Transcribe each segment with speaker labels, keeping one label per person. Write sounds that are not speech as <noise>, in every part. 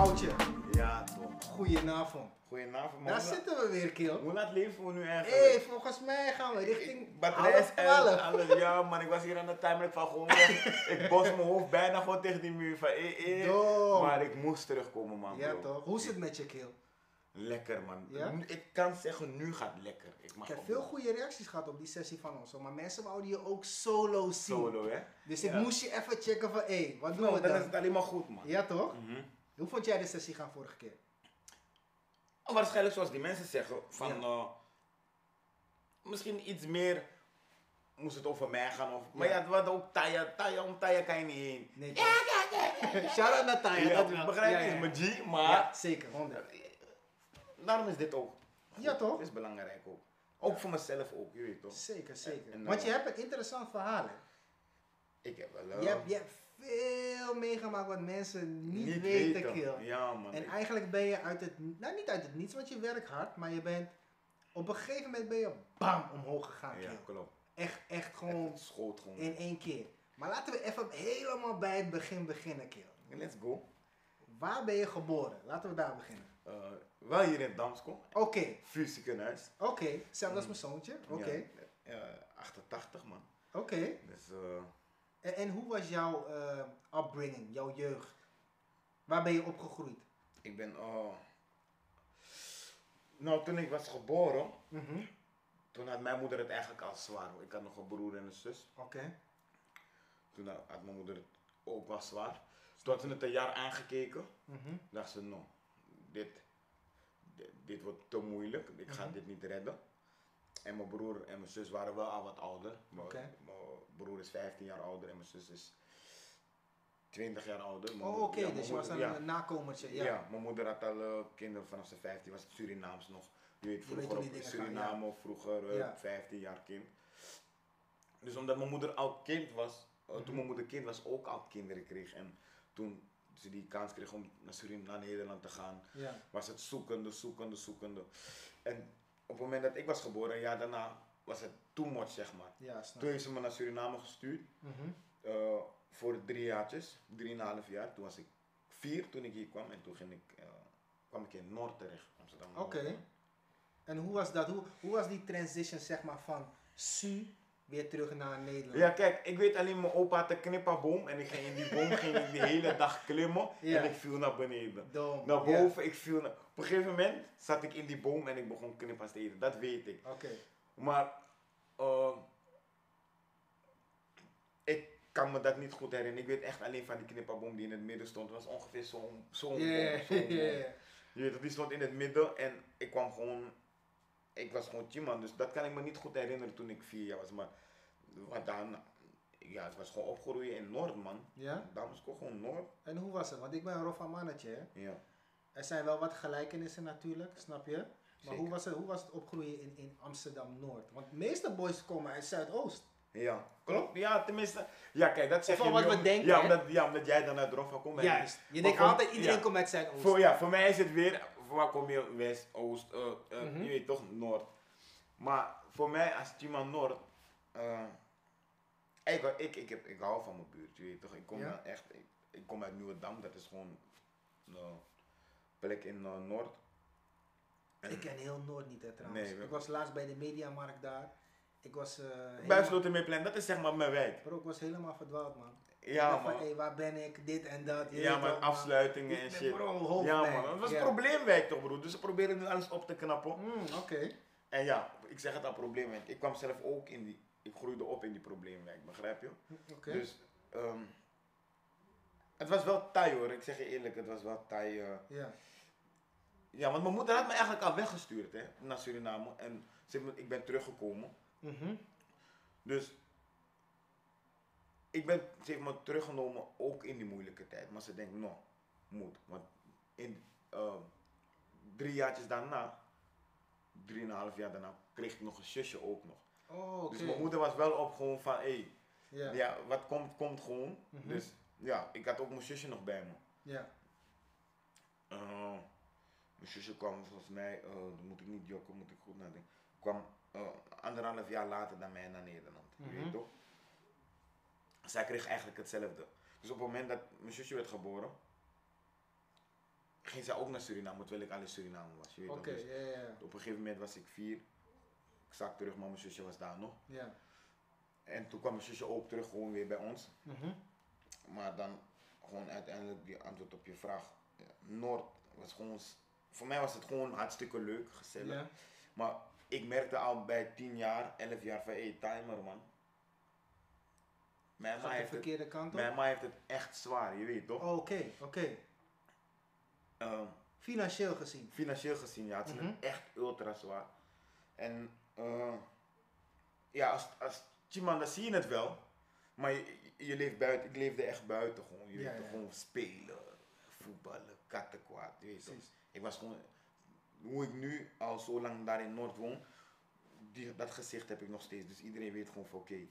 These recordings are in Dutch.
Speaker 1: Goudje,
Speaker 2: Ja, toch.
Speaker 1: goedenavond.
Speaker 2: Goedenavond, man.
Speaker 1: Daar zitten we weer, Kiel.
Speaker 2: Hoe laat leven we nu
Speaker 1: Hé,
Speaker 2: eigenlijk?
Speaker 1: hey, volgens mij gaan we richting
Speaker 2: Batterij is
Speaker 1: twaalf.
Speaker 2: alles. Ja, man, ik was hier aan de timer. Ik val gewoon weg. <laughs> ik bos mijn hoofd bijna gewoon tegen die muur van eh, eh. Maar ik moest terugkomen, man.
Speaker 1: Ja
Speaker 2: bro.
Speaker 1: toch? Hoe is het met je, Kiel?
Speaker 2: Lekker, man.
Speaker 1: Ja?
Speaker 2: Ik kan zeggen, nu gaat het lekker. Ik mag
Speaker 1: Ik heb veel goede reacties gehad op die sessie van ons, maar mensen wouden je ook solo zien.
Speaker 2: Solo, hè?
Speaker 1: Dus ik moest je even checken van, hé, hey, wat doen
Speaker 2: Nou,
Speaker 1: we
Speaker 2: dan is
Speaker 1: dan?
Speaker 2: het alleen maar goed, man.
Speaker 1: Ja toch?
Speaker 2: Mhm.
Speaker 1: Hoe vond jij de sessie gaan vorige keer?
Speaker 2: Oh, Waarschijnlijk zoals die mensen zeggen, van
Speaker 1: Ja.
Speaker 2: eh, misschien iets meer moest het over mij gaan. Of, maar
Speaker 1: Ja.
Speaker 2: ja, het was ook Taya. Taya, om Taya kan je niet heen.
Speaker 1: Nee, toch? <laughs> Shout out naar Taya,
Speaker 2: Ja,
Speaker 1: dat
Speaker 2: begrijp
Speaker 1: Ja,
Speaker 2: je?
Speaker 1: ja,
Speaker 2: is
Speaker 1: ja.
Speaker 2: mijn G, maar
Speaker 1: Ja, zeker, 100.
Speaker 2: daarom is dit ook.
Speaker 1: Ja, toch?
Speaker 2: Het is belangrijk ook. Ook voor mezelf ook, je weet toch?
Speaker 1: Zeker, zeker.
Speaker 2: En,
Speaker 1: Want
Speaker 2: eh,
Speaker 1: je hebt een interessant verhaal, hè?
Speaker 2: Ik heb wel. eh,
Speaker 1: Je hebt, je hebt veel meegemaakt wat mensen niet,
Speaker 2: niet
Speaker 1: weten, Kiel.
Speaker 2: Ja, man.
Speaker 1: En eigenlijk ben je uit het, nou niet uit het niets, want je werkt hard, maar je bent, op een gegeven moment ben je bam omhoog gegaan,
Speaker 2: ja, klopt.
Speaker 1: Echt, echt gewoon
Speaker 2: schoot gewoon.
Speaker 1: in één keer. Maar laten we even helemaal bij het begin beginnen, Kiel.
Speaker 2: Let's go.
Speaker 1: Waar ben je geboren? Laten we daar beginnen.
Speaker 2: Eh, wel hier in Damsko.
Speaker 1: Oké,
Speaker 2: Fysikenhuis.
Speaker 1: oké. Hetzelfde als mijn zoontje. Oké,
Speaker 2: Ja, ja, 88 man.
Speaker 1: oké.
Speaker 2: Dus eh,
Speaker 1: En, en hoe was jouw eh, upbringing, jouw jeugd? Waar ben je opgegroeid?
Speaker 2: ik ben. oh nou, toen ik was geboren,
Speaker 1: Mhm.
Speaker 2: toen had mijn moeder het eigenlijk al zwaar. Ik had nog een broer en een zus.
Speaker 1: Oké.
Speaker 2: Toen had mijn moeder het ook wel zwaar. Toen had ze het een jaar aangekeken.
Speaker 1: Mhm.
Speaker 2: dacht ze, nou, dit, dit, dit wordt te moeilijk, ik ga
Speaker 1: Mhm.
Speaker 2: dit niet redden. En mijn broer en mijn zus waren wel al wat ouder. Mijn, mijn broer is 15 jaar ouder en mijn zus is 20 jaar ouder. Mijn
Speaker 1: Oh, oké.
Speaker 2: ja,
Speaker 1: dus je was een
Speaker 2: ja.
Speaker 1: eh, nakomertje. Ja.
Speaker 2: Ja. mijn moeder had al eh, kinderen vanaf ze 15, was het Surinaams nog. Je weet,
Speaker 1: Je weet
Speaker 2: vroeger op
Speaker 1: dingen gaan,
Speaker 2: Suriname, vroeger eh,
Speaker 1: Ja.
Speaker 2: 15 jaar kind. Dus omdat mijn moeder al kind was, eh,
Speaker 1: Mhm.
Speaker 2: toen mijn moeder kind was, ook al kinderen kreeg. En toen ze die kans kreeg om naar Suriname, naar Nederland te gaan,
Speaker 1: Ja.
Speaker 2: was het zoekende, zoekende, zoekende. En op het moment dat ik was geboren, een jaar daarna, was het too much, zeg maar.
Speaker 1: Ja, snap.
Speaker 2: Toen heeft ze me naar Suriname gestuurd,
Speaker 1: Mhm.
Speaker 2: eh, voor drie jaartjes, drieënhalf jaar. Toen was ik vier toen ik hier kwam en toen ging ik, eh, kwam ik in Noord terecht, Amsterdam.
Speaker 1: Oké. En hoe was dat? Hoe, hoe was die transition, zeg maar, van Su weer terug naar Nederland?
Speaker 2: Ja, kijk, ik weet alleen, mijn opa had een knipperboom en ik ging in die boom ging ik de hele dag klimmen
Speaker 1: Ja.
Speaker 2: en ik viel naar beneden.
Speaker 1: Dom.
Speaker 2: Naar
Speaker 1: Ja.
Speaker 2: boven, ik viel naar... Op een gegeven moment zat ik in die boom en ik begon knippers te eten, dat weet ik.
Speaker 1: Oké.
Speaker 2: Maar eh, ik kan me dat niet goed herinneren. Ik weet echt alleen van die knipperboom die in het midden stond. Het was ongeveer zo'n <laughs>
Speaker 1: ja,
Speaker 2: boom. Je weet die stond in het midden en ik kwam gewoon... Ik was gewoon Chiman, dus dat kan ik me niet goed herinneren toen ik vier jaar was. Maar wat dan... Ja, het was gewoon opgroeien in Noord, man.
Speaker 1: Ja?
Speaker 2: Damsko gewoon Noord.
Speaker 1: En hoe was het? Want ik ben een roffa mannetje, hè?
Speaker 2: Ja.
Speaker 1: Er zijn wel wat gelijkenissen natuurlijk, snap je? Maar
Speaker 2: Zeker.
Speaker 1: hoe was, het, hoe was het opgroeien in, in Amsterdam-Noord? Want de meeste boys komen uit Zuidoost.
Speaker 2: Ja, klopt. Ja, tenminste. Ja, kijk, dat zeg
Speaker 1: Of
Speaker 2: je
Speaker 1: wat we
Speaker 2: om-
Speaker 1: denken,
Speaker 2: Ja, omdat, ja, omdat jij dan uit Roffa komt.
Speaker 1: Juist. Je denkt altijd, iedereen
Speaker 2: ja.
Speaker 1: komt uit Zuidoost.
Speaker 2: Voor, ja, voor mij is het weer, voor waar kom je? West, Oost,
Speaker 1: Mhm.
Speaker 2: je weet toch, Noord. Maar voor mij als Chiman Noord, eh, ik, ik, ik, heb, ik hou van mijn buurt, je weet toch. Ik kom
Speaker 1: Ja.
Speaker 2: echt, ik, ik kom uit Nieuwedam, dat is gewoon een plek in Noord. En
Speaker 1: Ik ken heel Noord niet, hè, trouwens.
Speaker 2: Nee, we-
Speaker 1: ik was laatst bij de Mediamarkt daar. Ik was,
Speaker 2: bij
Speaker 1: helemaal,
Speaker 2: Slotermeerplein, dat is zeg maar mijn wijk.
Speaker 1: bro, ik was helemaal verdwaald, man.
Speaker 2: Ja
Speaker 1: van,
Speaker 2: man,
Speaker 1: waar ben ik? Dit en dat.
Speaker 2: ja man,
Speaker 1: man.
Speaker 2: afsluitingen en shit.
Speaker 1: bro,
Speaker 2: Ja man, het was
Speaker 1: Ja.
Speaker 2: een probleemwijk toch broer, dus ze proberen nu alles op te knappen.
Speaker 1: Mm, Oké.
Speaker 2: En ja, ik zeg het al probleemwijk. Ik kwam zelf ook in die, ik groeide op in die probleemwijk, begrijp je?
Speaker 1: Oké.
Speaker 2: Dus, ehm, het was wel taai hoor, ik zeg je eerlijk, het was wel taai. eh.
Speaker 1: Ja.
Speaker 2: Ja, want mijn moeder had me eigenlijk al weggestuurd hè, naar Suriname en ik ben teruggekomen.
Speaker 1: Mhm.
Speaker 2: Dus, ik ben, ze heeft me teruggenomen ook in die moeilijke tijd. Maar ze denkt, nou, moet. Want in eh, drie jaartjes daarna, drieënhalf jaar daarna, kreeg ik nog een zusje ook nog.
Speaker 1: Oh.
Speaker 2: Dus mijn moeder was wel op gewoon van, hé,
Speaker 1: Ja.
Speaker 2: ja. wat komt, komt gewoon.
Speaker 1: Mhm.
Speaker 2: Dus ja, ik had ook mijn zusje nog bij me.
Speaker 1: Ja.
Speaker 2: Eh, mijn zusje kwam volgens mij, dan moet ik niet jokken, moet ik goed nadenken. Kwam eh, anderhalf jaar later dan mij naar Nederland. Je
Speaker 1: Mhm.
Speaker 2: weet toch? Zij kreeg eigenlijk hetzelfde. Dus op het moment dat mijn zusje werd geboren, ging zij ook naar Suriname, terwijl ik al in Suriname was. Je weet? Dus op een gegeven moment was ik vier. Ik zag terug, maar mijn zusje was daar nog. En toen kwam mijn zusje ook terug, gewoon weer bij ons.
Speaker 1: Mhm.
Speaker 2: Maar dan gewoon uiteindelijk die antwoord op je vraag. Noord was gewoon, voor mij was het gewoon hartstikke leuk, gezellig. Maar ik merkte al bij 10 jaar, 11 jaar van, hé, timer man. Mijn ma, heeft het,
Speaker 1: verkeerde kant op?
Speaker 2: mijn ma heeft het echt zwaar, je weet toch?
Speaker 1: Oh, Oké, oké.
Speaker 2: Ehm,
Speaker 1: Financieel gezien.
Speaker 2: financieel gezien, ja, het is
Speaker 1: Mhm.
Speaker 2: het echt ultra zwaar. En eh, ja, als, als Chiman, dan zie je het wel. Maar je, je leeft buiten, ik leefde echt buiten gewoon. Je
Speaker 1: Ja,
Speaker 2: weet
Speaker 1: ja.
Speaker 2: gewoon spelen, voetballen, kattenkwaad, je weet toch.
Speaker 1: Precies.
Speaker 2: Ik was gewoon, hoe ik nu al zo lang daar in Noord woon, die, dat gezicht heb ik nog steeds. Dus iedereen weet gewoon van oké,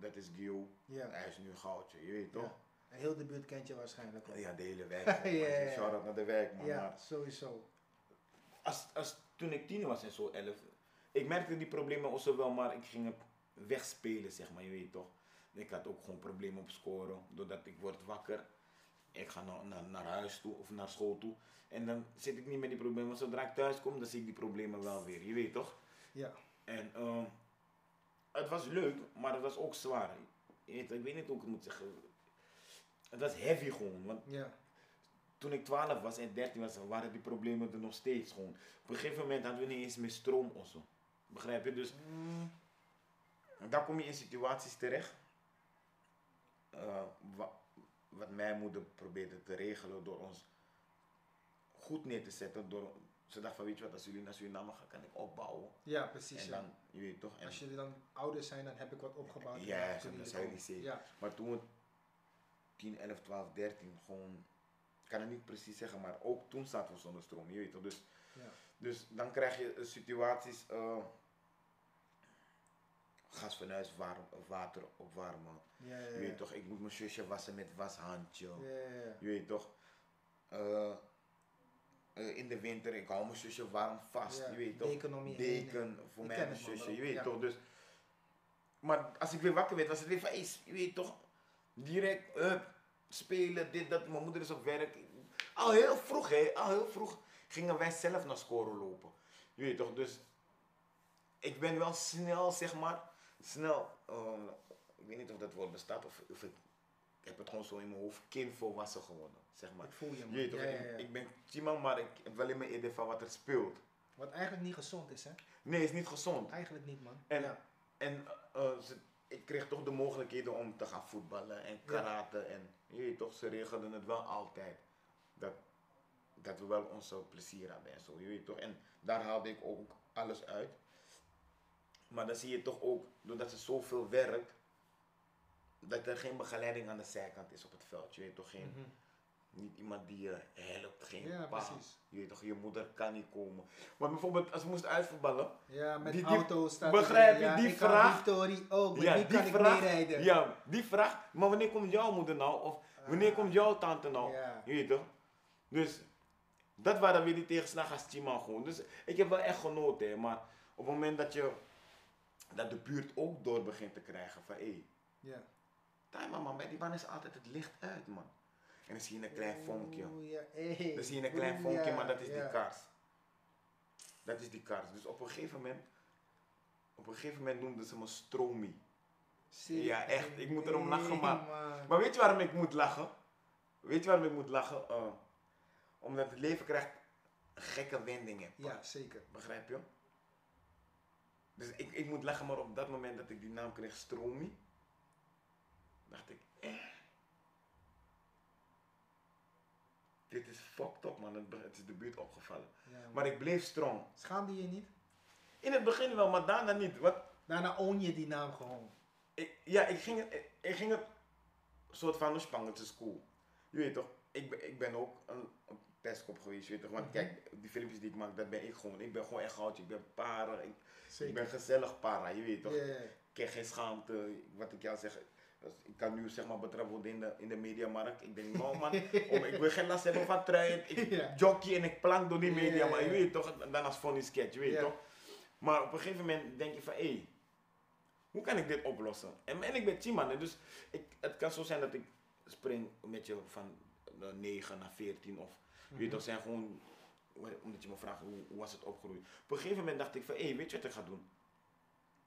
Speaker 2: dat is Gio,
Speaker 1: Ja.
Speaker 2: hij is nu een goudje, je weet toch?
Speaker 1: heel de buurt kent je waarschijnlijk ook.
Speaker 2: Ja, de hele <laughs> wijk.
Speaker 1: Ja.
Speaker 2: Shout-out naar de wijk, man.
Speaker 1: Ja,
Speaker 2: Maar
Speaker 1: sowieso.
Speaker 2: als, als, toen ik tien was en zo, elf, ik merkte die problemen ook zo wel, maar ik ging het wegspelen, zeg maar, je weet toch. Ik had ook gewoon problemen op scoren, doordat ik word wakker. Ik ga naar, naar, naar huis toe of naar school toe. En dan zit ik niet met die problemen. Zodra ik thuis kom, dan zie ik die problemen wel weer. Je weet toch?
Speaker 1: Ja.
Speaker 2: En ehm, het was leuk, maar het was ook zwaar. Ik weet niet hoe ik het moet zeggen. Het was heavy gewoon. Want
Speaker 1: Ja.
Speaker 2: toen ik 12 was en 13 was, waren die problemen er nog steeds gewoon. Op een gegeven moment hadden we niet eens meer stroom of zo. Begrijp je? Dus
Speaker 1: Mm,
Speaker 2: dan kom je in situaties terecht. eh, wa- wat mijn moeder probeerde te regelen door ons goed neer te zetten. Door, ze dacht van weet je wat, als jullie naar Suriname gaan, kan ik opbouwen.
Speaker 1: ja, precies.
Speaker 2: En
Speaker 1: ja.
Speaker 2: dan, je weet toch. En,
Speaker 1: Als jullie dan ouder zijn, dan heb ik wat opgebouwd.
Speaker 2: Ja, dat
Speaker 1: komen.
Speaker 2: niet zeggen.
Speaker 1: Ja,
Speaker 2: Maar toen we 10, 11, 12, 13 gewoon, ik kan het niet precies zeggen, maar ook toen zaten we zonder stroom. Je weet toch. Dus
Speaker 1: ja.
Speaker 2: Dus dan krijg je eh, situaties, eh gasfornuis, warm, water opwarmen.
Speaker 1: Ja,
Speaker 2: Je weet toch, ik moet mijn zusje wassen met washandje. Je weet toch, eh, eh, in de winter, ik hou mijn zusje warm vast.
Speaker 1: Ja,
Speaker 2: Je weet toch,
Speaker 1: deken om je heen.
Speaker 2: deken voor mij en mijn zusje. Je weet
Speaker 1: Ja.
Speaker 2: toch, dus. Maar als ik weer wakker werd, was het weer van, hey, je weet toch, direct, up, spelen, dit, dat. Mijn moeder is op werk. Al heel vroeg, hè, al heel vroeg gingen wij zelf naar scoren lopen. Je weet toch, dus ik ben wel snel, zeg maar, snel, eh, ik weet niet of dat woord bestaat of, of ik, ik heb het gewoon zo in mijn hoofd, kindvolwassen geworden, zeg maar.
Speaker 1: Ik voel je, man.
Speaker 2: toch,
Speaker 1: Ja, ja,
Speaker 2: ik,
Speaker 1: ja.
Speaker 2: ik ben Timon, maar ik heb wel in mijn idee van wat er speelt.
Speaker 1: Wat eigenlijk niet gezond is, hè?
Speaker 2: Nee, is niet gezond.
Speaker 1: Eigenlijk niet, man.
Speaker 2: En-. En eh, ze- ik kreeg toch de mogelijkheden om te gaan voetballen en karate. En je weet toch, ze regelden het wel altijd. Dat, dat we wel onze plezier hadden en zo. Je weet toch. En daar haalde ik ook alles uit. Maar dan zie je toch ook, doordat ze zoveel werkt, dat er geen begeleiding aan de zijkant is op het veld. Je weet toch, geen,
Speaker 1: Mhm.
Speaker 2: niet iemand die je helpt, geen
Speaker 1: Ja,
Speaker 2: pa.
Speaker 1: precies.
Speaker 2: Je weet toch, je moeder kan niet komen. Maar bijvoorbeeld, als we moesten uitvoetballen,
Speaker 1: Ja, met
Speaker 2: Die- die-
Speaker 1: auto's staat
Speaker 2: begrijp je,
Speaker 1: ja,
Speaker 2: die
Speaker 1: ik
Speaker 2: vraag-
Speaker 1: Victorie ook, met
Speaker 2: Ja,
Speaker 1: wie
Speaker 2: die
Speaker 1: kan ik
Speaker 2: vraag-
Speaker 1: meerijden?
Speaker 2: Ja, die vraag, maar wanneer komt jouw moeder nou? Of wanneer
Speaker 1: Ah.
Speaker 2: komt jouw tante nou?
Speaker 1: Ja.
Speaker 2: Je weet toch? Dus dat waren weer die tegenslagen als Chiman gewoon. Dus ik heb wel echt genoten, hè. maar op het moment dat je dat de buurt ook door begint te krijgen van hé, hey,
Speaker 1: Ja.
Speaker 2: Time man, bij die man is altijd het licht uit man. En dan zie je een klein vonkje. Dan zie je een klein vonkje, maar dat is die kaars. Dat is die kaars. Dus op een gegeven moment, op een gegeven moment noemden ze me.
Speaker 1: Serieus?
Speaker 2: Ja, echt, ik moet erom lachen, maar-
Speaker 1: man.
Speaker 2: Maar weet je waarom ik moet lachen? Weet je waarom ik moet lachen? Eh, omdat het leven krijgt gekke wendingen.
Speaker 1: Ja, zeker.
Speaker 2: Begrijp je? Dus ik, ik moet lachen, maar op dat moment dat ik die naam kreeg, Stromy, dacht ik, eh. Dit is fucked up man, het, is de buurt opgevallen.
Speaker 1: Ja.
Speaker 2: Maar ik bleef strong.
Speaker 1: Schaamde je niet?
Speaker 2: In het begin wel, maar daarna niet. Wat,
Speaker 1: Daarna own je die naam gewoon.
Speaker 2: ik, ja, ik ging, het, ik, ik ging het soort van ontspannen te school. Je weet toch, ik, ben- ik ben ook een, een pestkop geweest, je weet toch. Want
Speaker 1: Mhm.
Speaker 2: kijk, die filmpjes die ik maak, dat ben ik gewoon. Ik ben gewoon echt goudje, ik ben para, ik, ben gezellig para, je weet toch. Ik heb geen schaamte, wat ik jou zeg. Als- Ik kan nu zeg maar betrapt worden in de, in de mediamarkt. Ik denk, no man, om, ik wil geen last hebben van truien. Ik
Speaker 1: Ja.
Speaker 2: jockey en ik plank door die media,
Speaker 1: ja,
Speaker 2: maar je weet toch, dan als funny sketch, je weet toch. Maar op een gegeven moment denk je van, hé, hey, hoe kan ik dit oplossen? En, en ik ben teamman, dus ik, het kan zo zijn dat ik spring met je van eh, 9 naar 14 of Je weet toch, zijn gewoon, omdat je me vraagt hoe, hoe was het opgegroeid. Op een gegeven moment dacht ik van, hé, weet je wat ik ga doen?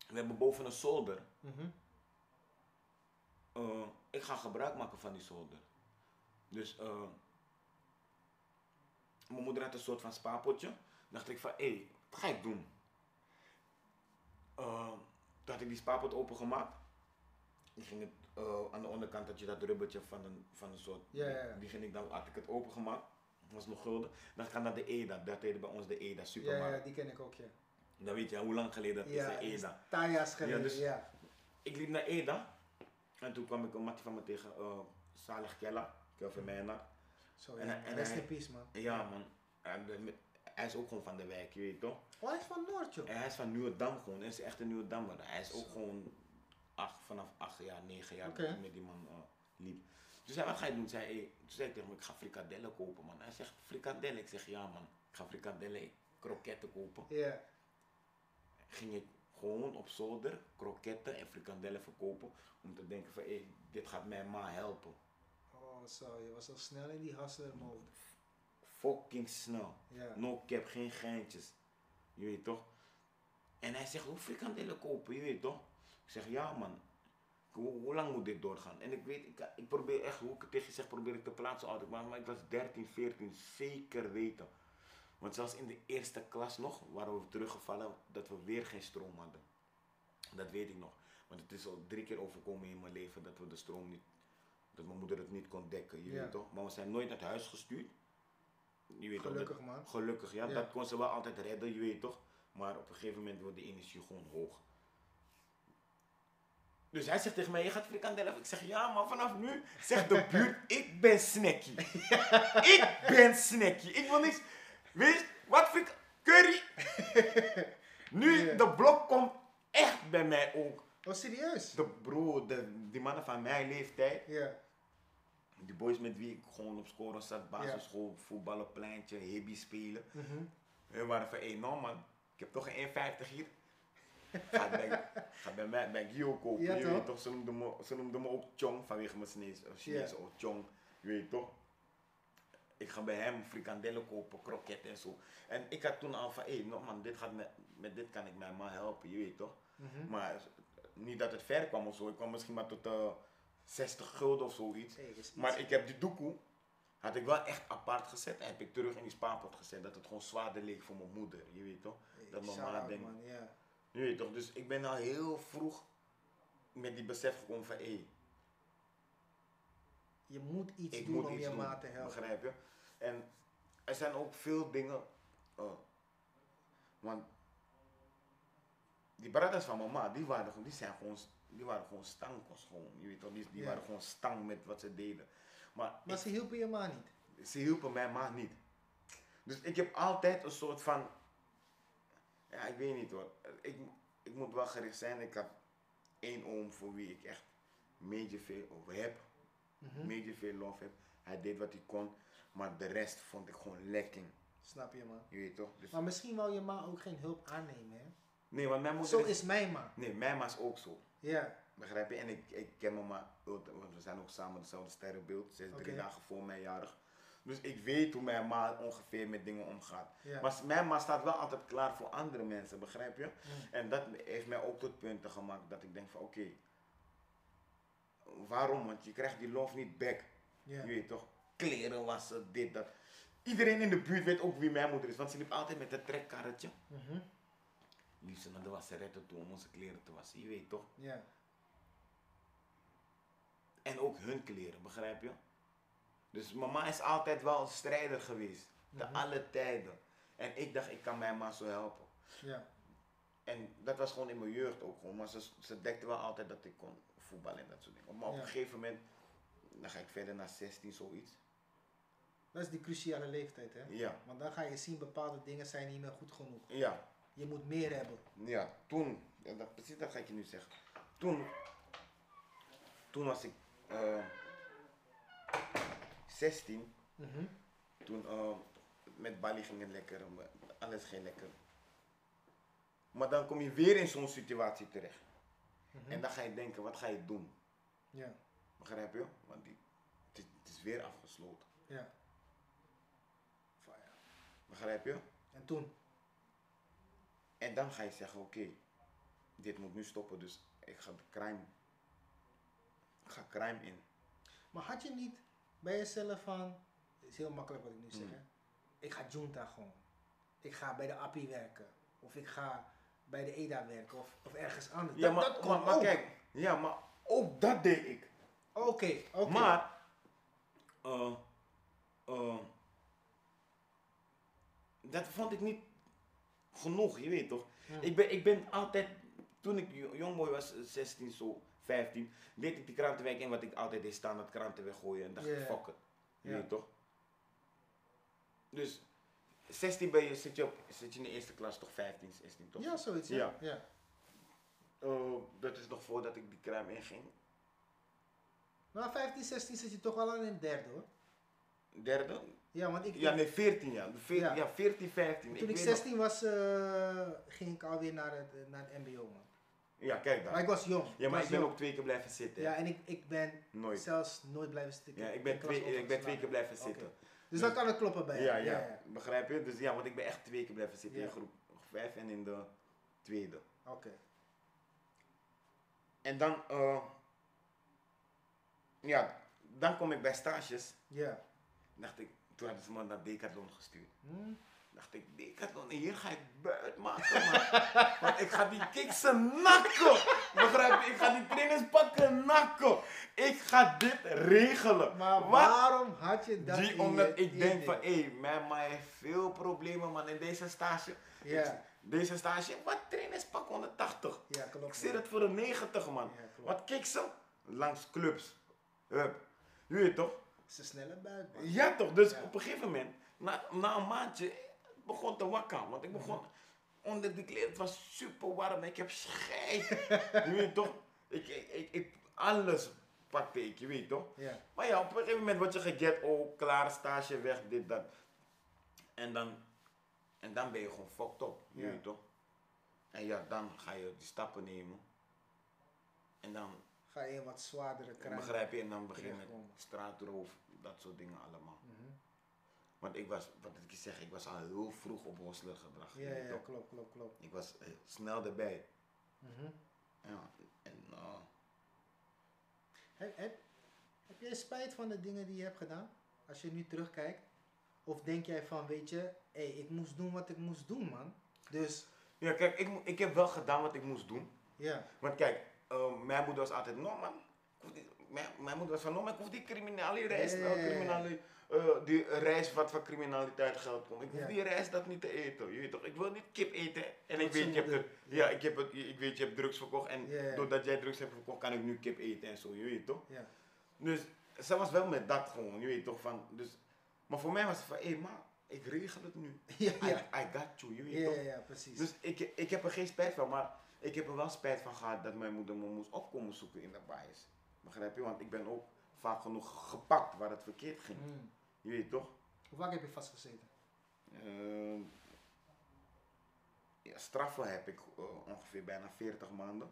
Speaker 2: We hebben boven een zolder.
Speaker 1: Mhm.
Speaker 2: Eh, ik ga gebruik maken van die zolder. Dus eh, mijn moeder had een soort van spaarpotje. dacht ik van, hé, wat ga ik doen? Eh, toen had ik die spaarpot opengemaakt. Die ging het, aan de onderkant had je dat rubbertje van een, van een soort.
Speaker 1: Ja, ja, ja.
Speaker 2: Die ging ik dan, had ik het opengemaakt. was nog gulden. Dan ga ik naar de EDA. Dat heette bij ons de EDA
Speaker 1: Ja,
Speaker 2: supermarkt.
Speaker 1: ja, die ken ik ook, ja.
Speaker 2: Dan weet je hoe lang geleden dat is,
Speaker 1: Ja,
Speaker 2: de EDA.
Speaker 1: Taja's geleden, ja.
Speaker 2: dus- Ik liep naar Eda. En toen kwam ik een mattie van me tegen, eh Salig Kella, Kelvin Meijner.
Speaker 1: Zo,
Speaker 2: En
Speaker 1: ja.
Speaker 2: en
Speaker 1: Rest
Speaker 2: hij-
Speaker 1: in peace, man.
Speaker 2: Ja man, en hij is ook gewoon van de wijk, je weet toch?
Speaker 1: Oh, hij is van Noord, joh.
Speaker 2: En hij is van Nieuwedam gewoon, hij is echt een Nieuwedammer. Hij is ook
Speaker 1: Zo.
Speaker 2: gewoon acht, vanaf acht jaar, negen jaar ik met die man eh, liep. Toen zei hij, wat ga je doen? Zei, hij- toen zei ik tegen hem, ik ga frikadellen kopen man. Hij zegt, frikadellen? Ik zeg, ja man, ik ga frikadellen, kroketten kopen.
Speaker 1: Ja.
Speaker 2: ging ik gewoon op zolder kroketten en frikandellen verkopen. Om te denken van, hé, dit gaat mijn ma helpen.
Speaker 1: Oh, zo, je was al snel in die hustler mode.
Speaker 2: Fucking snel.
Speaker 1: Ja.
Speaker 2: No cap, geen geintjes. Je weet toch? En hij zegt, hoe frikandellen kopen, je weet toch? Ik zeg, ja man. Hoe, hoe lang moet dit doorgaan? En ik weet, ik, ik probeer echt, hoe ik het tegen je zeg, probeer ik te plaatsen altijd. Maar, maar ik was 13, 14, zeker weten. Want zelfs in de eerste klas nog waren we teruggevallen dat we weer geen stroom hadden. Dat weet ik nog. Want het is al drie keer overkomen in mijn leven dat we de stroom niet, dat mijn moeder het niet kon dekken, je
Speaker 1: Ja.
Speaker 2: weet toch? Maar we zijn nooit naar huis gestuurd. Je weet toch, dat-
Speaker 1: Gelukkig, man.
Speaker 2: Gelukkig, ja,
Speaker 1: Ja.
Speaker 2: Dat kon ze wel altijd redden, je weet toch. Maar op een gegeven moment wordt de energie gewoon hoog. Dus hij zegt tegen mij, je gaat frikandellen. Ik zeg, ja, maar vanaf nu zegt de buurt, <laughs> ik ben snacky. <laughs> ik ben snacky. Ik wil niks. Weet je, wat frik... Curry. <laughs> nu,
Speaker 1: Ja.
Speaker 2: de blok komt echt bij mij ook.
Speaker 1: Oh, serieus?
Speaker 2: De bro, de, die mannen van mijn leeftijd.
Speaker 1: Ja.
Speaker 2: Die boys met wie ik gewoon op scoren zat, basisschool, voetballen, pleintje, hibby spelen.
Speaker 1: Mhm.
Speaker 2: We waren van, hé, nou man, ik heb toch een 1,50 hier. Ga bij, ga bij mij bij Gio kopen.
Speaker 1: Ja,
Speaker 2: je weet toch, ze noemden, me, ze noemden me ook Chong vanwege mijn Chinees, Chinees
Speaker 1: Ja.
Speaker 2: ook Chong. Je weet toch? Ik ga bij hem frikandellen kopen, kroketten en zo. En ik had toen al van, hé, nou man, dit gaat met, met dit kan ik mijn man helpen, je weet toch?
Speaker 1: Mhm.
Speaker 2: Maar niet dat het ver kwam of zo. Ik kwam misschien maar tot eh 60 gulden of zoiets.
Speaker 1: Hey.
Speaker 2: Maar ik heb die doekoe, had ik wel echt apart gezet. En heb ik terug in die spaarpot gezet. Dat het gewoon zwaarder leek voor mijn moeder. Je weet toch?
Speaker 1: Hey,
Speaker 2: dat mijn ma denkt. Je weet toch? Dus ik ben al heel vroeg met die besef gekomen van hé,
Speaker 1: Je moet iets
Speaker 2: ik
Speaker 1: doen
Speaker 2: moet
Speaker 1: om
Speaker 2: iets
Speaker 1: je maat te helpen.
Speaker 2: Begrijp je? En er zijn ook veel dingen. eh, want die brothers van mama, die waren, gewoon- die zijn gewoon, die waren gewoon stankos gewoon. Je weet toch? Die, die
Speaker 1: Ja.
Speaker 2: waren gewoon stang met wat ze deden. Maar
Speaker 1: Maar ze hielpen je ma niet.
Speaker 2: ze hielpen mij maar niet. Dus ik heb altijd een soort van. Ja, ik weet niet hoor. Ik, ik moet wel gericht zijn. Ik heb één oom voor wie ik echt major veel over heb. Major veel love heb. Hij deed wat hij kon. Maar de rest vond ik gewoon lekking.
Speaker 1: Snap je, man.
Speaker 2: Je weet toch? Dus,
Speaker 1: Maar misschien wou je ma ook geen hulp aannemen, hè?
Speaker 2: nee, want mijn moeder.
Speaker 1: Zo
Speaker 2: is,
Speaker 1: is mijn ma.
Speaker 2: Nee, mijn ma is ook zo.
Speaker 1: Ja.
Speaker 2: Begrijp je? En ik, ik ken mama, want we zijn ook samen hetzelfde sterrenbeeld. Ze is drie dagen voor mij jarig. Dus ik weet hoe mijn ma ongeveer met dingen omgaat.
Speaker 1: Ja.
Speaker 2: Maar mijn ma staat wel altijd klaar voor andere mensen, begrijp je?
Speaker 1: Mm.
Speaker 2: En dat heeft mij ook tot punten gemaakt dat ik denk van oké, waarom? Want je krijgt die love niet back.
Speaker 1: Ja.
Speaker 2: Je weet toch, kleren wassen, dit, dat. Iedereen in de buurt weet ook wie mijn moeder is, want ze liep altijd met een trekkarretje. Liep ze naar de wasseretten toe om onze kleren te wassen, je weet toch?
Speaker 1: Ja.
Speaker 2: En ook hun kleren, begrijp je? Dus mama is altijd wel een strijder geweest. Te
Speaker 1: Mhm.
Speaker 2: alle tijden. En ik dacht, ik kan mijn ma zo helpen.
Speaker 1: Ja.
Speaker 2: En dat was gewoon in mijn jeugd ook gewoon. Maar ze, ze dekte wel altijd dat ik kon voetballen en dat soort dingen. Maar op
Speaker 1: Ja.
Speaker 2: een gegeven moment, dan ga ik verder naar 16, zoiets.
Speaker 1: Dat is die cruciale leeftijd, hè?
Speaker 2: Ja,
Speaker 1: Want dan ga je zien, bepaalde dingen zijn niet meer goed genoeg.
Speaker 2: ja,
Speaker 1: Je moet meer hebben.
Speaker 2: ja. Toen, ja, dat, precies dat ga ik je nu zeggen. Toen, toen was ik eh 16.
Speaker 1: Mhm.
Speaker 2: Toen eh, met Bali ging het lekker, alles ging lekker. Maar dan kom je weer in zo'n situatie terecht.
Speaker 1: Mhm.
Speaker 2: En dan ga je denken, wat ga je doen?
Speaker 1: Ja.
Speaker 2: Begrijp je? Want die, het, is, het is weer afgesloten.
Speaker 1: Ja.
Speaker 2: Begrijp je?
Speaker 1: En toen?
Speaker 2: En dan ga je zeggen, oké, dit moet nu stoppen, dus ik ga de crime, ik ga crime in.
Speaker 1: Maar had je niet bij jezelf van, het is heel makkelijk wat ik nu zeg,
Speaker 2: Hmm.
Speaker 1: hè? ik ga junta gewoon. Ik ga bij de API werken. Of ik ga bij de EDA werken. Of, of ergens anders.
Speaker 2: Ja,
Speaker 1: Dat-
Speaker 2: maar,
Speaker 1: dat
Speaker 2: maar, maar kijk, ja, maar ook dat deed ik.
Speaker 1: Oké, oké.
Speaker 2: Maar, eh, eh, dat vond ik niet genoeg, je weet toch?
Speaker 1: Ja.
Speaker 2: Ik, ben, ik ben altijd, toen ik jo- jongboy was, eh, 16 zo, 15, deed ik die krantenwijk in wat ik altijd deed, staan dat kranten weggooien en dacht ik,
Speaker 1: Ja.
Speaker 2: fuck it. Je
Speaker 1: Ja.
Speaker 2: weet toch? Dus, 16 ben je, zit je, op, zit je in de eerste klas toch 15, 16 toch?
Speaker 1: Ja, zoiets. Ja.
Speaker 2: Ja.
Speaker 1: ja.
Speaker 2: Eh, dat is nog voordat ik die crime inging.
Speaker 1: Maar 15, 16 zit je toch wel aan in derde hoor.
Speaker 2: Derde?
Speaker 1: Ja, want ik,
Speaker 2: Ja, nee, 14 ja. De veer-
Speaker 1: Ja.
Speaker 2: ja. 14, 15.
Speaker 1: toen ik
Speaker 2: weet
Speaker 1: 16 was, eh, ging ik alweer naar het, eh, naar het MBO man.
Speaker 2: Ja, kijk
Speaker 1: Maar
Speaker 2: daar.
Speaker 1: ik was jong.
Speaker 2: Ja, maar ik ben
Speaker 1: jong.
Speaker 2: ook twee keer blijven zitten.
Speaker 1: Ja, en ik, ik ben
Speaker 2: Nooit.
Speaker 1: zelfs nooit blijven zitten.
Speaker 2: Ja, ik ben, twee, ik ben twee keer blijven zitten.
Speaker 1: Dus dan kan het kloppen bij
Speaker 2: Ja, ja, begrijp je? Dus ja, want ik ben echt twee keer blijven zitten in groep 5 en in de tweede.
Speaker 1: Oké.
Speaker 2: En dan, eh, ja, dan kom ik bij stages.
Speaker 1: Ja.
Speaker 2: Dacht ik, toen hadden ze me naar Decathlon gestuurd.
Speaker 1: Hm?
Speaker 2: Dacht ik, Decathlon, hier ga ik buit maken, man. <laughs> Want ik ga die kiksen nakken. Begrijp je? Ik ga die trainers pakken nakken. Ik ga dit regelen.
Speaker 1: Maar
Speaker 2: Wat?
Speaker 1: waarom had je dat
Speaker 2: Die, omdat
Speaker 1: je
Speaker 2: ik denk van, hé, mijn ma heeft veel problemen, man, in deze stage.
Speaker 1: Ja.
Speaker 2: Deze stage, wat trainers pak 180.
Speaker 1: Ja, klopt.
Speaker 2: Ik zit het voor een 90, man.
Speaker 1: Ja, klopt.
Speaker 2: Wat kiksen? Langs clubs. Hup. Je weet toch?
Speaker 1: Een snelle buik, man.
Speaker 2: Ja toch, dus
Speaker 1: Ja.
Speaker 2: op een gegeven moment, na, na een maandje, het begon te wakken. Want ik begon onder de kleren, het was super warm, ik heb scheid. je weet toch, ik, ik, ik, ik- alles pakte ik, je weet toch.
Speaker 1: Ja.
Speaker 2: Maar ja, op een gegeven moment word je geget, oh, klaar, stage weg, dit, dat. En dan, en dan ben je gewoon fucked up, je weet toch. En ja, dan ga je die stappen nemen. En dan
Speaker 1: Ga je wat zwaardere krijgen.
Speaker 2: begrijp je, en dan begin je met
Speaker 1: Terechtkomen.
Speaker 2: straatroof, dat soort dingen allemaal.
Speaker 1: Mhm.
Speaker 2: Want ik was, wat ik zeg, ik was al heel vroeg op hostler gedrag.
Speaker 1: Ja, ja, klopt, klopt, klopt.
Speaker 2: Ik was eh, snel erbij.
Speaker 1: Mhm.
Speaker 2: Ja, en uh,
Speaker 1: Heb, heb, heb jij spijt van de dingen die je hebt gedaan? Als je nu terugkijkt? Of denk jij van, weet je, hé, ik moest doen wat ik moest doen, man. Dus,
Speaker 2: ja, kijk, ik, ik heb wel gedaan wat ik moest doen.
Speaker 1: ja.
Speaker 2: Want kijk, eh, mijn moeder was altijd, no man. die- Mijn, mijn moeder was van, no man, ik hoef die criminele reis, nou, criminele, eh, die reis wat van criminaliteit geld komt. Ik hoef
Speaker 1: Ja.
Speaker 2: die reis dat niet te eten. Je weet toch, ik wil niet kip eten. En ik weet, je hebt, ja, ik, heb het, ik weet, je hebt drugs verkocht. En doordat jij drugs hebt verkocht, kan ik nu kip eten en zo, je weet toch.
Speaker 1: Ja.
Speaker 2: Dus ze was wel met dat gewoon, je weet toch van. Dus, maar voor mij was het van, hé maar, ik regel het nu. <laughs>
Speaker 1: Ja,
Speaker 2: I, got you, je weet toch.
Speaker 1: ja, ja, precies.
Speaker 2: Dus ik, ik heb er geen spijt van, maar ik heb er wel spijt van gehad dat mijn moeder me moest opkomen zoeken in de bias. Begrijp je? Want ik ben ook vaak genoeg gepakt waar het verkeerd ging.
Speaker 1: Mm.
Speaker 2: Je weet toch?
Speaker 1: Hoe vaak heb je vastgezeten?
Speaker 2: Ehm, ja, straffen heb ik eh, ongeveer bijna 40 maanden.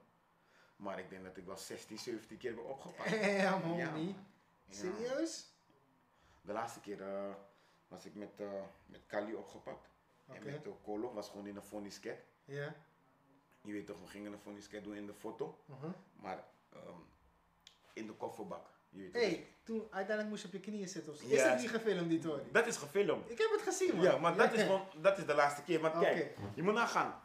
Speaker 2: Maar ik denk dat ik wel 16, 17 keer ben opgepakt. <laughs>
Speaker 1: Ja, man,
Speaker 2: Ja,
Speaker 1: niet.
Speaker 2: man. Ja.
Speaker 1: Serieus?
Speaker 2: De laatste keer eh, was ik met, eh met Kali opgepakt. En met uh, Colo was gewoon in een fonisket.
Speaker 1: Ja.
Speaker 2: Je weet toch, we gingen een fonisket doen in de foto.
Speaker 1: Mhm.
Speaker 2: Maar ehm, in de kofferbak. Je weet
Speaker 1: hey, toen uiteindelijk moest je op je knieën zitten of zo. Is dat niet gefilmd, die Tory?
Speaker 2: Dat is gefilmd.
Speaker 1: Ik heb het gezien, man.
Speaker 2: Ja, maar dat is, gewoon, dat is de laatste keer. Want kijk, je moet nagaan.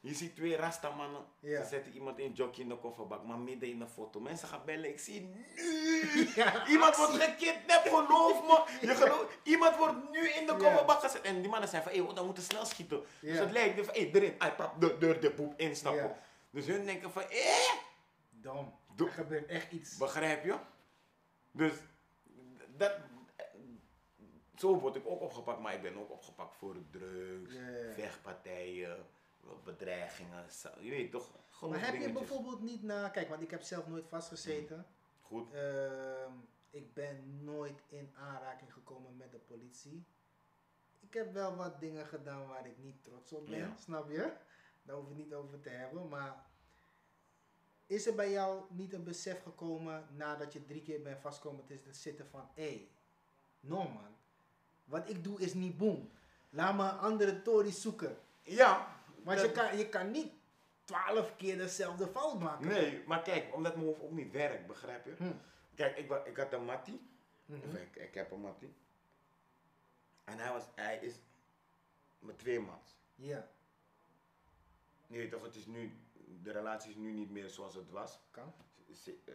Speaker 2: Je ziet twee rastamannen.
Speaker 1: Ja.
Speaker 2: Ze zetten iemand in een jockey in de kofferbak, maar midden in de foto. Mensen gaan bellen, ik zie nu.
Speaker 1: Ja,
Speaker 2: Iemand wordt gekidnapt, geloof me. <laughs> Je geloof, iemand wordt nu in de kofferbak gezet. En die mannen zijn van, hé, hey, we moeten snel schieten. Dus het lijkt van, hé, hey, erin. Hij pap, de deur, de poep, instappen. Dus hun denken van, eh,
Speaker 1: Dom. Er gebeurt echt iets.
Speaker 2: begrijp je? Dus, dat, zo word ik ook opgepakt, maar ik ben ook opgepakt voor drugs, vechtpartijen, bedreigingen. zo- Je weet toch,
Speaker 1: Maar heb je bijvoorbeeld niet na... Kijk, want ik heb zelf nooit vastgezeten.
Speaker 2: Goed.
Speaker 1: Ehm, ik ben nooit in aanraking gekomen met de politie. Ik heb wel wat dingen gedaan waar ik niet trots op ben,
Speaker 2: Ja.
Speaker 1: snap je? Daar hoef het niet over te hebben. Maar is er bij jou niet een besef gekomen nadat je drie keer bent vastgekomen te zitten van... Hé, hey, no man, wat ik doe is niet boem. laat me een andere Tory zoeken.
Speaker 2: Ja.
Speaker 1: Want je kan, je kan niet twaalf keer dezelfde fout maken.
Speaker 2: Nee, maar kijk, omdat mijn hoofd ook niet werkt, begrijp je?
Speaker 1: Hm.
Speaker 2: Kijk, ik, ik had een mattie.
Speaker 1: Mhm.
Speaker 2: Of ik, ik heb een mattie. En hij, was, hij is met twee mans.
Speaker 1: Ja,
Speaker 2: Je weet toch, het is nu, de relatie is nu niet meer zoals het was.
Speaker 1: kan.
Speaker 2: Z- eh,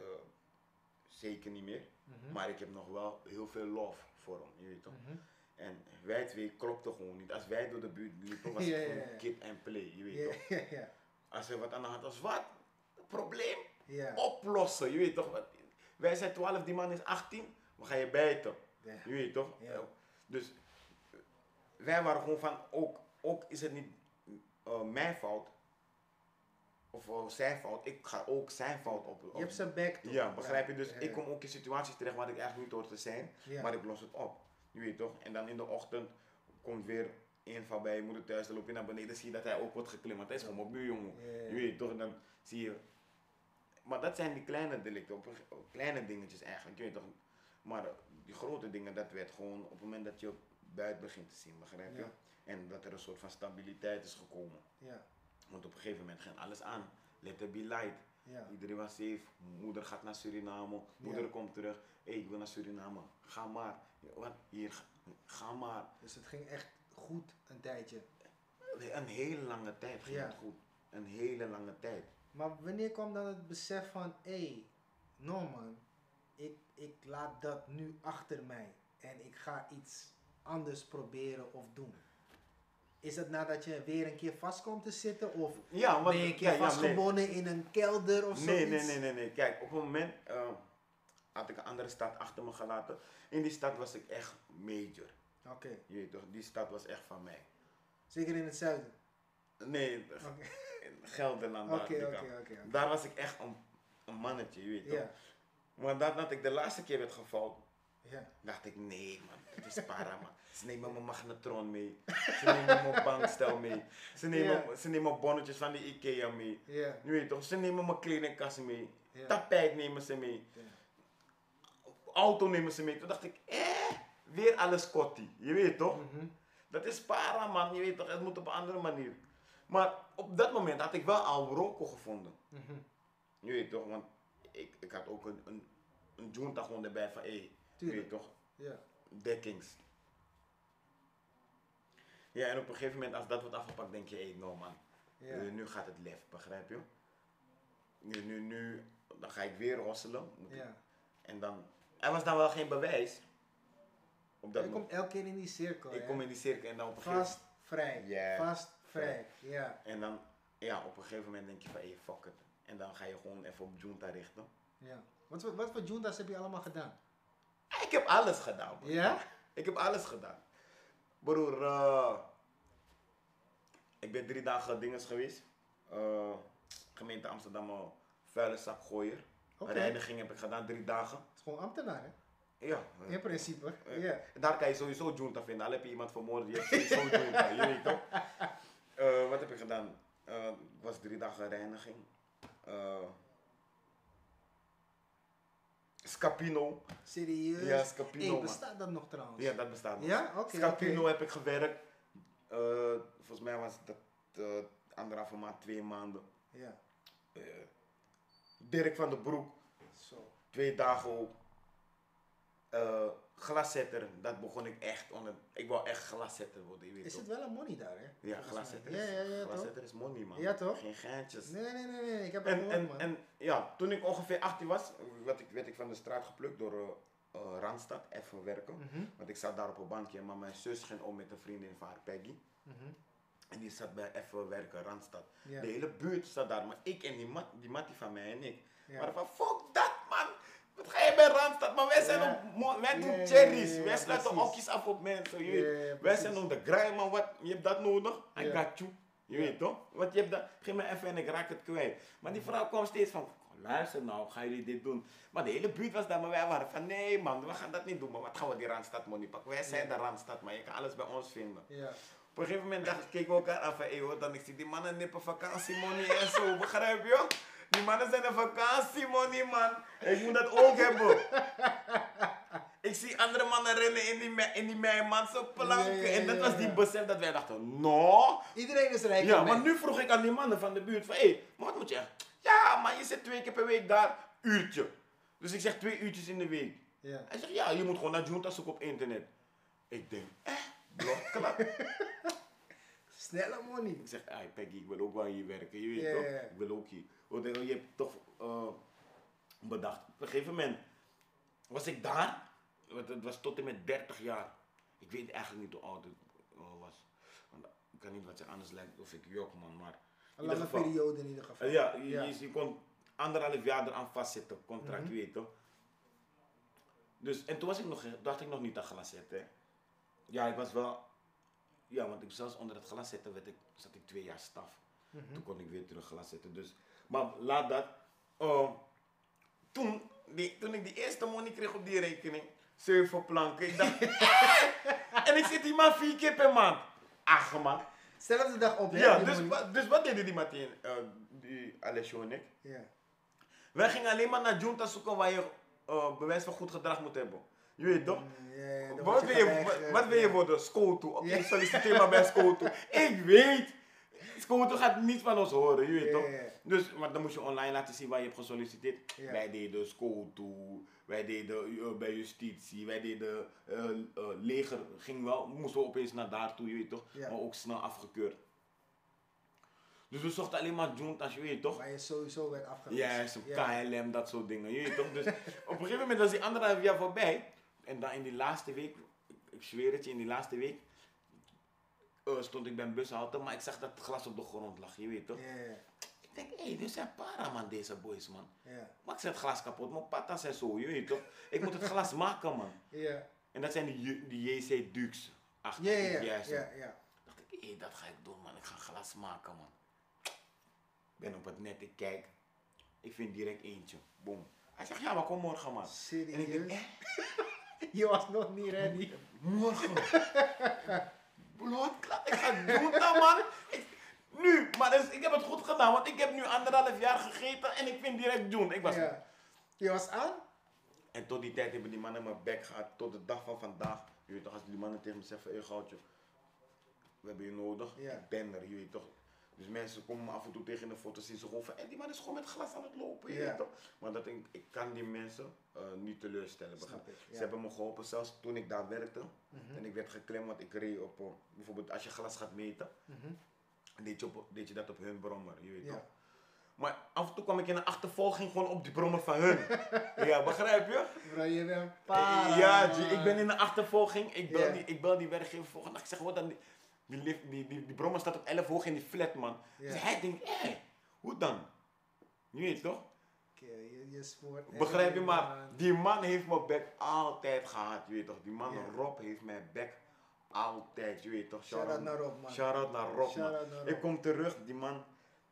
Speaker 2: zeker niet meer.
Speaker 1: Mhm.
Speaker 2: Maar ik heb nog wel heel veel love voor hem, je weet toch.
Speaker 1: Mhm.
Speaker 2: En wij twee klopten gewoon niet. Als wij door de buurt liepen, was het gewoon kid en play, je weet toch.
Speaker 1: ja, ja.
Speaker 2: Als er wat aan de hand was, wat? Probleem? Oplossen, je weet toch. Wat? Wij zijn 12, die man is 18, we gaan je bijten. Je weet toch? Dus wij waren gewoon van, ook, ook is het niet eh, mijn fout, of eh, zijn fout, ik ga ook zijn fout op. op-
Speaker 1: Je hebt zijn back toch?
Speaker 2: ja, begrijp je? Dus
Speaker 1: Ja,
Speaker 2: ik kom ook in situaties terecht waar ik eigenlijk niet hoor te zijn,
Speaker 1: Ja.
Speaker 2: maar ik los het op. Je weet toch? En dan in de ochtend komt weer een van bij je moeder thuis, dan loop je naar beneden, zie je dat hij ook wordt geklimd, want hij is gewoon mijn.
Speaker 1: Ja, ja.
Speaker 2: Je weet toch? En dan zie je. Maar dat zijn die kleine delicten, op, op kleine dingetjes eigenlijk, je weet toch? Maar die grote dingen, dat werd gewoon op het moment dat je buiten begint te zien, begrijp je?
Speaker 1: Ja.
Speaker 2: En dat er een soort van stabiliteit is gekomen.
Speaker 1: Ja,
Speaker 2: Want op een gegeven moment ging alles aan. Let it be light.
Speaker 1: Ja.
Speaker 2: Iedereen was safe. Moeder gaat naar Suriname. Moeder
Speaker 1: Ja.
Speaker 2: komt terug. Hé, ik wil naar Suriname. Ga maar. Wat? Hier, ga, maar.
Speaker 1: Dus het ging echt goed een tijdje.
Speaker 2: Een hele lange tijd ging
Speaker 1: Ja.
Speaker 2: het goed. Een hele lange tijd.
Speaker 1: Maar wanneer kwam dan het besef van, hé, hey, no man, ik, ik laat dat nu achter mij en ik ga iets anders proberen of doen? Is dat nadat je weer een keer vast komt te zitten of
Speaker 2: Ja, want
Speaker 1: ben je een keer
Speaker 2: ja, ja, nee.
Speaker 1: vastgebonden in een kelder of
Speaker 2: Nee,
Speaker 1: zoiets?
Speaker 2: nee, nee, nee, nee. Kijk, op een moment eh, had ik een andere stad achter me gelaten. In die stad was ik echt major.
Speaker 1: Oké,
Speaker 2: Je weet toch, die stad was echt van mij.
Speaker 1: zeker in het zuiden.
Speaker 2: Nee, in Gelderland. daar
Speaker 1: oké, oké, oké.
Speaker 2: Daar was ik echt een, een mannetje, je weet toch. Maar nadat ik de laatste keer werd gevallen,
Speaker 1: ja.
Speaker 2: dacht ik, nee man, het is para man. Ze nemen mijn magnetron mee. Ze nemen mijn bankstel mee. Ze nemen, ze nemen bonnetjes van de Ikea mee. Je weet toch, ze nemen mijn kledingkast mee. Tapijt nemen ze mee. Auto nemen ze mee. Toen dacht ik, eh, weer alles kotti. Je weet toch?
Speaker 1: Mhm.
Speaker 2: Dat is para man, je weet toch, het moet op een andere manier. Maar op dat moment had ik wel al Rocco gevonden.
Speaker 1: Mhm.
Speaker 2: Je weet toch, want ik, ik had ook een, een, een junta gewoon erbij van, hé, hey, weet toch,
Speaker 1: Ja,
Speaker 2: dekkings. Ja, en op een gegeven moment als dat wordt afgepakt, denk je, hé, hey, no man,
Speaker 1: ja.
Speaker 2: nu, nu gaat het lef, begrijp je? Nu, nu, nu, dan ga ik weer rosselen. Ik-
Speaker 1: ja.
Speaker 2: En dan, er was dan wel geen bewijs. Op dat
Speaker 1: Je
Speaker 2: moment.
Speaker 1: komt elke keer in die cirkel.
Speaker 2: Ik
Speaker 1: hè?
Speaker 2: kom in die cirkel en dan op een gegeven
Speaker 1: Vast, vrij.
Speaker 2: Ja.
Speaker 1: Vast, vrij. Ja,
Speaker 2: En dan, ja, op een gegeven moment denk je van, hé, hey, fuck it. En dan ga je gewoon even op junta richten.
Speaker 1: ja. Wat, voor- wat voor juntas heb je allemaal gedaan?
Speaker 2: Ik heb alles gedaan, man.
Speaker 1: Ja?
Speaker 2: Ik heb alles gedaan. Broer, eh, ik ben drie dagen dinges geweest. Eh, gemeente Amsterdam, eh, vuile zakgooier.
Speaker 1: Oké.
Speaker 2: Reiniging heb ik gedaan, drie dagen.
Speaker 1: Het is gewoon ambtenaar, hè?
Speaker 2: Ja.
Speaker 1: In principe. Ja.
Speaker 2: Daar kan je sowieso junta vinden. Al heb je iemand vermoord, je hebt sowieso junta. Je weet toch? <laughs> Wat heb ik gedaan? Ik was drie dagen reiniging. Scapino.
Speaker 1: Serieus?
Speaker 2: Ja, Scapino,
Speaker 1: Hey, bestaat dat nog trouwens?
Speaker 2: Ja, dat bestaat nog.
Speaker 1: Ja? Oké,
Speaker 2: Scapino heb ik gewerkt. Eh, volgens mij was dat eh anderhalve maand, twee maanden.
Speaker 1: Ja,
Speaker 2: Eh, Dirk van den Broek,
Speaker 1: zo.
Speaker 2: twee dagen ook. Glaszetter, dat begon ik echt onder. Ik wou echt glaszetter worden, je weet
Speaker 1: Is
Speaker 2: toch?
Speaker 1: het wel een money daar, hè?
Speaker 2: Ja, glaszetter is,
Speaker 1: Ja, ja, ja,
Speaker 2: glaszetter is money, man.
Speaker 1: Ja, toch?
Speaker 2: Geen geintjes.
Speaker 1: Nee, nee, nee, nee. Ik heb het
Speaker 2: En,
Speaker 1: gehoord,
Speaker 2: en,
Speaker 1: man.
Speaker 2: en ja, toen ik ongeveer 18 was, werd ik, werd ik van de straat geplukt door eh, eh, Randstad, even werken.
Speaker 1: Mhm,
Speaker 2: Want ik zat daar op een bankje, maar mijn zus ging om met een vriendin van haar, Peggy.
Speaker 1: mhm.
Speaker 2: En die zat bij even werken, Randstad. De hele buurt zat daar, maar ik en die, mat, die mattie van mij en ik. Maar van, fuck dat man! Wat ga je bij Randstad? Maar wij zijn op, wij doen cherries. wij sluiten
Speaker 1: precies.
Speaker 2: okjes af op mensen. Je weet. wij zijn op de grind, man. Wat, je hebt dat nodig? I got you. Je weet toch? Want je hebt dat, geef me even en ik raak het kwijt. Maar die vrouw kwam steeds van, luister nou, gaan jullie dit doen? Maar de hele buurt was daar, maar wij waren van, nee man, we gaan dat niet doen. Maar wat gaan we die Randstad money pakken? Wij zijn de Randstad, maar je kan alles bij ons vinden.
Speaker 1: Ja.
Speaker 2: Op een gegeven moment dacht, keken we elkaar aan van, hey, hoor, dan ik zie die mannen nippen vakantiemoney en zo, begrijp je? Die mannen zijn een vakantiemoney, man. Ik moet dat ook hebben. Ik zie andere mannen rennen in die, in die Meijermanse planken.
Speaker 1: Ja, ja,
Speaker 2: En dat was die besef dat wij dachten, no.
Speaker 1: Iedereen is rijk.
Speaker 2: Ja, maar nu vroeg ik aan die mannen van de buurt van, hé, hey, maar wat moet je echt? Ja, maar je zit twee keer per week daar, uurtje. Dus ik zeg twee uurtjes in de week.
Speaker 1: Ja.
Speaker 2: Hij zegt, ja, je moet gewoon naar Junta zoeken op internet. Ik denk, eh, blok, klap. <laughs>
Speaker 1: Snelle money.
Speaker 2: ik zeg, hey Peggy, ik wil ook wel hier werken, je weet toch? Ik wil ook hier. Want je hebt toch eh, bedacht. Op een gegeven moment was ik daar, want het was tot en met 30 jaar. Ik weet eigenlijk niet hoe oud ik eh, was. Want ik kan niet wat zeggen, anders lijkt of ik jok man, maar...
Speaker 1: Een lange
Speaker 2: geval-
Speaker 1: periode in ieder geval.
Speaker 2: Ja, je,
Speaker 1: Ja.
Speaker 2: Je, je kon anderhalf jaar eraan vastzitten, contract, je weet toch? Dus, en toen was ik nog, dacht ik nog niet aan glazetten. hè. Ja, ik was wel, ja, want ik zelfs onder het glazetten werd ik, zat ik twee jaar staf.
Speaker 1: Mhm.
Speaker 2: Toen kon ik weer terug glazetten. Dus, maar laat dat. Oh, toen, die, toen ik die eerste money kreeg op die rekening, zeven planken, ik dacht, <laughs> en ik zit hier maar vier keer per maand. Ach man.
Speaker 1: Zelfde dag op. hè,
Speaker 2: Ja, dus, dus wat deden die Martin, eh die Alessio en ik?
Speaker 1: Ja.
Speaker 2: Wij gingen alleen maar naar junta zoeken waar je eh, bewijs van goed gedrag moet hebben. Je weet toch?
Speaker 1: Ja,
Speaker 2: Wat wil je, wat, wat wil je worden? Scoto. Oké,
Speaker 1: Ja.
Speaker 2: solliciteer maar bij Scoto. <laughs> Ik weet. Scoto gaat niets van ons horen, je weet toch? Dus, maar dan moet je online laten zien waar je hebt gesolliciteerd. Wij deden Scoto, wij deden eh, bij justitie, wij deden eh, eh, leger, ging wel, moesten we opeens naar daartoe, je weet toch?
Speaker 1: Ja.
Speaker 2: Maar ook snel afgekeurd. Dus we zochten alleen maar juntas, je weet toch?
Speaker 1: Waar je sowieso werd afgewezen.
Speaker 2: Ja, zo'n
Speaker 1: Ja.
Speaker 2: KLM, dat soort dingen. Je weet toch? Dus op een gegeven moment was die anderhalf jaar voorbij. En dan in die laatste week, ik zweer het je, in die laatste week eh, stond ik bij een bushalte, maar ik zag dat het glas op de grond lag, je weet toch?
Speaker 1: Ja, ja,
Speaker 2: Ik denk, hé, hey, dit zijn para man, deze boys man.
Speaker 1: ja.
Speaker 2: Maar ik zet het glas kapot, mijn patas en zo, je weet toch? Ik moet het glas maken man.
Speaker 1: Ja,
Speaker 2: En dat zijn die, JC Dukes. Achter
Speaker 1: ja, ja, ja, ja.
Speaker 2: dacht ik, hé, dat ga ik doen man, ik ga glas maken man. Ik ben op het net, ik kijk, ik vind direct eentje, boom. Hij zegt, ja maar kom morgen man. En ik denk,
Speaker 1: Serieus?
Speaker 2: eh, <laughs>
Speaker 1: Je was nog niet ready.
Speaker 2: morgen? Bloedklap, ik ga doen dat man. Ik- nu, maar dus, ik heb het goed gedaan, want ik heb nu anderhalf jaar gegeten en ik vind direct doen. Ik was,
Speaker 1: Ja. Je was aan?
Speaker 2: En tot die tijd hebben die mannen mijn bek gehad, tot de dag van vandaag. Je weet toch, als die mannen tegen me zeggen, hé goudje, we hebben je nodig,
Speaker 1: Ja.
Speaker 2: ik ben er, je weet toch. Dus mensen komen me af en toe tegen in de foto, zien ze gewoon van, hé, die man is gewoon met glas aan het lopen, je
Speaker 1: Ja.
Speaker 2: toch. Maar dat ik, ik kan die mensen eh, niet teleurstellen.
Speaker 1: Snap
Speaker 2: begrijp je?
Speaker 1: ik, ja.
Speaker 2: Ze hebben me geholpen, zelfs toen ik daar werkte.
Speaker 1: Mhm.
Speaker 2: En ik werd geklemd, want ik reed op, eh, bijvoorbeeld als je glas gaat meten,
Speaker 1: Mhm.
Speaker 2: deed je, op, deed je dat op hun brommer, je weet
Speaker 1: Ja.
Speaker 2: toch. Maar af en toe kwam ik in een achtervolging gewoon op die brommer van hun. <laughs> ja, begrijp je?
Speaker 1: Bro, je bent para.
Speaker 2: Ja,
Speaker 1: man.
Speaker 2: Ik ben in een achtervolging. Ik bel, die, ik bel die werkgever volgende dag. Ik zeg, wat dan? Die, lift, die, die, die brommer staat op 11 hoog in die flat, man.
Speaker 1: Ja.
Speaker 2: Dus hij denkt, hé, hoe dan? Je weet toch?
Speaker 1: Je, je spoort.
Speaker 2: Begrijp je, maar
Speaker 1: man.
Speaker 2: die man heeft mijn bek altijd gehad, je weet toch? Die man. Rob heeft mijn bek altijd, je weet toch?
Speaker 1: Shout-out naar Rob, man.
Speaker 2: Shout-out naar Rob, man.
Speaker 1: Shout-out naar Rob.
Speaker 2: Ik kom terug, die man,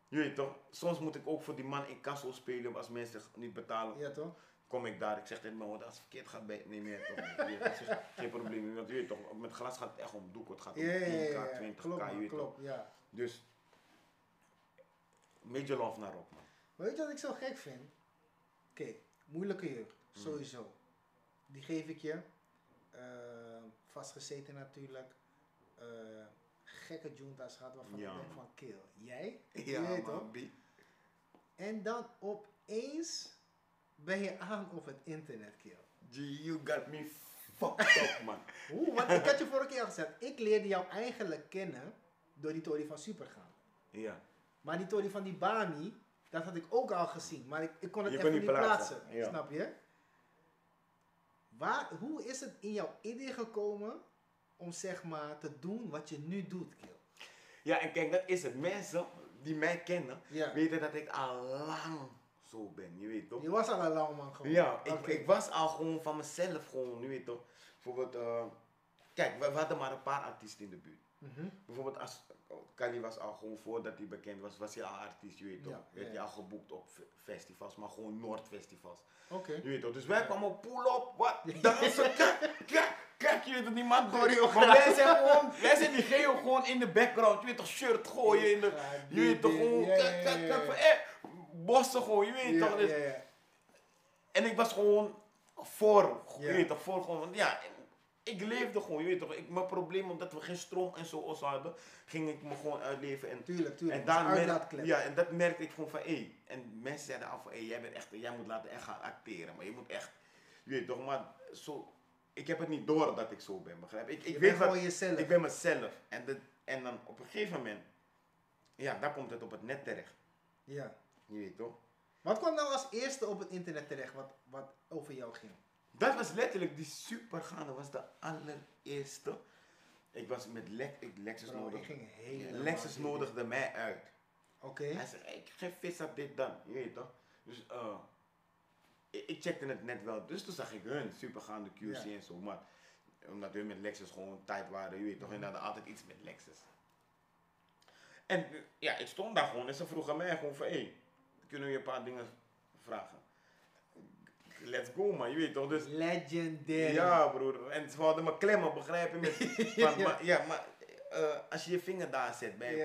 Speaker 2: je weet toch? Soms moet ik ook voor die man in kasso spelen als mensen niet betalen.
Speaker 1: Ja, toch?
Speaker 2: Kom ik daar, ik zeg tegen mijn moeder, als het verkeerd gaat, ben je niet meer toch? <laughs> Je geen probleem, want je weet toch, met glas gaat het echt om doek, het gaat om
Speaker 1: Ja, ja,
Speaker 2: 10k,
Speaker 1: ja, ja.
Speaker 2: 20k,
Speaker 1: Klopt,
Speaker 2: je weet toch.
Speaker 1: klopt, ja.
Speaker 2: Dus, major love naar op man.
Speaker 1: Weet je wat ik zo gek vind? Oké, moeilijke jeugd,
Speaker 2: Mm.
Speaker 1: sowieso. Die geef ik je. Eh, vastgezeten natuurlijk. Eh, gekke junta's gehad waarvan
Speaker 2: Ja,
Speaker 1: ik denk van kill. Jij?
Speaker 2: Ja
Speaker 1: Je weet toch?
Speaker 2: man.
Speaker 1: En dan opeens ben je aan op het internet kill.
Speaker 2: You got me fucked up man. <laughs>
Speaker 1: Oeh, want ik had je vorige keer al gezegd. Ik leerde jou eigenlijk kennen door die Tory van Supergaan.
Speaker 2: Ja,
Speaker 1: Maar die Tory van die Bami, dat had ik ook al gezien. Maar ik, ik kon het
Speaker 2: Je
Speaker 1: even
Speaker 2: kon
Speaker 1: niet plaatsen.
Speaker 2: plaatsen, ja.
Speaker 1: Snap je? Waar, hoe is het in jouw idee gekomen om zeg maar te doen wat je nu doet, Kill?
Speaker 2: ja en kijk, dat is het. Mensen die mij kennen,
Speaker 1: Ja.
Speaker 2: weten dat ik al lang zo ben, je weet toch.
Speaker 1: Je was al een lang man gewoon.
Speaker 2: Ja, ik, ik was al gewoon van mezelf gewoon, je weet toch. Bijvoorbeeld, eh, kijk, we, we hadden maar een paar artiesten in de buurt.
Speaker 1: Mhm.
Speaker 2: Bijvoorbeeld als Kali was al gewoon voordat hij bekend was, was hij al artiest, je weet toch.
Speaker 1: Ja,
Speaker 2: Werd
Speaker 1: ja,
Speaker 2: hij al geboekt op fe- festivals, maar gewoon Noordfestivals.
Speaker 1: Oké.
Speaker 2: Je weet toch, dus wij kwamen op pull up, wat, dansen, kijk, kijk, kijk, je weet toch, die man. Maar wij zijn gewoon, wij zijn die geo gewoon in de background, je weet toch, shirt gooien in de, je weet toch, gewoon, kijk, kijk, kijk, eh, bossen gewoon, je weet toch. Dus. En ik was gewoon, voor, je weet toch, voor gewoon, ja, ik leefde gewoon, je weet toch, ik, mijn probleem omdat we geen stroom en zo hadden, ging ik me gewoon uitleven en
Speaker 1: Tuurlijk, tuurlijk.
Speaker 2: en daar merk, ja, en dat merkte ik gewoon van, hé. En mensen zeiden af van, hé, jij bent echt, jij moet laten echt gaan acteren. Maar je moet echt, je weet toch, maar zo, ik heb het niet door dat ik zo ben, begrijp? Ik, ik
Speaker 1: je
Speaker 2: weet
Speaker 1: gewoon jezelf.
Speaker 2: ik ben mezelf. En, dat, en dan op een gegeven moment, ja, daar komt het op het net terecht.
Speaker 1: Ja.
Speaker 2: Je weet toch?
Speaker 1: Wat kwam nou als eerste op het internet terecht wat, wat over jou ging?
Speaker 2: Dat was letterlijk, die supergaande was de allereerste. Ik was met Lex, ik, Lexus
Speaker 1: Bro, ik
Speaker 2: nodig.
Speaker 1: ging helemaal...
Speaker 2: Lexus nodigde mij uit.
Speaker 1: Oké.
Speaker 2: Hij hey, ik geef vis op dit dan, je weet toch? Dus eh, ik, ik checkte het net wel, dus toen zag ik hun supergaande QC
Speaker 1: Ja.
Speaker 2: en zo, maar omdat hun met Lexus gewoon tijd waren, je weet toch, en hadden altijd iets met Lexus. En ja, ik stond daar gewoon en ze vroegen mij gewoon van, hé, hey, kunnen we je een paar dingen vragen? Let's go man, je weet toch, dus
Speaker 1: Legendary.
Speaker 2: ja, broer. En ze hadden me klemmen, begrijp je? Met, <laughs> maar, ja, maar eh, als je je vinger daar zet bij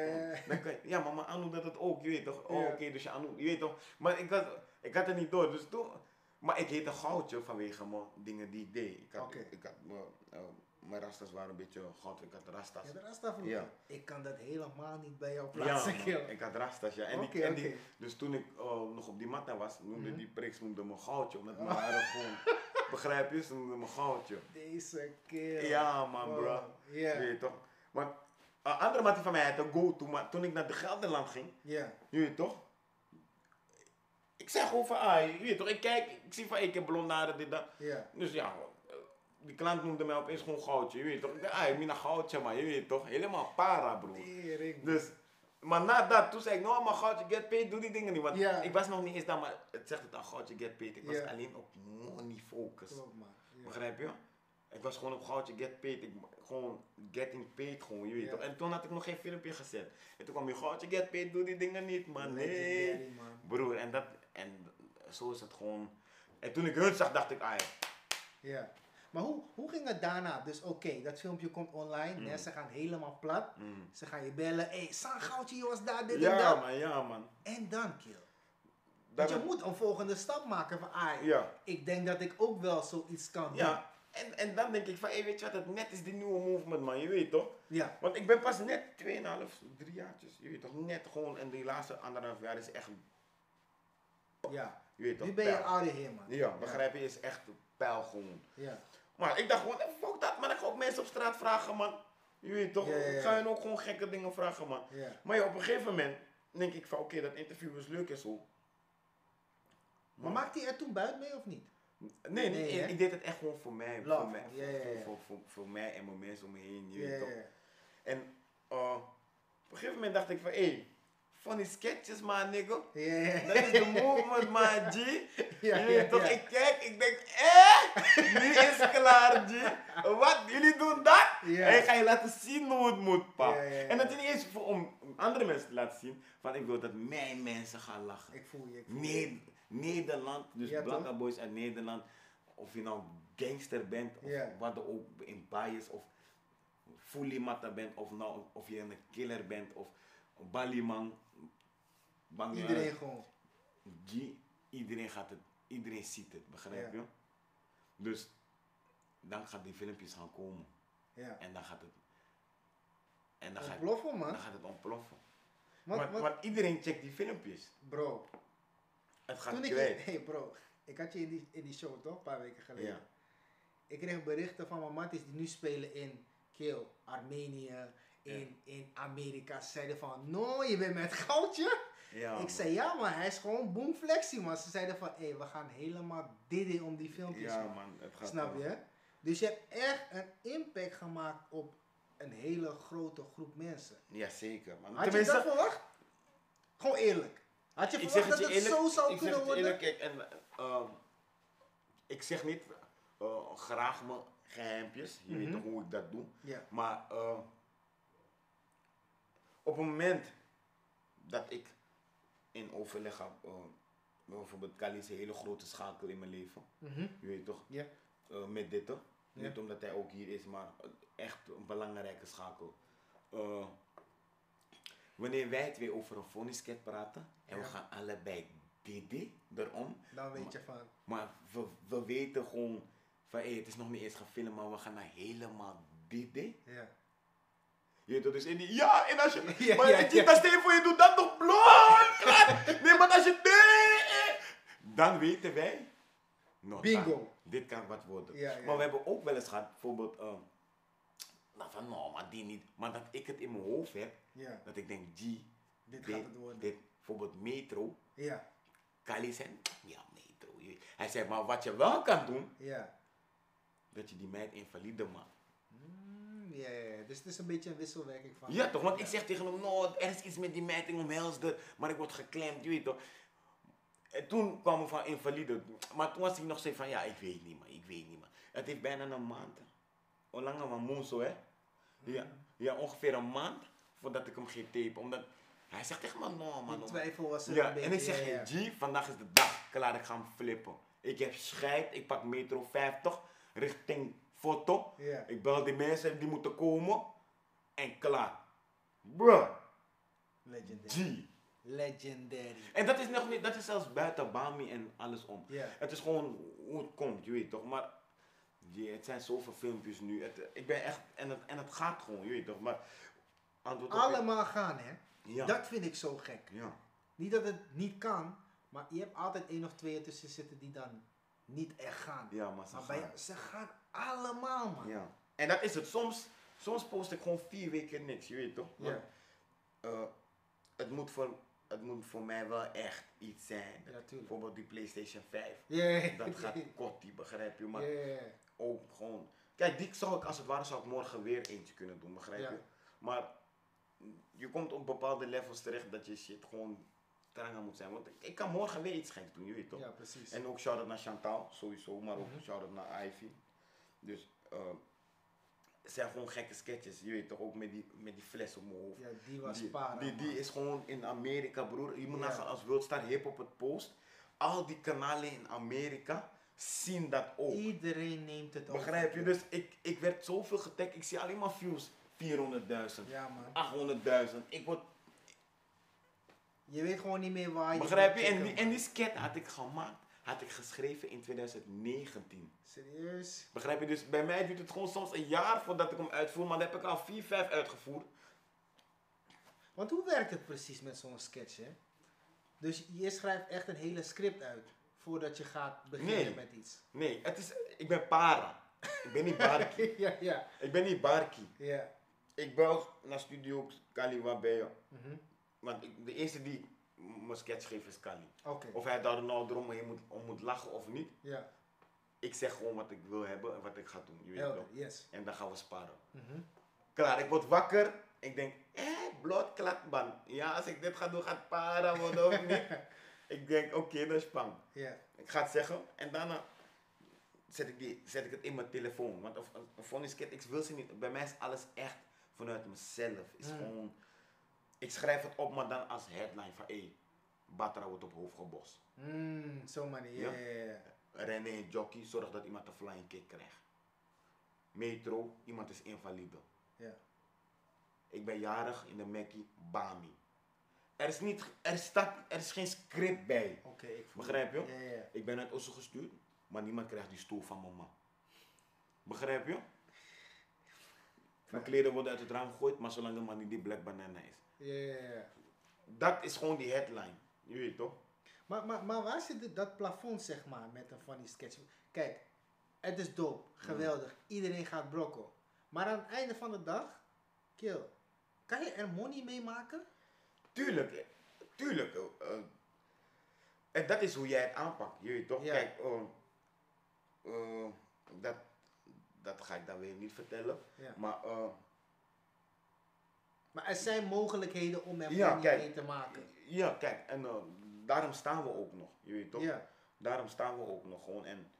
Speaker 2: dan kan je, Ja, maar mijn Anu dat het ook, je weet toch? Oh, oké, dus je Anu, je weet toch? Maar ik had, ik had het niet door, dus toen... Maar ik heette Goudje vanwege mijn dingen die ik deed. Ik had,
Speaker 1: Oké.
Speaker 2: ik, had mijn, eh, mijn rastas waren een beetje goud, ik had rastas.
Speaker 1: Ja, de Rasta vroeger.
Speaker 2: Ja.
Speaker 1: Ik kan dat helemaal niet bij jou
Speaker 2: Ja,
Speaker 1: plaatsen,
Speaker 2: man,
Speaker 1: kill.
Speaker 2: ik had rastas, ja. En, die- dus toen ik eh, nog op die matta was, noemde
Speaker 1: Mhm.
Speaker 2: die priks noemde me Goudje, omdat mijn haren gewoon... <laughs> Begrijp je? Ze noemden me Goudje.
Speaker 1: Deze kill.
Speaker 2: Ja, man,
Speaker 1: Wow.
Speaker 2: bro.
Speaker 1: Ja.
Speaker 2: Je weet toch? Maar een andere mattie van mij had een go-to, maar toen ik naar de Gelderland ging,
Speaker 1: Ja.
Speaker 2: je weet toch? Ik zeg gewoon van, ah, je weet toch, ik kijk, ik zie van, ik heb blonde haren, dit, dat.
Speaker 1: Ja.
Speaker 2: Dus ja, die klant noemde mij opeens gewoon goudje, je weet toch? Ik dacht, ah, mina goudje, maar je weet toch? Helemaal para, bro.
Speaker 1: Tering.
Speaker 2: Dus, maar na dat, toen zei ik, no, maar goudje, get paid, doe die dingen niet. Want
Speaker 1: Ja.
Speaker 2: ik was nog niet eens daar, maar het zegt het al, goudje, get paid. Ik was
Speaker 1: Ja.
Speaker 2: alleen op money focus.
Speaker 1: Klopt, man. Ja.
Speaker 2: Begrijp je? Ik was gewoon op goudje get paid. Ik, gewoon getting paid gewoon, je weet toch. En toen had ik nog geen filmpje gezet. En toen kwam je goudje get paid, doe die dingen niet, man. Nee.
Speaker 1: Legendary, man.
Speaker 2: Broer, en, dat, en zo is het gewoon. En toen ik hun zag, dacht ik, ah ja.
Speaker 1: Ja. Maar hoe, hoe ging het daarna? Dus oké, dat filmpje komt online.
Speaker 2: Mm.
Speaker 1: Mensen gaan helemaal plat.
Speaker 2: Mm.
Speaker 1: Ze gaan je bellen. Hé, hey, San Goudje, je was daar, dit en
Speaker 2: Ja,
Speaker 1: dat.
Speaker 2: man, ja, man.
Speaker 1: En dan, kill.
Speaker 2: Dat
Speaker 1: Want je moet een volgende stap maken van, ah,
Speaker 2: Ja.
Speaker 1: ik denk dat ik ook wel zoiets kan doen.
Speaker 2: Ja. En, en dan denk ik van, hey, weet je wat, het net is die nieuwe movement, man. Je weet toch?
Speaker 1: Ja.
Speaker 2: Want ik ben pas net 2,5, 3 jaartjes. Je weet toch, net gewoon. En die laatste anderhalf jaar is echt,
Speaker 1: ja.
Speaker 2: je weet toch,
Speaker 1: Nu ben je
Speaker 2: pijl.
Speaker 1: ouder hier, man.
Speaker 2: Ja, begrijp je, is echt pijl gewoon.
Speaker 1: Ja.
Speaker 2: Maar ik dacht gewoon, fuck dat man, ik ga ook mensen op straat vragen man. Je weet toch,
Speaker 1: ja, ja.
Speaker 2: ik ga hen ook gewoon gekke dingen vragen man. Maar ja, op een gegeven moment denk ik van oké, dat interview is leuk en zo.
Speaker 1: Maar maakte hij er toen buiten mee of niet?
Speaker 2: Nee, nee,
Speaker 1: Nee,
Speaker 2: ik, deed het echt gewoon voor mij.
Speaker 1: Love,
Speaker 2: voor, mij. Voor, voor, voor, voor mij en mijn mensen om me heen. Je weet toch. En eh, op een gegeven moment dacht ik van hé, hey, funny sketches man nigga. Dat is de movement man G. <laughs>
Speaker 1: Ja,
Speaker 2: je toch, ik kijk, ik denk eh, nu is het klaar G. Wat, jullie doen dat?
Speaker 1: Ja.
Speaker 2: En ik ga je laten zien hoe het moet, pa. En dat is niet eens voor, om andere mensen te laten zien, van ik wil dat mijn mensen gaan lachen.
Speaker 1: Ik voel je. Ik voel je.
Speaker 2: Ne- Nederland, dus
Speaker 1: Ja?
Speaker 2: Boys uit Nederland, of je nou gangster bent, of wat dan ook in bias, of fully matta bent, of, nou, of je een killer bent, of baliman. Bang
Speaker 1: Iedereen gewoon.
Speaker 2: G, iedereen gaat het, iedereen ziet het, begrijp je? Dus dan gaan die filmpjes gaan komen.
Speaker 1: Ja.
Speaker 2: En dan gaat het. En dan, gaat,
Speaker 1: man.
Speaker 2: dan gaat het ontploffen.
Speaker 1: Want,
Speaker 2: Want,
Speaker 1: want-
Speaker 2: want iedereen checkt die filmpjes.
Speaker 1: bro,
Speaker 2: Het gaat
Speaker 1: toen ik... <laughs> Hey bro, ik had je in die, in die show toch, een paar weken geleden.
Speaker 2: Ja.
Speaker 1: Ik kreeg berichten van mijn matties die nu spelen in Kill, Armenië, in, in Amerika. Ze zeiden van, no, je bent met goudje.
Speaker 2: Ja,
Speaker 1: ik zei, ja man, hij is gewoon boomflexie man. Ze zeiden van, hé, we gaan helemaal dit in om die filmpjes
Speaker 2: Ja,
Speaker 1: man.
Speaker 2: man. Het gaat
Speaker 1: Snap
Speaker 2: wel.
Speaker 1: je? Dus je hebt echt een impact gemaakt op een hele grote groep mensen.
Speaker 2: Ja, zeker, man.
Speaker 1: Had je
Speaker 2: Tenminste,
Speaker 1: dat verwacht? Gewoon eerlijk. Had je
Speaker 2: ik
Speaker 1: verwacht dat
Speaker 2: het je eerlijk.
Speaker 1: zo zou
Speaker 2: ik zeg
Speaker 1: kunnen
Speaker 2: het je
Speaker 1: worden?
Speaker 2: eerlijk, kijk, en, ehm, ik zeg niet eh, graag mijn geheimpjes. Je weet
Speaker 1: Mhm.
Speaker 2: toch hoe ik dat doe. Maar eh, op het moment dat ik in overleg heb, eh, bijvoorbeeld Kali is een hele grote schakel in mijn leven.
Speaker 1: Mhm.
Speaker 2: Je weet toch?
Speaker 1: Ja.
Speaker 2: Eh, met dit. toch?
Speaker 1: Ja.
Speaker 2: Niet omdat hij ook hier is, maar echt een belangrijke schakel. Eh, wanneer wij twee over een phoniesket praten en we gaan allebei dit erom.
Speaker 1: Dan weet je van.
Speaker 2: Maar we, we weten gewoon van hé, het is nog niet eens gefilmd, maar we gaan naar helemaal dit.
Speaker 1: Ja.
Speaker 2: Je toch, dus in die, ja, en als je, <laughs>
Speaker 1: Ja,
Speaker 2: maar
Speaker 1: ja, ja.
Speaker 2: dat voor je doet dat nog blond. Nee, maar als je, nee, dan weten wij, nou,
Speaker 1: Bingo.
Speaker 2: dit kan wat worden.
Speaker 1: Ja.
Speaker 2: Maar we hebben ook wel eens gehad, bijvoorbeeld, ehm, nou van, nou, maar die niet, maar dat ik het in mijn hoofd heb, dat ik denk, G,
Speaker 1: Dit gaat het worden.
Speaker 2: dit, bijvoorbeeld metro,
Speaker 1: Ja.
Speaker 2: Kali zei, ja, metro. Hij zei, maar wat je wel kan doen,
Speaker 1: Ja.
Speaker 2: dat je die meid invalide maakt.
Speaker 1: Mm, ja, ja. Dus het is een beetje een wisselwerking van.
Speaker 2: Ja toch, want ik zeg tegen hem, nou, er is iets met die meid, ik omhels haar, maar ik word geklemd, je weet toch. En toen kwam we van invalide, maar toen was ik nog steeds van, ja, ik weet niet, maar ik weet niet, maar Het heeft bijna een maand. Hoe lang van Moenso, hè? Ja, ja, ongeveer een maand voordat ik hem ging tapen, omdat hij zegt tegen me, no man.
Speaker 1: Die
Speaker 2: no,
Speaker 1: twijfel was er
Speaker 2: Ja,
Speaker 1: een beetje.
Speaker 2: en ik zeg,
Speaker 1: ja, ja.
Speaker 2: G, vandaag is de dag. Klaar, ik ga hem flippen. Ik heb scheid, ik pak metro 50 richting foto. Ik bel die mensen die moeten komen. En klaar. Bruh,
Speaker 1: Legendary.
Speaker 2: G.
Speaker 1: Legendary.
Speaker 2: En dat is nog niet, dat is zelfs buiten Bami en alles om.
Speaker 1: Ja.
Speaker 2: Het is gewoon hoe het komt, je weet toch. Maar je, het zijn zoveel filmpjes nu. Het, ik ben echt, en het, en het gaat gewoon, je weet toch. Maar op
Speaker 1: Allemaal gaan, hè?
Speaker 2: Ja.
Speaker 1: Dat vind ik zo gek.
Speaker 2: ja.
Speaker 1: Niet dat het niet kan, maar je hebt altijd één of twee ertussen zitten die dan niet echt gaan.
Speaker 2: Ja, maar ze
Speaker 1: maar
Speaker 2: gaan.
Speaker 1: bij, ze gaan allemaal, man.
Speaker 2: Ja. En dat is het. Soms, soms post ik gewoon vier weken niks, je weet toch?
Speaker 1: Ja.
Speaker 2: Maar, eh, het, moet voor, het moet voor mij wel echt iets zijn.
Speaker 1: Ja.
Speaker 2: Bijvoorbeeld die PlayStation 5.
Speaker 1: Ja,
Speaker 2: Dat gaat kort, die begrijp je. Maar
Speaker 1: ja.
Speaker 2: ook gewoon. Kijk, die zou ik als het ware zou ik morgen weer eentje kunnen doen, begrijp
Speaker 1: Ja.
Speaker 2: je? Maar je komt op bepaalde levels terecht dat je shit gewoon tranger moet zijn. Want ik, ik kan morgen weer iets geks doen, je weet toch?
Speaker 1: Ja, precies.
Speaker 2: En ook shout-out naar Chantal, sowieso, maar ook
Speaker 1: Mhm.
Speaker 2: shout-out naar Ivy. Dus het zijn gewoon gekke sketches, je weet toch, ook met die, met die fles op mijn hoofd.
Speaker 1: ja, die was
Speaker 2: die,
Speaker 1: para,
Speaker 2: die, die is gewoon in Amerika, broer. Je moet
Speaker 1: Ja.
Speaker 2: nagaan als Worldstar Hip op het post. Al die kanalen in Amerika zien dat ook.
Speaker 1: Iedereen neemt het over.
Speaker 2: Begrijp je? Dus ik, ik werd zoveel getagd, ik zie alleen maar views. 400.000,
Speaker 1: Ja, man.
Speaker 2: 800.000. Ik word,
Speaker 1: Je weet gewoon niet meer waar je
Speaker 2: begrijp je? En die, en die sketch had ik gemaakt, had ik geschreven in 2019.
Speaker 1: Serieus?
Speaker 2: Begrijp je? Dus bij mij duurt het gewoon soms een jaar voordat ik hem uitvoer, maar dan heb ik al 4, 5 uitgevoerd.
Speaker 1: Want hoe werkt het precies met zo'n sketch, hè? Dus je schrijft echt een hele script uit voordat je gaat beginnen
Speaker 2: Nee.
Speaker 1: met iets.
Speaker 2: Nee, het is, ik ben para. Ik ben niet barkie. <laughs>
Speaker 1: ja, ja,
Speaker 2: ik ben niet barkie.
Speaker 1: ja.
Speaker 2: Ik bel naar studio Kaliwa bij je.
Speaker 1: Mhm.
Speaker 2: Want ik, de eerste die mijn sketch geeft is Kali. Of hij daar nou erom heen moet, om moet lachen of niet.
Speaker 1: ja.
Speaker 2: Ik zeg gewoon wat ik wil hebben en wat ik ga doen. Je weet
Speaker 1: Helder,
Speaker 2: toch?
Speaker 1: yes.
Speaker 2: En dan gaan we sparen.
Speaker 1: Mhm.
Speaker 2: Klaar, ik word wakker. Ik denk, eh, bloedklatban. Ja, als ik dit ga doen, gaat para worden of niet? <laughs> ik denk, oké, dat is.
Speaker 1: Ja,
Speaker 2: Ik ga het zeggen en daarna zet ik, die, zet ik het in mijn telefoon. Want of, een phone sketch, ik wil ze niet. Bij mij is alles echt vanuit mezelf. Is
Speaker 1: Mm.
Speaker 2: gewoon, ik schrijf het op, maar dan als headline van, hé, hey, Batra wordt op hoofd gebost.
Speaker 1: mm, zo manier. Ja,
Speaker 2: Ja.
Speaker 1: ja, ja.
Speaker 2: Rennen in jockey, zorg dat iemand een flying kick krijgt. Metro, iemand is invalide.
Speaker 1: ja.
Speaker 2: Ik ben jarig in de Mackie, Bami. Er is, niet, er, staat, er is geen script bij.
Speaker 1: Oké, ik voel
Speaker 2: Begrijp je?
Speaker 1: Ja, ja, ja.
Speaker 2: Ik ben uit Osso gestuurd, maar niemand krijgt die stoel van mama. Begrijp je? Mijn kleren worden uit het raam gegooid, maar zolang de man niet die black banana is.
Speaker 1: Ja, ja, ja.
Speaker 2: Dat is gewoon die headline. Je weet toch?
Speaker 1: Maar, maar, maar waar zit dat plafond, zeg maar, met een funny sketch? Kijk, het is dope, geweldig, iedereen gaat brokken. Maar aan het einde van de dag, kill, kan je er money mee maken?
Speaker 2: Tuurlijk, tuurlijk. eh, eh, en dat is hoe jij het aanpakt. Je weet toch?
Speaker 1: Ja.
Speaker 2: Kijk, eh, dat, dat ga ik dan weer niet vertellen.
Speaker 1: Ja.
Speaker 2: Maar eh,
Speaker 1: Maar er zijn mogelijkheden om er
Speaker 2: Ja, kijk.
Speaker 1: mee te maken.
Speaker 2: ja, kijk, en eh, daarom staan we ook nog. Je weet toch?
Speaker 1: Ja,
Speaker 2: Daarom staan we ook nog gewoon. En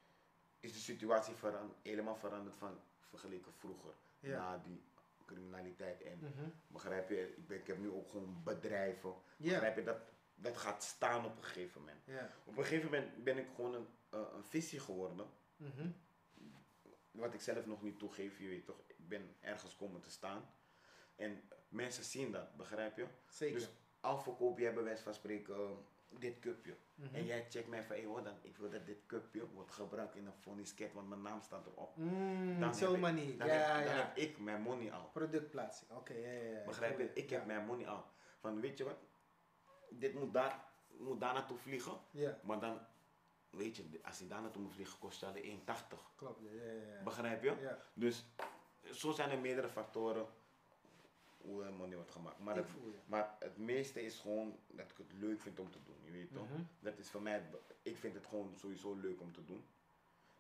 Speaker 2: is de situatie veran- helemaal veranderd van vergeleken vroeger.
Speaker 1: Ja.
Speaker 2: Na die criminaliteit. En
Speaker 1: Mhm.
Speaker 2: begrijp je, ik, ben, ik heb nu ook gewoon bedrijven.
Speaker 1: Ja.
Speaker 2: Begrijp je, dat, dat gaat staan op een gegeven moment.
Speaker 1: ja.
Speaker 2: Op een gegeven moment ben ik gewoon een, eh, een visie geworden.
Speaker 1: Mhm.
Speaker 2: Wat ik zelf nog niet toegeef, je weet toch. Ik ben ergens komen te staan. En mensen zien dat, begrijp je?
Speaker 1: Zeker.
Speaker 2: Dus al verkoop jij bij wijze van spreken dit cupje.
Speaker 1: Mhm.
Speaker 2: En jij checkt mij van, hé, dan, ik wil dat dit cupje wordt gebruikt in een fondsket, want mijn naam staat erop.
Speaker 1: Mm,
Speaker 2: Dan heb ik-
Speaker 1: manier.
Speaker 2: Dan,
Speaker 1: Ja,
Speaker 2: heb, dan
Speaker 1: ja.
Speaker 2: heb ik mijn money al.
Speaker 1: Productplaatsing. Oké, ja, ja, ja.
Speaker 2: Begrijp je? Ik heb mijn money al. Van, weet je wat, dit moet daar, moet daar naartoe vliegen.
Speaker 1: Ja,
Speaker 2: Maar dan, weet je, als hij daar naartoe moet vliegen, kost je al 1,80.
Speaker 1: klopt. Ja, ja, ja.
Speaker 2: Begrijp je?
Speaker 1: Ja,
Speaker 2: Dus zo zijn er meerdere factoren hoe er money wordt gemaakt. Maar,
Speaker 1: ik
Speaker 2: het,
Speaker 1: voel je.
Speaker 2: maar het meeste is gewoon dat ik het leuk vind om te doen. Je weet toch?
Speaker 1: Mhm.
Speaker 2: Dat is voor mij, ik vind het gewoon sowieso leuk om te doen.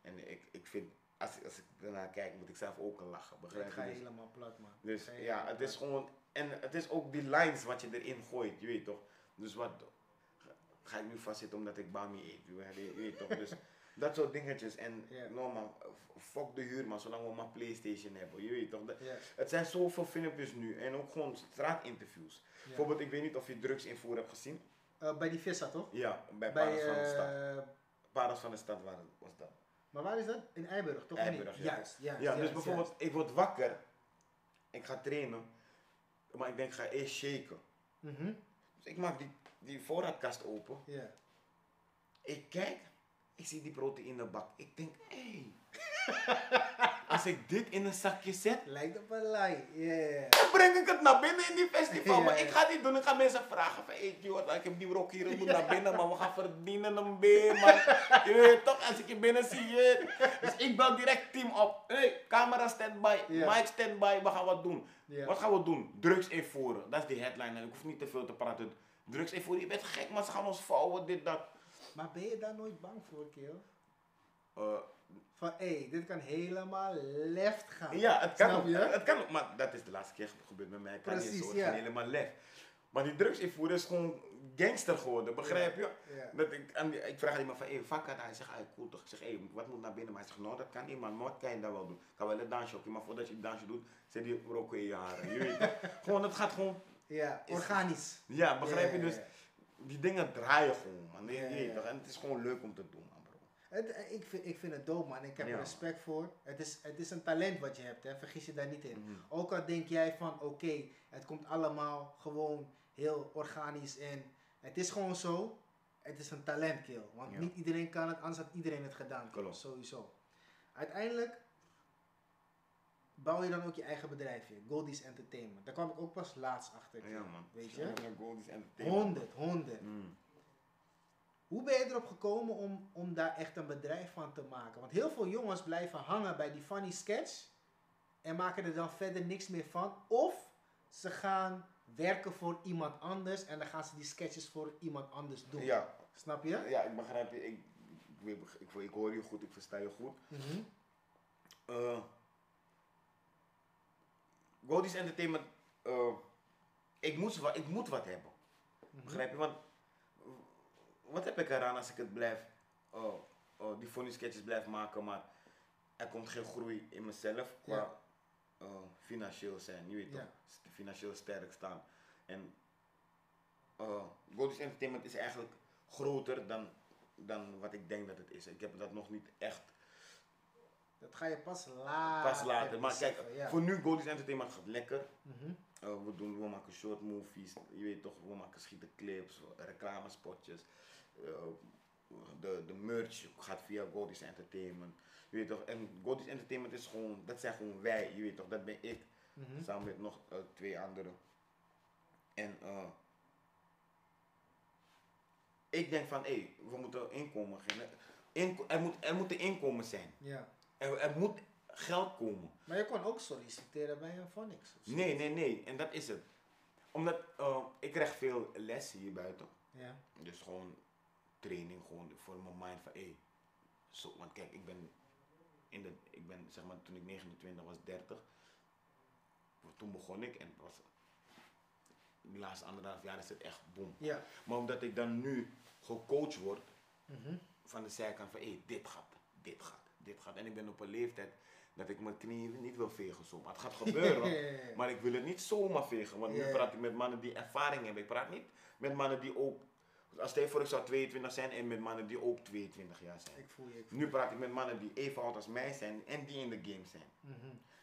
Speaker 2: En ik, ik vind, als, als ik ernaar kijk, moet ik zelf ook lachen. Begrijp
Speaker 1: Ik
Speaker 2: je?
Speaker 1: ga
Speaker 2: Dus-
Speaker 1: helemaal plat, man.
Speaker 2: dus ja,
Speaker 1: helemaal
Speaker 2: het is gewoon. En het is ook die lines wat je erin gooit, je weet toch? Dus wat. ga- Ga ik nu vastzitten omdat ik bami eet? Je weet, je weet toch? Dus dat soort dingetjes. En
Speaker 1: Ja.
Speaker 2: normaal, fuck de huur man, zolang we maar PlayStation hebben. Je weet toch? Het zijn zoveel filmpjes nu en ook gewoon straatinterviews. Bijvoorbeeld, ik weet niet of je drugsinvoer hebt gezien.
Speaker 1: Eh, bij die vissa, toch?
Speaker 2: Ja, bij,
Speaker 1: Bij,
Speaker 2: Paras van de stad.
Speaker 1: eh,
Speaker 2: Paras van de stad waar was dat.
Speaker 1: maar waar is dat? In Eiburg, toch?
Speaker 2: Eiburg, ja.
Speaker 1: Juist, juist.
Speaker 2: Ja, dus bijvoorbeeld, ik word wakker, ik ga trainen, maar ik denk, ik ga eerst shaken.
Speaker 1: Mhm,
Speaker 2: Dus ik maak die, die voorraadkast open.
Speaker 1: Ja.
Speaker 2: Ik kijk, ik zie die proteïnebak. Ik denk, hé. <laughs> Als ik dit in een zakje zet,
Speaker 1: Lijkt op een lijn. Yeah.
Speaker 2: dan breng ik het naar binnen in die festival. Maar ik ga niet doen. Ik ga mensen vragen van, hé, joh, ik heb die brok hier, ik moet naar binnen, maar we gaan verdienen hem weer, man. Je weet toch, als ik je binnen zie, je. Dus ik bel direct team op. Hé, hey, camera standby,
Speaker 1: Ja.
Speaker 2: mic standby, we gaan wat doen. Wat gaan we doen? Drugs invoeren. Dat is die headline. Ik hoef niet te veel te praten. Drugs invoeren, je bent gek, maar ze gaan ons vouwen, dit, dat.
Speaker 1: Maar ben je daar nooit bang voor, Keel?
Speaker 2: Eh,
Speaker 1: Van, hé, dit kan helemaal left gaan.
Speaker 2: Ja, het kan,
Speaker 1: Snap
Speaker 2: ook,
Speaker 1: je?
Speaker 2: het kan ook, maar dat is de laatste keer gebeurd met mij. Het kan niet
Speaker 1: Precies,
Speaker 2: zo, het
Speaker 1: ja.
Speaker 2: helemaal lef. Maar die drugsinvoer is gewoon gangster geworden, begrijp je?
Speaker 1: Ja.
Speaker 2: Dat ik, aan die- ik vraag aan iemand van, hé, hey, Hij zegt, ah, cool toch? Ik zeg, hé, wat moet naar binnen? Maar hij zegt, nou, dat kan niet, man. Maar kan je daar wel doen? Ik kan wel een dansje, oké, maar voordat je het dansje doet, zit die roken in je haren. Je weet toch? <laughs> gewoon, het gaat gewoon,
Speaker 1: Ja,
Speaker 2: Is-
Speaker 1: organisch.
Speaker 2: ja, begrijp je? Dus. Die dingen draaien gewoon, man. En het is gewoon leuk om te doen, man, bro.
Speaker 1: Het, eh, ik, vind, ik vind het dope, man. Ik heb er respect voor. Het is, het is een talent wat je hebt, hè. vergis je daar niet in.
Speaker 2: Mhm.
Speaker 1: Ook al denk jij van, oké, het komt allemaal gewoon heel organisch en het is gewoon zo. Het is een talentkill. Want niet iedereen kan het, anders had iedereen het gedaan.
Speaker 2: Klopt.
Speaker 1: Sowieso. Uiteindelijk bouw je dan ook je eigen bedrijfje. Goldies Entertainment. Daar kwam ik ook pas laatst achter.
Speaker 2: Ja, man.
Speaker 1: Weet je?
Speaker 2: Goldies Entertainment.
Speaker 1: 100, 100.
Speaker 2: Mm.
Speaker 1: Hoe ben je erop gekomen om, om daar echt een bedrijf van te maken? Want heel veel jongens blijven hangen bij die funny sketch en maken er dan verder niks meer van. Of ze gaan werken voor iemand anders en dan gaan ze die sketches voor iemand anders doen.
Speaker 2: Ja,
Speaker 1: Snap je?
Speaker 2: ja, ik begrijp je. Ik, ik, ik, ik hoor je goed, ik versta je goed. Uh, Goldies Entertainment, eh, ik, moet, ik moet wat hebben.
Speaker 1: Mhm.
Speaker 2: Begrijp je? Want wat heb ik eraan als ik het blijf, uh, uh, die funny sketches blijf maken, maar er komt geen groei in mezelf qua
Speaker 1: Ja.
Speaker 2: financieel zijn. Je weet
Speaker 1: Ja.
Speaker 2: toch? Financieel sterk staan. En Goldies Entertainment is eigenlijk groter dan, dan wat ik denk dat het is. Ik heb dat nog niet echt
Speaker 1: Dat ga je pas later.
Speaker 2: pas later. Maar kijk,
Speaker 1: ja.
Speaker 2: voor nu Goldies Entertainment gaat lekker.
Speaker 1: Mhm.
Speaker 2: Uh, we, doen, we maken short movies, je weet toch, we maken schieten clips, reclamespotjes. Uh, de, de merch gaat via Goldies Entertainment. Je weet toch, en Goldies Entertainment is gewoon, dat zijn gewoon wij, je weet toch, dat ben ik,
Speaker 1: Mhm.
Speaker 2: samen met nog uh, twee anderen. En uh, ik denk van, hé, hey, we moeten inkomen er, moet, er moeten inkomen zijn.
Speaker 1: Ja.
Speaker 2: Er, er moet geld komen.
Speaker 1: Maar je kon ook solliciteren bij een Phonics.
Speaker 2: Nee, nee, nee. En dat is het. Omdat uh, ik krijg veel les hier buiten.
Speaker 1: Ja.
Speaker 2: Dus gewoon training, gewoon voor mijn mind van hé. zo, want kijk, ik ben in de, ik ben zeg maar toen ik 29 was, 30. Toen begon ik en was de laatste anderhalf jaar is het echt boom.
Speaker 1: Ja.
Speaker 2: Maar omdat ik dan nu gecoacht word
Speaker 1: Mhm.
Speaker 2: van de zijkant van hé, dit gaat, dit gaat, gaat. En ik ben op een leeftijd dat ik mijn knieën niet wil vegen zo. Maar het gaat gebeuren. <laughs> Maar ik wil het niet zomaar vegen, want nu praat ik met mannen die ervaring hebben. Ik praat niet met mannen die ook, als je voor ik zou 22 zijn en met mannen die ook 22 jaar zijn.
Speaker 1: Ik voel je. Ik voel
Speaker 2: Nu praat ik met mannen die even oud als mij zijn en die in de game zijn.
Speaker 1: Mhm.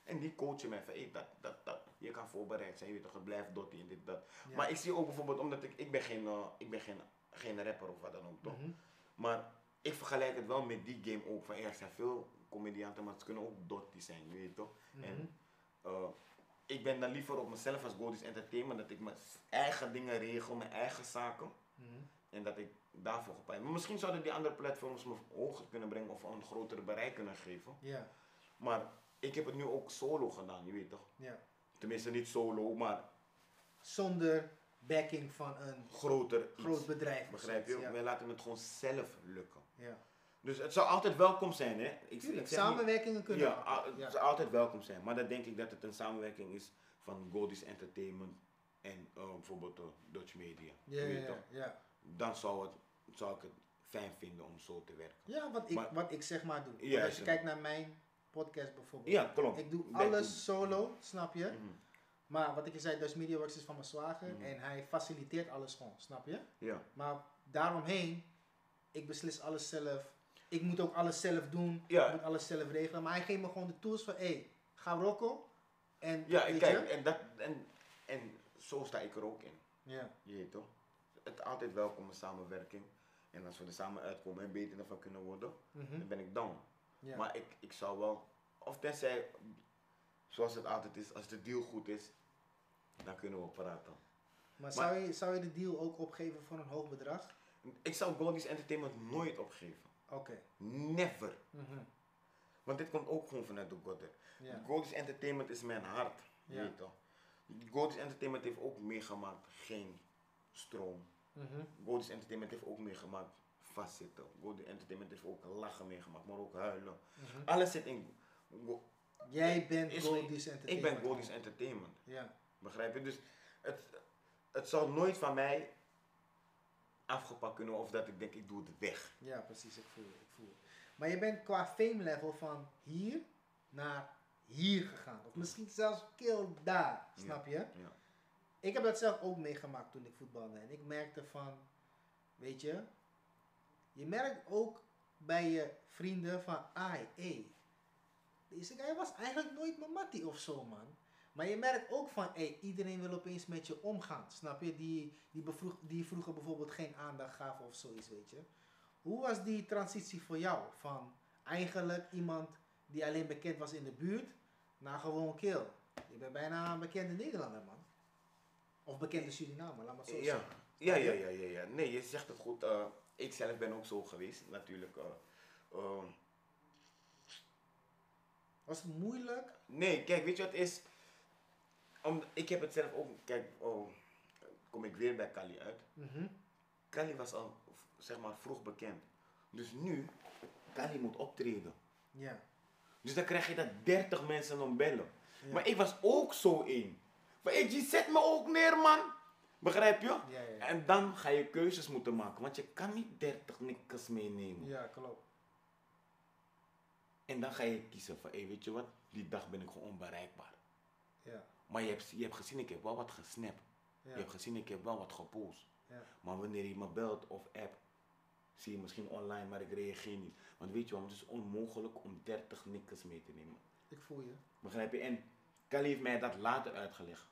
Speaker 2: En die coachen mij van, hey, dat, dat, dat, je kan voorbereid zijn, je weet toch, het blijft dottie en dit, dat.
Speaker 1: Ja.
Speaker 2: Maar ik zie ook bijvoorbeeld, omdat ik, ik ben geen, eh, ik ben geen geen rapper of wat dan ook, toch?
Speaker 1: Mhm.
Speaker 2: Maar ik vergelijk het wel met die game ook. Van, er zijn veel comedianten, maar het kunnen ook dotty zijn, je weet toch?
Speaker 1: Mhm.
Speaker 2: En eh, ik ben dan liever op mezelf als Goldies Entertainment, dat ik mijn eigen dingen regel, mijn eigen zaken.
Speaker 1: Mhm.
Speaker 2: En dat ik daarvoor gepakt. Maar misschien zouden die andere platforms me hoger kunnen brengen of een groter bereik kunnen geven.
Speaker 1: Ja,
Speaker 2: Maar ik heb het nu ook solo gedaan, je weet toch?
Speaker 1: ja.
Speaker 2: Tenminste niet solo, maar
Speaker 1: Zonder backing van een
Speaker 2: groter iets.
Speaker 1: groot bedrijf.
Speaker 2: Begrijp je?
Speaker 1: zoiets,
Speaker 2: Wij laten het gewoon zelf lukken.
Speaker 1: Ja.
Speaker 2: Dus het zou altijd welkom zijn, hè? Ik,
Speaker 1: Tuurlijk,
Speaker 2: ik niet-
Speaker 1: samenwerkingen kunnen.
Speaker 2: Ja,
Speaker 1: altijd,
Speaker 2: a- het
Speaker 1: ja.
Speaker 2: zou altijd welkom zijn. Maar dan denk ik dat het een samenwerking is van Goldies Entertainment en eh, bijvoorbeeld uh, Dutch Media.
Speaker 1: Ja, ja,
Speaker 2: weet
Speaker 1: ja.
Speaker 2: Dan zou, het, zou ik het fijn vinden om zo te werken.
Speaker 1: Ja, wat ik,
Speaker 2: Maar-
Speaker 1: wat ik zeg maar doe.
Speaker 2: Ja,
Speaker 1: als je kijkt naar mijn podcast bijvoorbeeld.
Speaker 2: Ja, klopt.
Speaker 1: Ik doe
Speaker 2: Back
Speaker 1: alles
Speaker 2: to-
Speaker 1: solo, snap je?
Speaker 2: Mhm.
Speaker 1: Maar wat ik je zei, Dutch Media Works is van mijn zwager.
Speaker 2: Mhm.
Speaker 1: En hij faciliteert alles gewoon, snap je?
Speaker 2: Ja.
Speaker 1: Maar daaromheen, ik beslis alles zelf. Ik moet ook alles zelf doen.
Speaker 2: Ja.
Speaker 1: Ik moet alles zelf regelen. Maar hij geeft me gewoon de tools van, hé, hey, ga rocken. En
Speaker 2: Ja, kijk, en, dat, en, en zo sta ik er ook in.
Speaker 1: Ja,
Speaker 2: Je weet toch? Het is altijd welkom een samenwerking. En als we er samen uitkomen en beter ervan kunnen worden,
Speaker 1: mhm,
Speaker 2: dan ben ik down.
Speaker 1: ja.
Speaker 2: Maar ik, ik zou wel, of tenzij, zoals het altijd is, als de deal goed is, dan kunnen we praten.
Speaker 1: maar zou, je, zou je de deal ook opgeven voor een hoog bedrag?
Speaker 2: Ik zou Goldies Entertainment nooit opgeven.
Speaker 1: Oké.
Speaker 2: Never.
Speaker 1: mhm,
Speaker 2: Want dit komt ook gewoon vanuit de Godder.
Speaker 1: Ja.
Speaker 2: Goldies Entertainment is mijn hart.
Speaker 1: Ja.
Speaker 2: Weet toch? Goldies Entertainment heeft ook meegemaakt geen stroom.
Speaker 1: mhm,
Speaker 2: Goldies Entertainment heeft ook meegemaakt vastzitten. Goldies Entertainment heeft ook lachen meegemaakt, maar ook huilen.
Speaker 1: mhm.
Speaker 2: Alles zit in. Go-
Speaker 1: Jij bent Goldies
Speaker 2: ik
Speaker 1: Entertainment.
Speaker 2: ben Goldies Entertainment.
Speaker 1: Ja,
Speaker 2: Begrijp je? Dus het, het zal nooit van mij afgepakt kunnen of dat ik denk ik doe het weg.
Speaker 1: ja, precies. Ik voel ik voel. Maar je bent qua fame level van hier naar hier gegaan. Of misschien zelfs kill daar, snap je?
Speaker 2: Ja.
Speaker 1: Ik heb dat zelf ook meegemaakt toen ik voetbalde. En ik merkte van, weet je, je merkt ook bij je vrienden van, ai, hé, deze guy was eigenlijk nooit mijn mattie of zo, man. Maar je merkt ook van, hé, iedereen wil opeens met je omgaan, snap je? Die, die, bevroeg, die vroeger bijvoorbeeld geen aandacht gaven of zoiets, weet je. Hoe was die transitie voor jou? Van eigenlijk iemand die alleen bekend was in de buurt, naar gewoon kill. Je bent bijna een bekende Nederlander, man. Of bekende Surinamer, laat maar zo
Speaker 2: Ja.
Speaker 1: zeggen.
Speaker 2: Ja, ja, ja, ja, ja. Nee, je zegt het goed. eh, ik zelf ben ook zo geweest, natuurlijk. eh, eh,
Speaker 1: Was het moeilijk?
Speaker 2: nee, kijk, weet je wat is? Om, ik heb het zelf ook, kijk, oh, kom ik weer bij Kali uit.
Speaker 1: Mhm.
Speaker 2: Kali was al, zeg maar, vroeg bekend. Dus nu, Kali moet optreden.
Speaker 1: Ja.
Speaker 2: Dus dan krijg je dat 30 mensen om bellen.
Speaker 1: Ja.
Speaker 2: Maar ik was ook zo één. Maar ik, je zet me ook neer, man. Begrijp je?
Speaker 1: Ja.
Speaker 2: En dan ga je keuzes moeten maken, want je kan niet 30 nikkers meenemen.
Speaker 1: Ja, klopt.
Speaker 2: En dan ga je kiezen van, hé, weet je wat, die dag ben ik gewoon onbereikbaar.
Speaker 1: Ja.
Speaker 2: Maar je hebt, je hebt gezien, ik heb wel wat gesnapt. Je hebt gezien, ik heb wel wat gepost.
Speaker 1: Ja.
Speaker 2: Maar wanneer je me belt of app, zie je misschien online, maar ik reageer niet. Want weet je waarom? Het is onmogelijk om 30 nikkers mee te nemen.
Speaker 1: Ik voel je.
Speaker 2: Begrijp je? En Kali heeft mij dat later uitgelegd.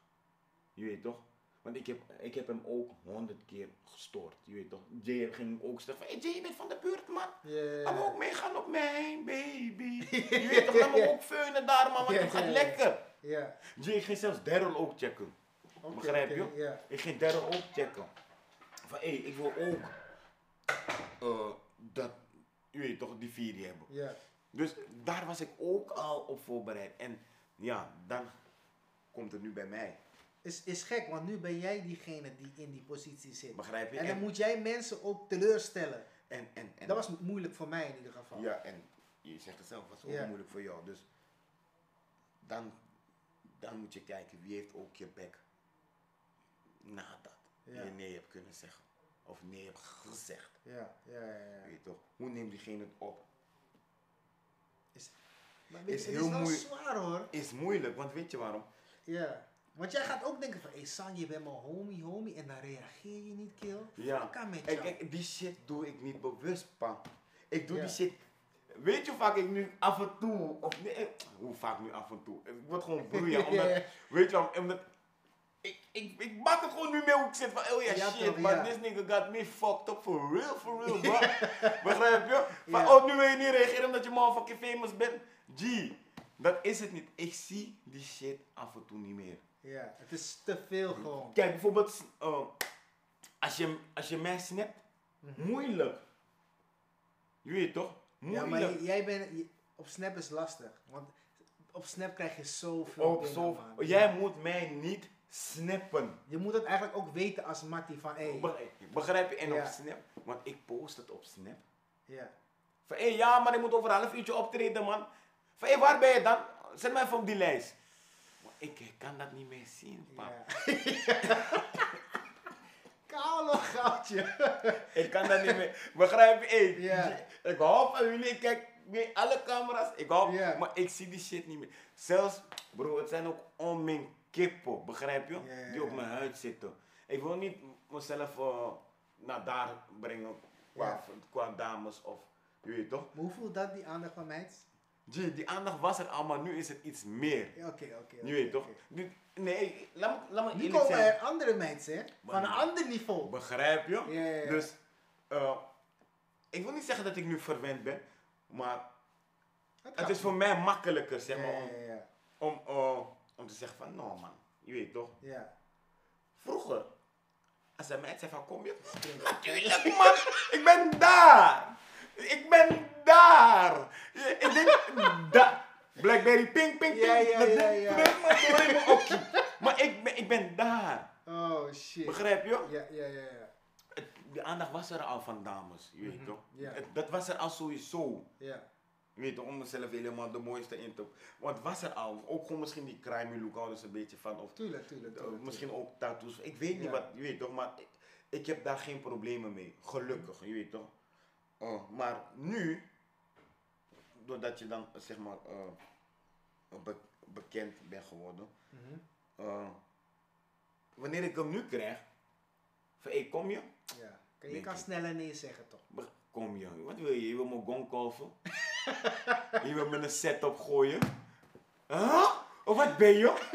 Speaker 2: Je weet toch? Want ik heb, ik heb hem ook honderd keer gestoord. Je weet toch? Jay ging ook zeggen van, hey Jay, je bent van de buurt man.
Speaker 1: Ja,
Speaker 2: Laat me ook meegaan op mijn baby. <laughs> Je weet toch, laat me ook feunen daar man, want het gaat
Speaker 1: ja, ja. Ja.
Speaker 2: Jay ging zelfs Daryl ook checken. Begrijp je? Ik ging Daryl ook checken. Van, hé, ik wil ook eh, dat, je weet toch, die vier hebben.
Speaker 1: Ja.
Speaker 2: Dus daar was ik ook al op voorbereid. En ja, dan komt het nu bij mij.
Speaker 1: Is, is gek, want nu ben jij diegene die in die positie zit.
Speaker 2: Begrijp je?
Speaker 1: En dan moet jij mensen ook teleurstellen.
Speaker 2: en, en, en,
Speaker 1: Dat was moeilijk voor mij in ieder geval.
Speaker 2: Ja, en je zegt het zelf, was ook
Speaker 1: Ja.
Speaker 2: moeilijk voor jou. Dus dan, dan moet je kijken wie heeft ook je bek nadat
Speaker 1: Ja.
Speaker 2: je nee hebt kunnen zeggen. Of nee hebt gezegd.
Speaker 1: Ja, ja, ja. ja.
Speaker 2: Weet je toch? Hoe neemt diegene het op?
Speaker 1: Maar weet
Speaker 2: Is
Speaker 1: je,
Speaker 2: heel
Speaker 1: het is wel zwaar hoor.
Speaker 2: Is moeilijk, want weet je waarom?
Speaker 1: Ja. Want jij gaat ook denken van, hé San, je bent mijn homie, homie. En dan reageer je niet, kill.
Speaker 2: Ja.
Speaker 1: Met jou.
Speaker 2: kijk, die shit doe ik niet bewust, pa. Ik doe
Speaker 1: Ja.
Speaker 2: die shit. Weet je hoe vaak ik nu af en toe, of nee, eh, hoe vaak nu af en toe? Ik word gewoon broeien, omdat, <laughs> weet je wel, omdat ik, ik, ik maak het gewoon nu mee hoe ik zit van, oh ja,
Speaker 1: Ja,
Speaker 2: shit,
Speaker 1: toch,
Speaker 2: man,
Speaker 1: ja.
Speaker 2: this nigga got me fucked up for real, for real, bro. <laughs> Begrijp je? Van, oh, nu wil je niet reageren omdat je motherfucking famous bent. G, dat is het niet. Ik zie die shit af en toe niet meer.
Speaker 1: Ja, het is te veel gewoon.
Speaker 2: Kijk, bijvoorbeeld, uh, als, je, als je mij snapt, moeilijk. Je weet toch?
Speaker 1: Ja, maar jij bent, op Snap is lastig. Want op Snap krijg je zoveel
Speaker 2: Op
Speaker 1: dingen,
Speaker 2: zo,
Speaker 1: man.
Speaker 2: jij moet mij niet snappen.
Speaker 1: Je moet het eigenlijk ook weten als Mattie van,
Speaker 2: Be- Begrijp je? En
Speaker 1: Ja.
Speaker 2: op Snap, want ik post het op Snap.
Speaker 1: ja.
Speaker 2: Van hé, ja, maar ik moet over een half uurtje optreden, man. Van hé, waar ben je dan? Zet mij even op die lijst. Maar ik, kan dat niet meer zien, pa.
Speaker 1: ja. <laughs> Koude goudje.
Speaker 2: Ik kan dat niet meer. Begrijp je?
Speaker 1: Ja.
Speaker 2: Ik hou van jullie, ik kijk met alle camera's. Ik
Speaker 1: Ja.
Speaker 2: maar ik zie die shit niet meer. Zelfs, bro, het zijn ook om mijn kippen, begrijp je? Die op mijn huid zitten. Ik wil niet mezelf eh, naar daar brengen qua, dames of, je weet toch?
Speaker 1: Maar hoe voelt dat, die aandacht van mij?
Speaker 2: Gee, die aandacht was er al, maar nu is het iets meer.
Speaker 1: Oké, oké.
Speaker 2: Je weet
Speaker 1: oké,
Speaker 2: toch? Nu- Nee, laat me, laat me
Speaker 1: Nu komen
Speaker 2: zijn.
Speaker 1: er andere hè? Van een ander niveau.
Speaker 2: Begrijp je?
Speaker 1: Ja, ja, ja.
Speaker 2: Dus, eh, ik wil niet zeggen dat ik nu verwend ben, maar het is voor mij makkelijker, zeg maar, om, om, eh, om te zeggen van, nou man, je weet toch.
Speaker 1: Ja.
Speaker 2: Vroeger, als een meid zei van, kom je? Natuurlijk man, ik ben daar. Ik ben daar. Ik denk, daar. Blackberry ping, ping, ping.
Speaker 1: Ja, ja, ja, ja.
Speaker 2: Maar ik ben, ik ben daar.
Speaker 1: Oh, shit.
Speaker 2: Begrijp je?
Speaker 1: Ja, ja, ja, ja.
Speaker 2: De aandacht was er al van dames, je weet
Speaker 1: Mhm,
Speaker 2: toch?
Speaker 1: ja.
Speaker 2: Dat was er al sowieso.
Speaker 1: Ja.
Speaker 2: Je weet toch, om mezelf helemaal de mooiste in te... Want was er al. Ook gewoon misschien die crime look houden ze een beetje van. Of
Speaker 1: Tuurlijk, tuurlijk, tuurlijk.
Speaker 2: misschien ook tattoos. Ik weet niet wat, je weet toch, maar ik, ik heb daar geen problemen mee. Gelukkig, je weet toch. Oh, maar nu, doordat je dan zeg maar eh, be- bekend bent geworden,
Speaker 1: Mhm.
Speaker 2: eh, wanneer ik hem nu krijg, van hey, kom je?
Speaker 1: Ja. Je kan sneller nee zeggen, toch?
Speaker 2: Be- Kom je, wat wil je? Je wil me gong kolven? <laughs> je wil me een setup gooien? Huh? Of wat ben je?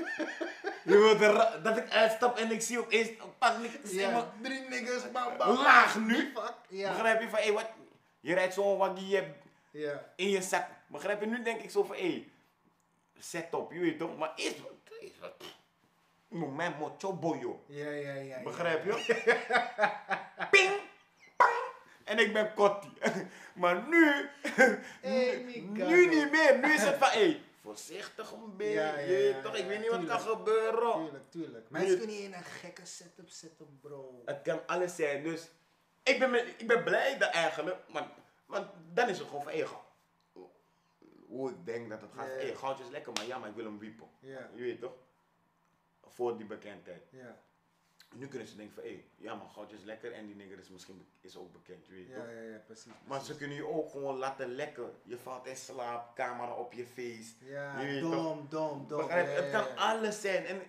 Speaker 2: je wilt er, dat ik uitstap en ik zie opeens een paar niks in
Speaker 1: Ja.
Speaker 2: mijn
Speaker 1: Drie niggas, bam, bam.
Speaker 2: laag nu.
Speaker 1: Fuck. Ja.
Speaker 2: Begrijp je van, hé, wat? Je rijdt zo'n waggie je
Speaker 1: Ja.
Speaker 2: in je zak. Begrijp je? Nu denk ik zo van, hé, setup, je weet toch? Maar eerst, wat? Noem mij mocho boyo.
Speaker 1: Ja, ja, ja.
Speaker 2: Begrijp je? <laughs> Ping! Pang! En ik ben Kotti. <laughs> maar nu, <laughs>
Speaker 1: Hey,
Speaker 2: nu, nu niet meer. Nu is het van, hé, voorzichtig een beetje.
Speaker 1: Ja, ja,
Speaker 2: je weet
Speaker 1: ja,
Speaker 2: toch? Ik weet niet wat kan gebeuren.
Speaker 1: Tuurlijk, tuurlijk. Mensen kunnen in een gekke setup zetten, bro.
Speaker 2: Het kan alles zijn. Dus ik ben, ik ben blij dat eigenlijk. Maar, want dan is het gewoon van, ga- hoe ik denk dat het gaat.
Speaker 1: Ja.
Speaker 2: goudje is lekker, maar ja, maar ik wil hem wiepen. Je weet toch? Voor die bekendheid.
Speaker 1: ja,
Speaker 2: Nu kunnen ze denken van, hé, ja maar goudje is lekker en die nigger is misschien is ook bekend, je weet
Speaker 1: ja,
Speaker 2: toch?
Speaker 1: ja, ja, precies.
Speaker 2: Maar ze
Speaker 1: precies.
Speaker 2: kunnen je ook gewoon laten lekken. Je valt in slaap, camera op je face.
Speaker 1: Ja,
Speaker 2: je weet
Speaker 1: dom, dom, dom.
Speaker 2: Begrijp Het kan alles zijn. En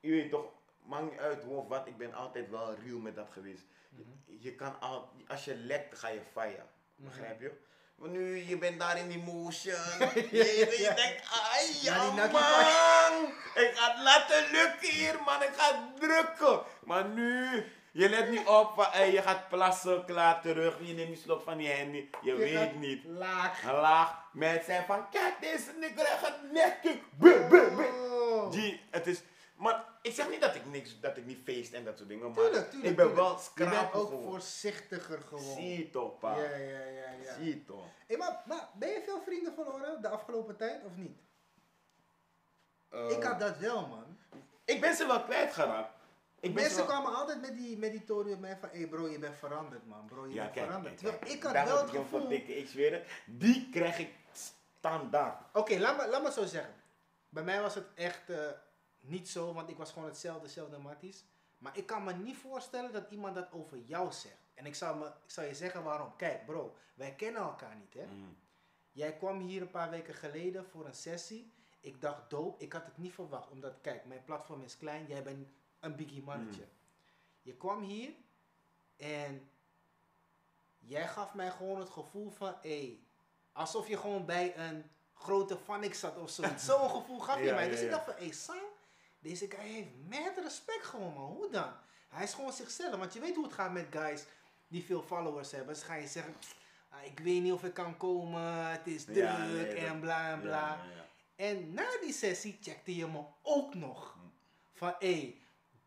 Speaker 2: je weet toch, maakt niet uit hoe of wat, ik ben altijd wel real met dat geweest.
Speaker 1: Mhm.
Speaker 2: Je, je kan al, als je lekt, ga je fire.
Speaker 1: Mhm.
Speaker 2: Begrijp je? Maar nu, je bent daar in die motion. <laughs> je, je denkt, ai,
Speaker 1: Ja,
Speaker 2: man. <laughs> Ik ga het laten lukken hier, man. Ik ga het drukken. Maar nu, je let niet op. Van, hey, je gaat plassen, klaar, terug. Je neemt die slok van die handy. Je,
Speaker 1: Je
Speaker 2: weet niet.
Speaker 1: Laag.
Speaker 2: Laag. Mensen zijn van, kijk deze nigger, hij gaat buh.
Speaker 1: Oh.
Speaker 2: Die, het is, maar ik zeg niet dat ik niks, dat ik niet feest en dat soort dingen, maar
Speaker 1: Tuurlijk, tuurlijk.
Speaker 2: ik ben
Speaker 1: tuurlijk.
Speaker 2: wel
Speaker 1: Je
Speaker 2: scrapig
Speaker 1: bent ook
Speaker 2: gewoon.
Speaker 1: voorzichtiger gewoon.
Speaker 2: Zie toch, pa.
Speaker 1: Ja, ja, ja, ja.
Speaker 2: Zie toch.
Speaker 1: Hey, maar, maar ben je veel vrienden verloren de afgelopen tijd of niet?
Speaker 2: Eh,
Speaker 1: ik had dat wel, man.
Speaker 2: ik ben ze wel kwijtgeraakt. Ik
Speaker 1: Mensen
Speaker 2: wel-
Speaker 1: kwamen altijd met die, met die tory op mij van, hé hey bro, je bent veranderd, man. Bro, je
Speaker 2: Ja,
Speaker 1: bent
Speaker 2: kijk,
Speaker 1: veranderd.
Speaker 2: kijk,
Speaker 1: Terwijl
Speaker 2: kijk.
Speaker 1: ik had
Speaker 2: Daar
Speaker 1: wel het gevoel...
Speaker 2: dikke, ik zweer het. Die krijg ik standaard.
Speaker 1: Oké, laat, me, laat me zo zeggen. Bij mij was het echt eh, niet zo, want ik was gewoon hetzelfde, hetzelfde matties. Maar ik kan me niet voorstellen dat iemand dat over jou zegt. En ik zal, me, ik zal je zeggen waarom. Kijk bro, wij kennen elkaar niet hè.
Speaker 2: Mm.
Speaker 1: Jij kwam hier een paar weken geleden voor een sessie. Ik dacht dope, ik had het niet verwacht. Omdat, kijk, mijn platform is klein, jij bent een biggie mannetje.
Speaker 2: Mm.
Speaker 1: Je kwam hier en jij gaf mij gewoon het gevoel van, hé, alsof je gewoon bij een grote Phonics zat of zoiets. <laughs> Zo'n gevoel gaf je
Speaker 2: Ja,
Speaker 1: mij.
Speaker 2: ja,
Speaker 1: Dus ik dacht van, hé, Sam, Deze guy heeft mad respect gewoon, man. Hoe dan? Hij is gewoon zichzelf. Want je weet hoe het gaat met guys die veel followers hebben. Ze gaan je zeggen, ah, ik weet niet of ik kan komen, het is druk
Speaker 2: Ja, nee, dat-
Speaker 1: en bla en bla.
Speaker 2: Ja, ja, ja.
Speaker 1: En na die sessie checkte je me ook nog. Van hé, hey,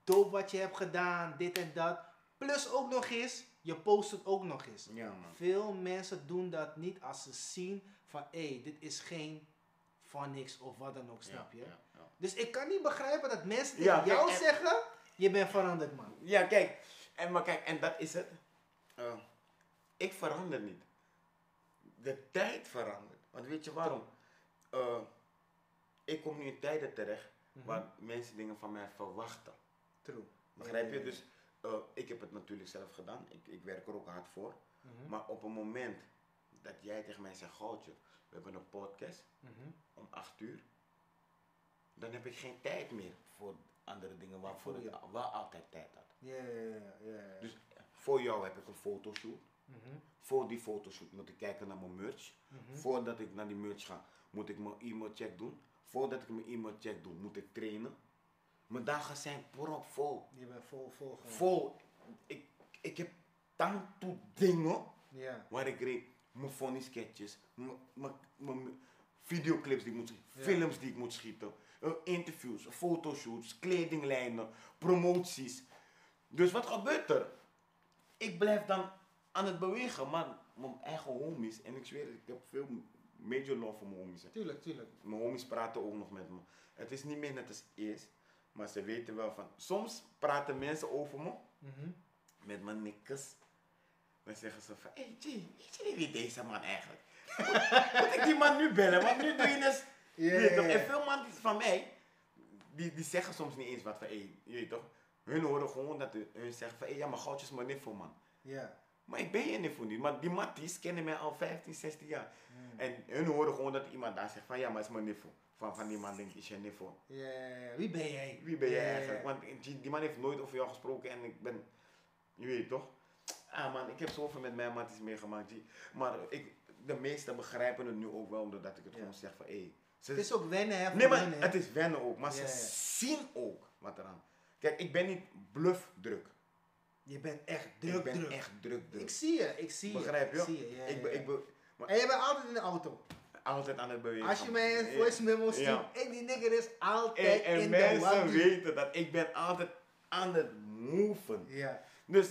Speaker 1: dope wat je hebt gedaan, dit en dat. Plus ook nog eens, je post het ook nog eens.
Speaker 2: Ja, man.
Speaker 1: Veel mensen doen dat niet als ze zien van hé, hey, dit is geen van niks of wat dan ook, snap je?
Speaker 2: Ja, ja, ja.
Speaker 1: Dus ik kan niet begrijpen dat mensen
Speaker 2: Ja,
Speaker 1: tegen jou
Speaker 2: kijk,
Speaker 1: zeggen, je bent veranderd man.
Speaker 2: Ja, kijk. En, maar kijk, en dat is het. Eh, ik verander niet. De tijd verandert. Want weet je waarom? Eh, ik kom nu in tijden terecht
Speaker 1: Mhm.
Speaker 2: waar mensen dingen van mij verwachten.
Speaker 1: True.
Speaker 2: Begrijp je? Dus eh, ik heb het natuurlijk zelf gedaan. Ik, ik werk er ook hard voor.
Speaker 1: Mhm,
Speaker 2: Maar op een moment dat jij tegen mij zegt, Goudje, we hebben een podcast
Speaker 1: mhm.
Speaker 2: om 8 uur. Dan heb ik geen tijd meer voor andere dingen waarvoor ik
Speaker 1: je.
Speaker 2: wel altijd tijd had.
Speaker 1: Ja, ja, ja.
Speaker 2: Dus voor jou heb ik een fotoshoot.
Speaker 1: Mhm,
Speaker 2: Voor die fotoshoot moet ik kijken naar mijn merch.
Speaker 1: mhm.
Speaker 2: Voordat ik naar die merch ga, moet ik mijn e-mailcheck doen. Voordat ik mijn e-mailcheck doe, moet ik trainen. Mijn dagen zijn propvol.
Speaker 1: Je bent vol, vol gewoon.
Speaker 2: Vol. Ik, ik heb tanto dingen
Speaker 1: Ja.
Speaker 2: waar ik reed. Mijn funny sketches, mijn- videoclips die ik moet schieten,
Speaker 1: Ja.
Speaker 2: films die ik moet schieten, eh, interviews, fotoshoots, kledinglijnen, promoties. Dus wat gebeurt er? Ik blijf dan aan het bewegen, maar mijn eigen homies, en ik zweer, ik heb veel major love voor mijn homies. hè.
Speaker 1: Tuurlijk, tuurlijk.
Speaker 2: Mijn homies praten ook nog met me. Het is niet meer net als eerst, maar ze weten wel van. Soms praten mensen over me
Speaker 1: Mhm.
Speaker 2: met mijn nikkers. Dan zeggen ze van, hey G, weet je niet wie deze man eigenlijk? <laughs> Moet ik die man nu bellen? Want nu doe je dus... Je toch?
Speaker 1: ja.
Speaker 2: En veel man van mij, die, die zeggen soms niet eens wat van, hey, je weet toch? Hun horen gewoon dat hun hun zeggen van, hey, ja maar Goudje is mijn niffel man.
Speaker 1: Ja.
Speaker 2: Maar ik ben je niffel niet. Maar die matties kennen mij al 15, 16 jaar.
Speaker 1: Mm.
Speaker 2: En hun horen gewoon dat iemand daar zegt van, ja maar het is mijn niffel. Van, van die man denk ik, is je niffel.
Speaker 1: Ja. Wie ben jij?
Speaker 2: Wie ben jij eigenlijk? Want die, die man heeft nooit over jou gesproken en ik ben, je weet toch? Ah man, ik heb zoveel met mijn matties meegemaakt. G. Maar ik, de meesten begrijpen het nu ook wel, doordat ik het
Speaker 1: Ja.
Speaker 2: gewoon zeg van, hé. Ze-
Speaker 1: Het is ook wennen, hè?
Speaker 2: nee, maar
Speaker 1: hè?
Speaker 2: het is wennen ook, maar
Speaker 1: Ja, ja.
Speaker 2: ze zien ook wat eraan. Kijk, ik ben niet bluff druk.
Speaker 1: Je bent echt druk,
Speaker 2: ik ben
Speaker 1: druk.
Speaker 2: echt druk druk.
Speaker 1: Ik zie je, ik zie je.
Speaker 2: Begrijp je?
Speaker 1: Ik zie je, ja,
Speaker 2: ik, ik maar
Speaker 1: En je bent altijd in de auto.
Speaker 2: altijd aan het bewegen.
Speaker 1: Als je mij een voice memo stuurt, en die nigger is
Speaker 2: En,
Speaker 1: altijd
Speaker 2: en
Speaker 1: in de
Speaker 2: mensen
Speaker 1: waggie.
Speaker 2: weten dat ik ben altijd aan het moven.
Speaker 1: Ja.
Speaker 2: Dus,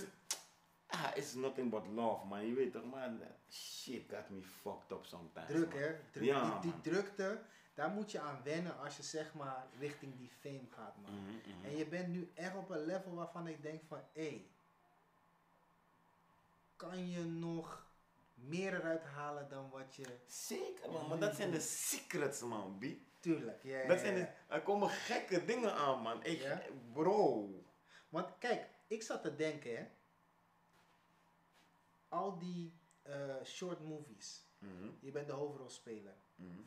Speaker 2: ah, it's nothing but love, man. Je weet toch, man. Shit got me fucked up sometimes.
Speaker 1: Druk,
Speaker 2: man.
Speaker 1: hè? Druk,
Speaker 2: Ja,
Speaker 1: die, die drukte, daar moet je aan wennen als je zeg maar richting die fame gaat, man.
Speaker 2: Mhm, mhm.
Speaker 1: En je bent nu echt op een level waarvan ik denk van, hé, kan je nog meer eruit halen dan wat je...
Speaker 2: Zeker, man. Maar dat zijn de secrets, man, B.
Speaker 1: Tuurlijk, ja, ja,
Speaker 2: Dat zijn de, er komen gekke dingen aan, man. Ik,
Speaker 1: Ja?
Speaker 2: Bro.
Speaker 1: Want kijk, ik zat te denken, hè. Al die eh, short movies.
Speaker 2: Mhm,
Speaker 1: Je bent de hoofdrolspeler.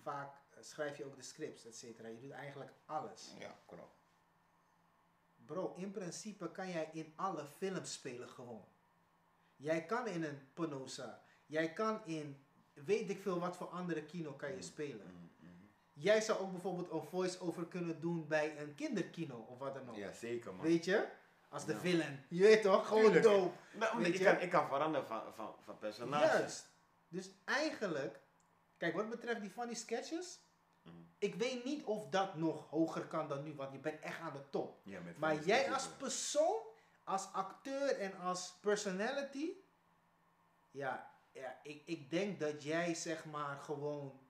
Speaker 1: Vaak schrijf je ook de scripts, et cetera. Je doet eigenlijk alles.
Speaker 2: Ja, klopt.
Speaker 1: Bro, in principe kan jij in alle films spelen gewoon. Jij kan in een Penosa. Jij kan in weet ik veel wat voor andere kino kan je
Speaker 2: Mm.
Speaker 1: spelen.
Speaker 2: Mhm, mhm.
Speaker 1: Jij zou ook bijvoorbeeld een voice-over kunnen doen bij een kinderkino of wat dan ook.
Speaker 2: Ja, zeker, man.
Speaker 1: Weet je? Als de
Speaker 2: Ja.
Speaker 1: villain. Je weet toch? Gewoon
Speaker 2: Tuurlijk.
Speaker 1: dope.
Speaker 2: Nou, ik, kan, ik kan veranderen van, van, van personage.
Speaker 1: Juist. Dus eigenlijk, kijk wat betreft die funny sketches.
Speaker 2: Mhm.
Speaker 1: Ik weet niet of dat nog hoger kan dan nu, want je bent echt aan de top.
Speaker 2: Ja,
Speaker 1: Maar jij als persoon, als acteur en als personality, ja, ja ik, ik denk dat jij zeg maar gewoon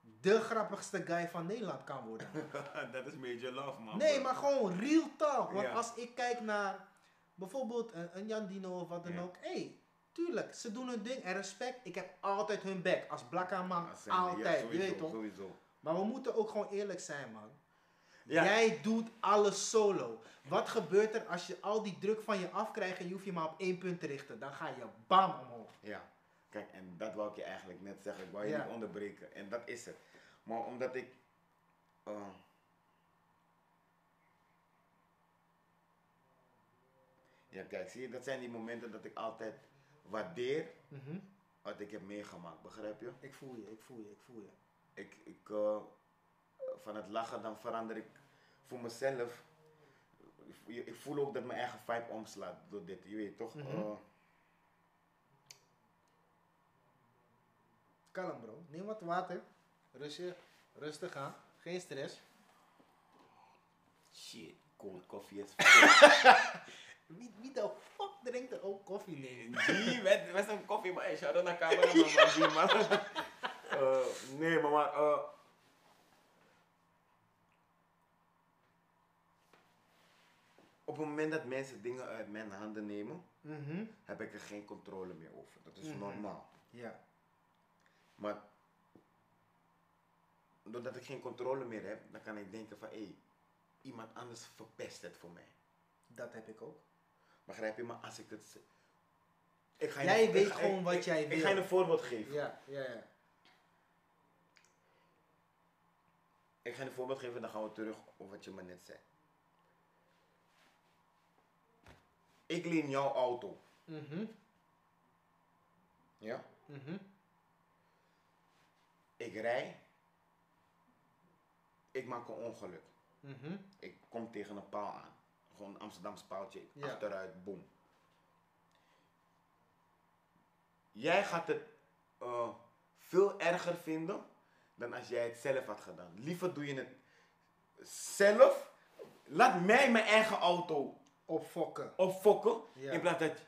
Speaker 1: de grappigste guy van Nederland kan worden. <laughs>
Speaker 2: Dat is major love, man.
Speaker 1: nee, maar gewoon real talk. Want
Speaker 2: Ja.
Speaker 1: als ik kijk naar bijvoorbeeld een, een Jan Dino of wat dan ook, hé, hey, tuurlijk, ze doen hun ding en respect. Ik heb altijd hun back als blakka man,
Speaker 2: ja,
Speaker 1: altijd, je
Speaker 2: sowieso,
Speaker 1: weet toch?
Speaker 2: Sowieso.
Speaker 1: Maar we moeten ook gewoon eerlijk zijn, man.
Speaker 2: Ja.
Speaker 1: Jij doet alles solo. Wat gebeurt er als je al die druk van je afkrijgt en je hoeft je maar op één punt te richten? Dan ga je bam omhoog.
Speaker 2: Ja, kijk, en dat wou ik je eigenlijk net zeggen. Ik wou je niet onderbreken. En dat is het. Maar omdat ik. eh, ja, kijk, zie je, dat zijn die momenten dat ik altijd waardeer
Speaker 1: Mhm.
Speaker 2: wat ik heb meegemaakt. Begrijp je?
Speaker 1: Ik voel je, ik voel je, ik voel je.
Speaker 2: Ik, ik, eh, van het lachen dan verander ik voor mezelf, ik voel ook dat mijn eigen vibe omslaat door dit, je weet toch? Eh,
Speaker 1: Kalm bro. Neem wat water. Rustig, rustig aan. Geen stress.
Speaker 2: shit, cold koffie is <laughs>
Speaker 1: Wie, wie de fuck drinkt er ook koffie mee?
Speaker 2: Die met, met zo'n koffie, maar shout out naar camera, man, maar die man. <laughs> Eh, nee, maar, maar eh, op het moment dat mensen dingen uit mijn handen nemen,
Speaker 1: Mhm.
Speaker 2: heb ik er geen controle meer over. Dat is
Speaker 1: Mhm.
Speaker 2: normaal.
Speaker 1: Ja.
Speaker 2: Maar doordat ik geen controle meer heb, dan kan ik denken van, hé, iemand anders verpest het voor mij.
Speaker 1: Dat heb ik ook.
Speaker 2: Begrijp je? Maar als ik het... Ik ga je
Speaker 1: Jij
Speaker 2: ik
Speaker 1: weet
Speaker 2: ga-
Speaker 1: gewoon
Speaker 2: ik-
Speaker 1: wat
Speaker 2: ik-
Speaker 1: jij
Speaker 2: Ik
Speaker 1: wil.
Speaker 2: ga je een voorbeeld geven.
Speaker 1: Ja, ja, ja.
Speaker 2: Ik ga je een voorbeeld geven en dan gaan we terug op wat je me net zei. Ik leen jouw auto.
Speaker 1: Mhm.
Speaker 2: Ja?
Speaker 1: Mhm.
Speaker 2: Ik rij. Ik maak een ongeluk.
Speaker 1: Mhm.
Speaker 2: Ik kom tegen een paal aan. Gewoon Amsterdamse paaltje.
Speaker 1: Ja.
Speaker 2: Achteruit, boom. Jij gaat het eh, veel erger vinden dan als jij het zelf had gedaan. Liever doe je het zelf. Laat mij mijn eigen auto
Speaker 1: Opfokken.
Speaker 2: opfokken.
Speaker 1: Ja.
Speaker 2: In plaats dat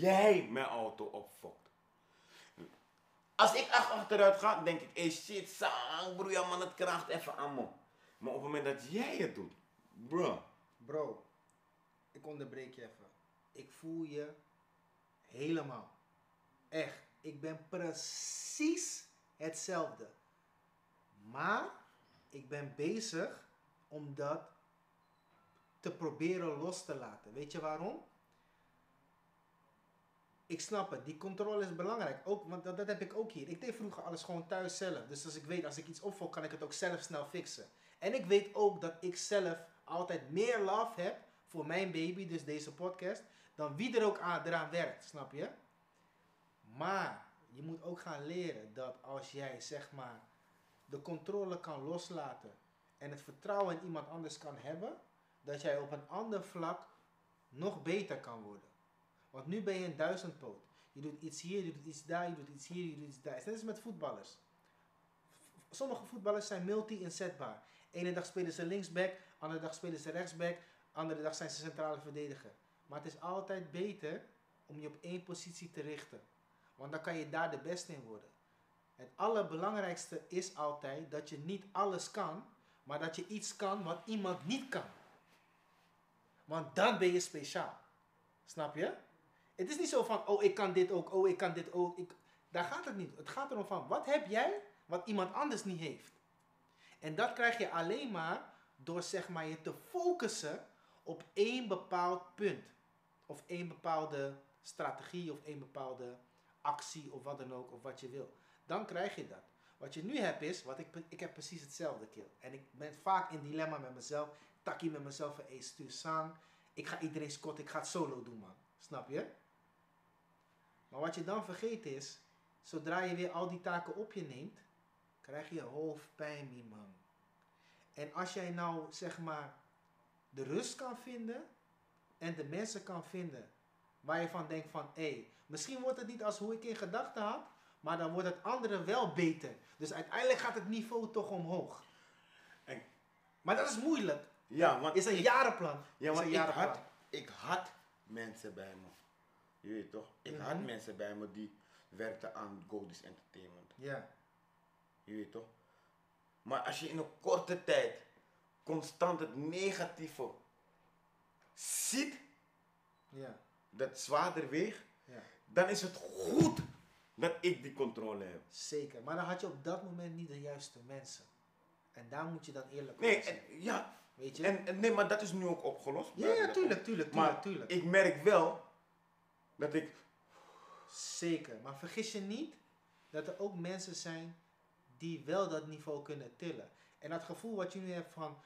Speaker 2: jij mijn auto opfokt. Als ik achteruit ga, denk ik, hey shit, sang, broer, ja man, het kraagt even aan me. Maar op het moment dat jij het doet, bro.
Speaker 1: Bro, ik onderbreek je even. Ik voel je helemaal. Echt. Ik ben precies hetzelfde. Maar ik ben bezig om dat te proberen los te laten. Weet je waarom? Ik snap het, die controle is belangrijk. Ook, want dat, heb ik ook hier. Ik deed vroeger alles gewoon thuis zelf. Dus als ik weet, als ik iets opvolg, kan ik het ook zelf snel fixen. En ik weet ook dat ik zelf altijd meer love heb voor mijn baby, dus deze podcast, dan wie er ook aan, eraan werkt, snap je? Maar je moet ook gaan leren dat als jij zeg maar de controle kan loslaten en het vertrouwen in iemand anders kan hebben, dat jij op een ander vlak nog beter kan worden. Want nu ben je een duizendpoot. Je doet iets hier, je doet iets daar, je doet iets hier, je doet iets daar. Net als met voetballers. Sommige voetballers zijn multi-inzetbaar. Ene dag spelen ze linksback, andere dag spelen ze rechtsback, andere dag zijn ze centrale verdediger. Maar het is altijd beter om je op één positie te richten. Want dan kan je daar de beste in worden. Het allerbelangrijkste is altijd dat je niet alles kan, maar dat je iets kan wat iemand niet kan. Want dan ben je speciaal. Snap je? Het is niet zo van, oh ik kan dit ook, oh ik kan dit ook. Ik, daar gaat het niet. Het gaat erom van, wat heb jij wat iemand anders niet heeft? En dat krijg je alleen maar door zeg maar je te focussen op één bepaald punt. Of één bepaalde strategie of één bepaalde actie of wat dan ook, of wat je wil. Dan krijg je dat. Wat je nu hebt is, wat ik, ik heb precies hetzelfde kill. En ik ben vaak in dilemma met mezelf. Takkie met mezelf van, hey, stuur sang. Ik ga iedereen scotten, ik ga het solo doen man. Snap je? Maar wat je dan vergeet is, zodra je weer al die taken op je neemt, krijg je hoofdpijn, man. En als jij nou, zeg maar, de rust kan vinden en de mensen kan vinden waar je van denkt van, hé, misschien wordt het niet als hoe ik in gedachten had, maar dan wordt het andere wel beter. Dus uiteindelijk gaat het niveau toch omhoog.
Speaker 2: En-
Speaker 1: maar dat is moeilijk.
Speaker 2: Ja, want
Speaker 1: Is een
Speaker 2: ik-
Speaker 1: jarenplan.
Speaker 2: Ja,
Speaker 1: een
Speaker 2: ik had, ik had mensen bij me. Je weet toch? Ik had
Speaker 1: Mhm.
Speaker 2: mensen bij me die werkten aan Goldies Entertainment.
Speaker 1: Ja,
Speaker 2: Je weet toch? Maar als je in een korte tijd constant het negatieve ziet,
Speaker 1: ja,
Speaker 2: dat zwaarder weegt,
Speaker 1: ja.
Speaker 2: dan is het goed dat ik die controle heb.
Speaker 1: Zeker. Maar dan had je op dat moment niet de juiste mensen. En daar moet je dan eerlijk
Speaker 2: Nee,
Speaker 1: over zijn.
Speaker 2: en, ja,
Speaker 1: Weet je?
Speaker 2: en, en nee, maar dat is nu ook opgelost.
Speaker 1: ja, ja, tuurlijk, tuurlijk,
Speaker 2: Maar
Speaker 1: tuurlijk, tuurlijk.
Speaker 2: ik merk wel dat ik
Speaker 1: Zeker. Maar vergis je niet dat er ook mensen zijn die wel dat niveau kunnen tillen. En dat gevoel wat je nu hebt van,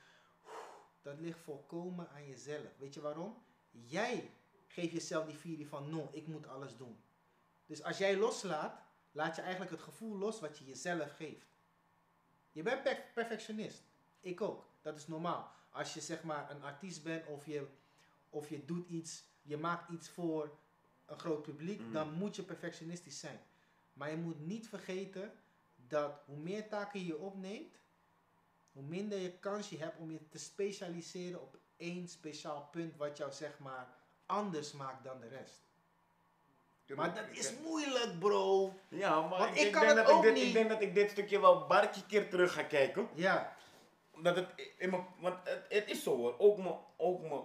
Speaker 1: dat ligt volkomen aan jezelf. Weet je waarom? Jij geeft jezelf die virie van, no, ik moet alles doen. Dus als jij loslaat, laat je eigenlijk het gevoel los wat je jezelf geeft. Je bent per- perfectionist. Ik ook. Dat is normaal. als je zeg maar een artiest bent of je, of je doet iets, je maakt iets voor een groot publiek,
Speaker 2: Mhm.
Speaker 1: dan moet je perfectionistisch zijn. Maar je moet niet vergeten dat hoe meer taken je opneemt, hoe minder je kans je hebt om je te specialiseren op één speciaal punt wat jou zeg maar anders maakt dan de rest. Maar dat is moeilijk, bro.
Speaker 2: Ja, maar
Speaker 1: Want
Speaker 2: ik,
Speaker 1: ik kan
Speaker 2: denk
Speaker 1: het
Speaker 2: dat
Speaker 1: ook
Speaker 2: ik, dit,
Speaker 1: niet.
Speaker 2: ik denk dat ik dit stukje wel een barkje keer terug ga kijken.
Speaker 1: Ja,
Speaker 2: Dat het in mijn, want het, het is zo hoor. Ook mijn, ook mijn,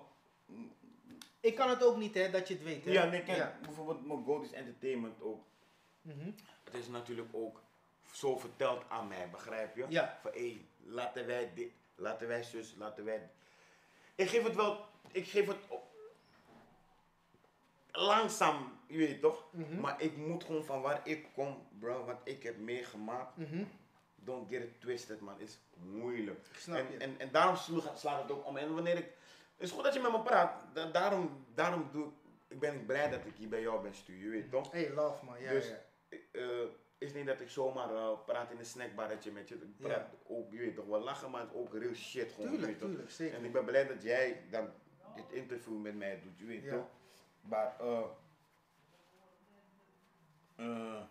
Speaker 1: ik kan het ook niet, hè, dat je het weet. Hè?
Speaker 2: ja, nee, kijk,
Speaker 1: Ja.
Speaker 2: bijvoorbeeld mijn Goldies Entertainment ook.
Speaker 1: Mhm.
Speaker 2: Het is natuurlijk ook zo verteld aan mij, begrijp je?
Speaker 1: Ja.
Speaker 2: Van hé, laten wij dit, laten wij zus, laten wij. Ik geef het wel, ik geef het op, langzaam, je weet toch?
Speaker 1: Mhm.
Speaker 2: Maar ik moet gewoon van waar ik kom, bro, wat ik heb meegemaakt.
Speaker 1: Mhm.
Speaker 2: Don't get it twisted, man. is moeilijk.
Speaker 1: Snap
Speaker 2: en,
Speaker 1: je.
Speaker 2: en, en daarom slaat het ook om. En wanneer ik. Het is goed dat je met me praat. Da- daarom, daarom doe ik. Ik ben blij dat ik hier bij jou ben, Stu. Je weet toch?
Speaker 1: Hey, love man, ja,
Speaker 2: Dus-
Speaker 1: ja.
Speaker 2: Eh, is niet dat ik zomaar eh, praat in een snackbarretje met je. Ik
Speaker 1: Ja.
Speaker 2: praat ook, je weet toch, wel lachen, maar het is ook real shit gewoon.
Speaker 1: Tuurlijk, tuurlijk, zeker.
Speaker 2: En ik ben blij dat jij dan dit interview met mij doet, je weet
Speaker 1: Ja.
Speaker 2: toch? Maar, eh. eh,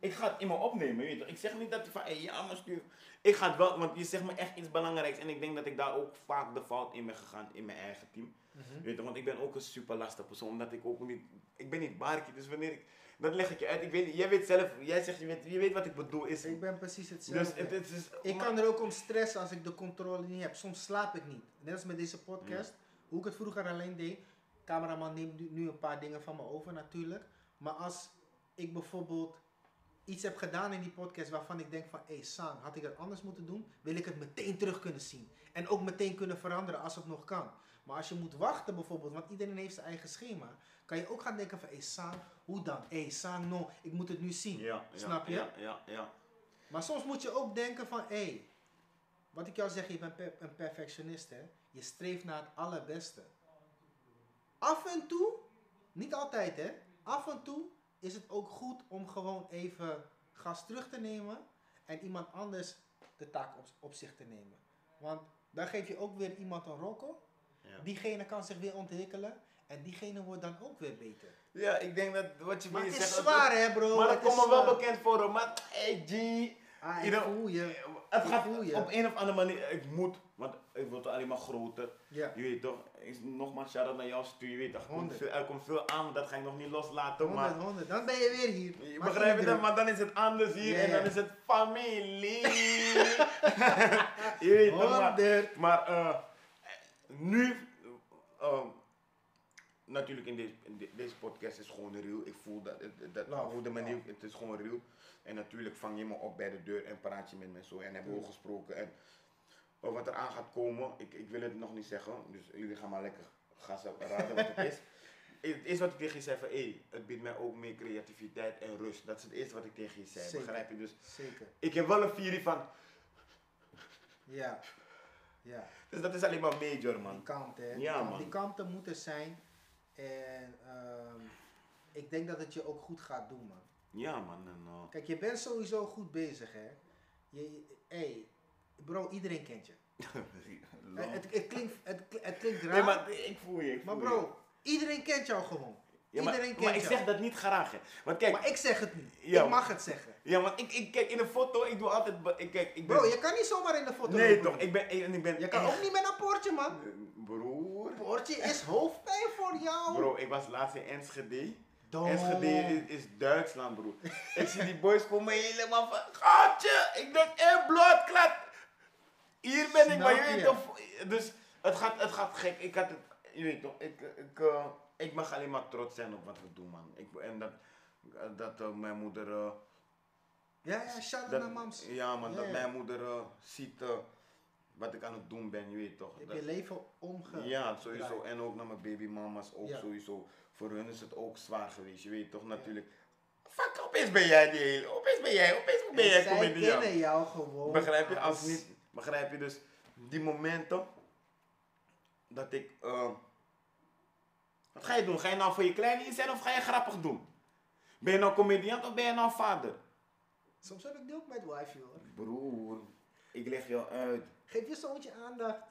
Speaker 2: ik ga het in me opnemen, je weet toch? Ik zeg niet dat van, hey, ja, maar stuur. Ik ga het wel, want je zegt me echt iets belangrijks. En ik denk dat ik daar ook vaak de fout in ben gegaan in mijn eigen team.
Speaker 1: Mhm.
Speaker 2: Je weet toch, want ik ben ook een super lastig persoon, omdat ik ook niet, ik ben niet barkie, dus wanneer ik, dat leg ik je uit. Ik weet, jij weet zelf, jij zegt, je weet, je weet wat ik bedoel. Is,
Speaker 1: Ik ben precies
Speaker 2: dus
Speaker 1: hetzelfde.
Speaker 2: het, het is,
Speaker 1: ik
Speaker 2: maar-
Speaker 1: kan er ook om stressen als ik de controle niet heb. Soms slaap ik niet. Net als met deze podcast. Hoe ik het vroeger alleen deed. Cameraman neemt nu- een paar dingen van me over natuurlijk. Maar als ik bijvoorbeeld iets heb gedaan in die podcast waarvan ik denk van... Hé hey, had ik dat anders moeten doen? Wil ik het meteen terug kunnen zien. En ook meteen kunnen veranderen als het nog kan. Maar als je moet wachten bijvoorbeeld, want iedereen heeft zijn eigen schema. Kan je ook gaan denken van... Hé hey, San, hoe dan? Hé hey, no, ik moet het nu zien.
Speaker 2: ja,
Speaker 1: Snap je?
Speaker 2: Ja, ja, ja.
Speaker 1: Maar soms moet je ook denken van, hé, hey, wat ik jou zeg, je bent per- een perfectionist, hè. Je streeft naar het allerbeste. Af en toe, niet altijd, hè. Af en toe is het ook goed om gewoon even gas terug te nemen en iemand anders de taak op, op zich te nemen. Want dan geef je ook weer iemand een rokkel.
Speaker 2: Ja.
Speaker 1: Diegene kan zich weer ontwikkelen en diegene wordt dan ook weer beter.
Speaker 2: Ja, ik denk dat wat je
Speaker 1: Maar het is
Speaker 2: zegt.
Speaker 1: zwaar, hè, bro.
Speaker 2: Maar dat komt me wel bekend voor, maar hey G,
Speaker 1: Ah, ik voel je.
Speaker 2: het
Speaker 1: Ik
Speaker 2: gaat
Speaker 1: je.
Speaker 2: op een of andere manier, ik moet, want ik word alleen maar groter.
Speaker 1: Ja.
Speaker 2: Je weet toch, nogmaals shout-out naar jou, Stu, je weet toch, er komt, veel, er komt veel aan, dat ga ik nog niet loslaten, maar...
Speaker 1: 100, 100. Dan ben je weer hier.
Speaker 2: Je begrijpt het, maar dan is het anders hier en dan is het familie. <laughs> je weet toch, maar,
Speaker 1: 100.
Speaker 2: maar eh, nu, eh, natuurlijk in deze, in de- deze podcast is gewoon real. Ik voel dat, dat
Speaker 1: Love,
Speaker 2: hoe de manier,
Speaker 1: love.
Speaker 2: het is gewoon real. En natuurlijk vang je me op bij de deur en praat je met me zo en hebben we gesproken. En eh, wat er aan gaat komen, ik, ik wil het nog niet zeggen, dus jullie gaan maar lekker gas raden wat het is. <laughs> Het eerste wat ik tegen je zei van, hé, het biedt mij ook meer creativiteit en rust. Dat is het eerste wat ik tegen je zei,
Speaker 1: Zeker.
Speaker 2: begrijp je? Dus
Speaker 1: Zeker.
Speaker 2: ik heb wel een viering van,
Speaker 1: Ja. Ja.
Speaker 2: dus dat is alleen maar major
Speaker 1: Die
Speaker 2: man.
Speaker 1: kant, hè. Die
Speaker 2: Ja, man.
Speaker 1: Die kanten moeten zijn. En ehm, ik denk dat het je ook goed gaat doen, man.
Speaker 2: Ja man, en, eh,
Speaker 1: Kijk, je bent sowieso goed bezig, hè. Je, hey, bro, iedereen kent je. <laughs> Het, het, klinkt, het, het klinkt raar,
Speaker 2: Nee,
Speaker 1: maar,
Speaker 2: maar ik voel je, ik voel je.
Speaker 1: bro, iedereen kent jou gewoon.
Speaker 2: Ja, maar,
Speaker 1: iedereen kent
Speaker 2: maar ik
Speaker 1: jou.
Speaker 2: zeg dat niet graag, hè. Want kijk,
Speaker 1: Maar ik zeg het niet.
Speaker 2: Ja.
Speaker 1: Ik mag het zeggen.
Speaker 2: ja, want ik, ik kijk in een foto, ik doe altijd, ik kijk, ik ben...
Speaker 1: Bro, je kan niet zomaar in de foto
Speaker 2: nee
Speaker 1: lopen.
Speaker 2: toch, ik ben, en ik ben
Speaker 1: Je kan
Speaker 2: echt-
Speaker 1: ook niet met een poortje, man.
Speaker 2: Broer.
Speaker 1: Poortje is hoofdpijn voor jou.
Speaker 2: Bro, ik was laatst in Enschede.
Speaker 1: Dom.
Speaker 2: Enschede is, is Duitsland, broer. ik zie die boys komen helemaal van, gaatje! Ik denk, eh, bloedklad! Hier ben ik, maar je weet toch, dus het gaat, het gaat gek. Ik had het, je weet toch, ik, ik, eh, ik mag alleen maar trots zijn op wat we doen, man. Ik, en dat, dat eh, mijn moeder... eh,
Speaker 1: Ja, ja, shout out naar mams.
Speaker 2: ja, man, dat mijn moeder eh, ziet eh, wat ik aan het doen ben, je weet toch. Dat-
Speaker 1: je leven omge...
Speaker 2: ja, sowieso. En ook naar mijn babymama's ook
Speaker 1: Ja.
Speaker 2: sowieso. Voor hun is het ook zwaar geweest, je weet toch natuurlijk. Fuck, opeens ben jij die hele, opeens ben jij, opeens ben
Speaker 1: En
Speaker 2: jij
Speaker 1: zij
Speaker 2: comedian.
Speaker 1: kennen jou gewoon.
Speaker 2: Begrijp je? Als niet, begrijp je dus die momenten dat ik, eh, wat ga je doen? Ga je nou voor je kleine in zijn of ga je grappig doen? Ben je nou comediant of ben je nou vader?
Speaker 1: Soms heb ik die ook met wifi hoor.
Speaker 2: Broer, ik leg jou uit.
Speaker 1: Geef je zoontje aandacht.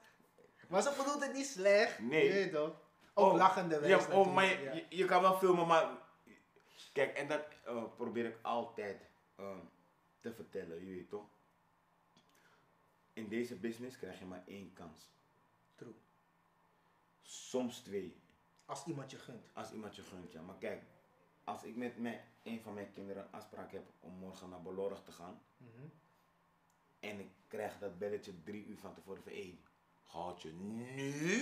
Speaker 1: Maar ze bedoelt het niet slecht.
Speaker 2: Nee.
Speaker 1: Je weet toch? Ook lachende wijs
Speaker 2: Ja, oh, maar je,
Speaker 1: ja.
Speaker 2: je, je kan wel filmen, maar... Kijk, en dat eh, probeer ik altijd eh, te vertellen, je weet toch? In deze business krijg je maar één kans.
Speaker 1: True.
Speaker 2: Soms twee,
Speaker 1: Als iemand je gunt.
Speaker 2: als iemand je gunt, ja. Maar kijk, als ik met mijn, een van mijn kinderen een afspraak heb om morgen naar Belorg te gaan...
Speaker 1: Mhm.
Speaker 2: En ik krijg dat belletje drie uur van tevoren van, hé, gaat je nu?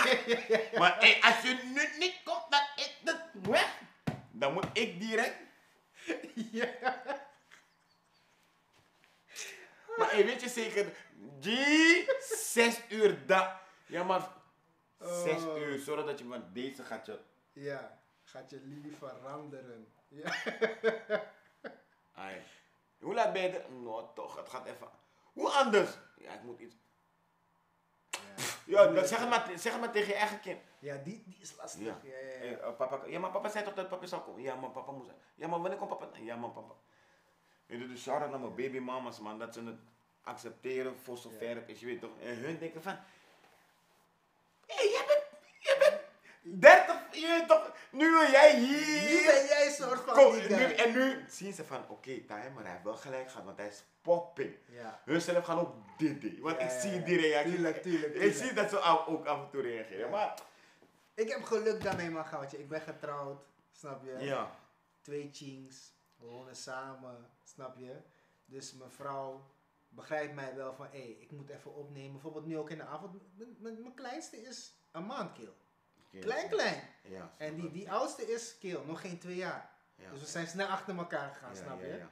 Speaker 2: <laughs> maar hé, als je nu niet komt, dan is het weg. Dan moet ik direct.
Speaker 1: ja.
Speaker 2: Maar hé, weet je zeker, die zes uur da. Ja, maar zes
Speaker 1: Oh.
Speaker 2: uur, zorg dat je, want deze gaat je.
Speaker 1: Ja. Gaat je lilie veranderen. Ja.
Speaker 2: Ai. Hoe laat ben je er? Nou, toch, het gaat even. Hoe anders? Ja, ik moet iets. Ja, dan zeg het maar, zeg het maar tegen je eigen kind.
Speaker 1: Ja, die, die is lastig.
Speaker 2: Ja.
Speaker 1: Ja. Ja, ja,
Speaker 2: Eh, eh, papa, ja, maar papa zei toch dat papa zou komen? Ja, maar papa moest. Ja, maar wanneer komt papa? Ja, maar papa. Je doet dus shout-out naar mijn babymamas, man. Dat ze het accepteren voor zover het is. Je weet toch? En hun denken van... Hé, hey, jij bent... Jij bent 30... Je weet toch? Nu wil jij hier...
Speaker 1: Nu ben jij een soort van
Speaker 2: Kom, nu, en nu zien ze van... Oké, okay, maar hij heeft wel gelijk gehad, want hij is popping.
Speaker 1: Ja.
Speaker 2: Hun zelf gaan ook dit. Want
Speaker 1: Ja,
Speaker 2: ik
Speaker 1: ja,
Speaker 2: zie die reactie.
Speaker 1: Tuurlijk, tuurlijk,
Speaker 2: Ik zie dat ze ook af en toe reageren. Maar...
Speaker 1: Ik heb geluk daarmee, man, goudje. Ik ben getrouwd. Snap je?
Speaker 2: Ja.
Speaker 1: Twee chings. We wonen samen. Snap je? Dus mijn vrouw begrijpt mij wel van... Hé, ik moet even opnemen. Bijvoorbeeld nu ook in de avond. Mijn- kleinste is een maand keel. Klein, klein.
Speaker 2: Ja.
Speaker 1: En die, die oudste is keel. Nog geen twee jaar.
Speaker 2: Ja.
Speaker 1: Dus we zijn snel achter elkaar gegaan,
Speaker 2: Ja,
Speaker 1: snap je?
Speaker 2: ja.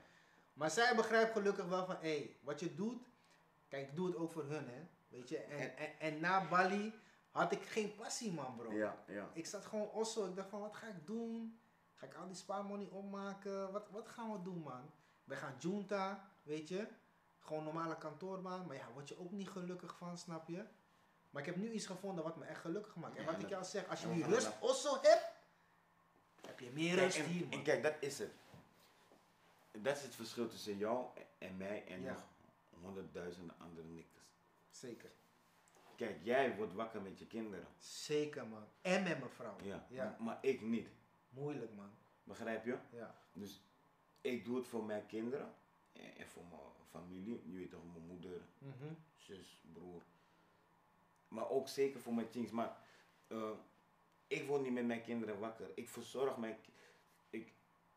Speaker 1: Maar zij begrijpt gelukkig wel van, hé, wat je doet, kijk, ik doe het ook voor hun, hè. Weet je, en, en, en na Bali had ik geen passie, man, bro.
Speaker 2: Ja, ja.
Speaker 1: Ik zat gewoon osso, ik dacht van, wat ga ik doen? Ga ik al die spaarmoney opmaken? Wat, wat gaan we doen, man? We gaan junta, weet je. Gewoon normale kantoorbaan, maar ja, word je ook niet gelukkig van, snap je? Maar ik heb nu iets gevonden wat me echt gelukkig maakt. En wat ik al zeg, als je
Speaker 2: gaan
Speaker 1: rust osso hebt, heb je meer rust
Speaker 2: en,
Speaker 1: hier,
Speaker 2: en
Speaker 1: man.
Speaker 2: kijk, dat is het. Dat is het verschil tussen jou en mij en nog honderdduizenden andere nikkers.
Speaker 1: Zeker.
Speaker 2: Kijk, jij wordt wakker met je kinderen.
Speaker 1: Zeker, man. En met mijn vrouw.
Speaker 2: Ja. Maar ik niet.
Speaker 1: Moeilijk, man.
Speaker 2: Begrijp je?
Speaker 1: Ja.
Speaker 2: Dus ik doe het voor mijn kinderen en, en voor mijn familie. Je weet toch, mijn moeder,
Speaker 1: Mhm.
Speaker 2: zus, broer. Maar ook zeker voor mijn things. Maar eh, ik word niet met mijn kinderen wakker. Ik verzorg mijn... Ik,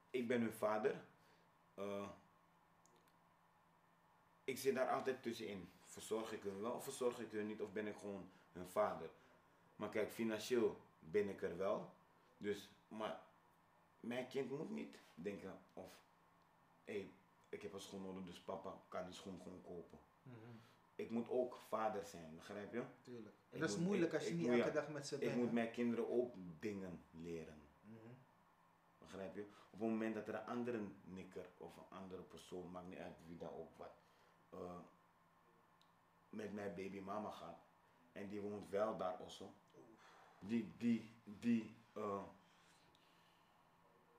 Speaker 2: ik ben hun vader. Eh, ik zit daar altijd tussenin. Verzorg ik hun wel verzorg ik hun niet? Of ben ik gewoon hun vader? Maar kijk, financieel ben ik er wel. Dus, maar mijn kind moet niet denken of... Hé, hey, ik heb een schoen nodig, dus papa kan die schoen gewoon kopen
Speaker 1: Mhm.
Speaker 2: Ik moet ook vader zijn, begrijp je?
Speaker 1: Tuurlijk. En
Speaker 2: Ik
Speaker 1: dat is
Speaker 2: moet-
Speaker 1: moeilijk
Speaker 2: ik-
Speaker 1: als je
Speaker 2: ik
Speaker 1: niet
Speaker 2: moet-
Speaker 1: elke
Speaker 2: ja,
Speaker 1: dag met ze
Speaker 2: Ik
Speaker 1: bent.
Speaker 2: moet
Speaker 1: hè?
Speaker 2: mijn kinderen ook dingen leren,
Speaker 1: Mhm.
Speaker 2: begrijp je? Op het moment dat er een andere nikker of een andere persoon, maakt niet uit wie daar ook wat, eh, met mijn baby mama gaat en die woont wel daar also, die, die, die, eh,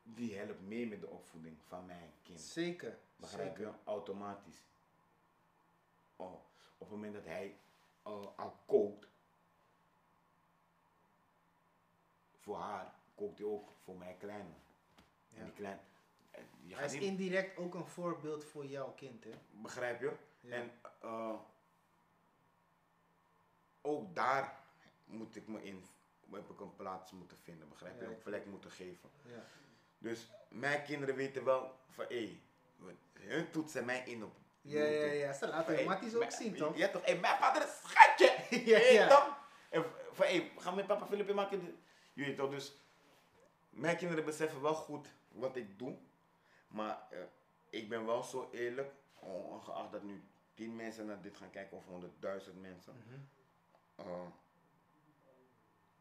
Speaker 2: die helpt mee met de opvoeding van mijn kind.
Speaker 1: Zeker.
Speaker 2: Begrijp
Speaker 1: Zeker.
Speaker 2: je? Automatisch. Oh, op het moment dat hij eh, al kookt, voor haar, kookt hij ook voor mijn kleine.
Speaker 1: Ja.
Speaker 2: En die klein, eh, je
Speaker 1: Hij is
Speaker 2: niet,
Speaker 1: indirect ook een voorbeeld voor jouw kind, hè?
Speaker 2: begrijp je?
Speaker 1: Ja.
Speaker 2: En eh, ook daar moet ik me in, heb ik een plaats moeten vinden, begrijp je?
Speaker 1: Ja,
Speaker 2: Een plek moeten geven.
Speaker 1: Ja.
Speaker 2: Dus mijn kinderen weten wel van, hé, hun toetsen mij in op
Speaker 1: Ja, ja, ja. Ze laten
Speaker 2: Hey,
Speaker 1: je matties ook zien, toch?
Speaker 2: Ja toch, hey, mijn vader is schatje. <laughs>
Speaker 1: Ja,
Speaker 2: toch? En van, we gaan met papa Filipje maken. Je weet toch, dus mijn kinderen beseffen wel goed wat ik doe. Maar eh, ik ben wel zo eerlijk, ongeacht dat nu tien mensen naar dit gaan kijken of honderdduizend mensen.
Speaker 1: Mhm.
Speaker 2: eh,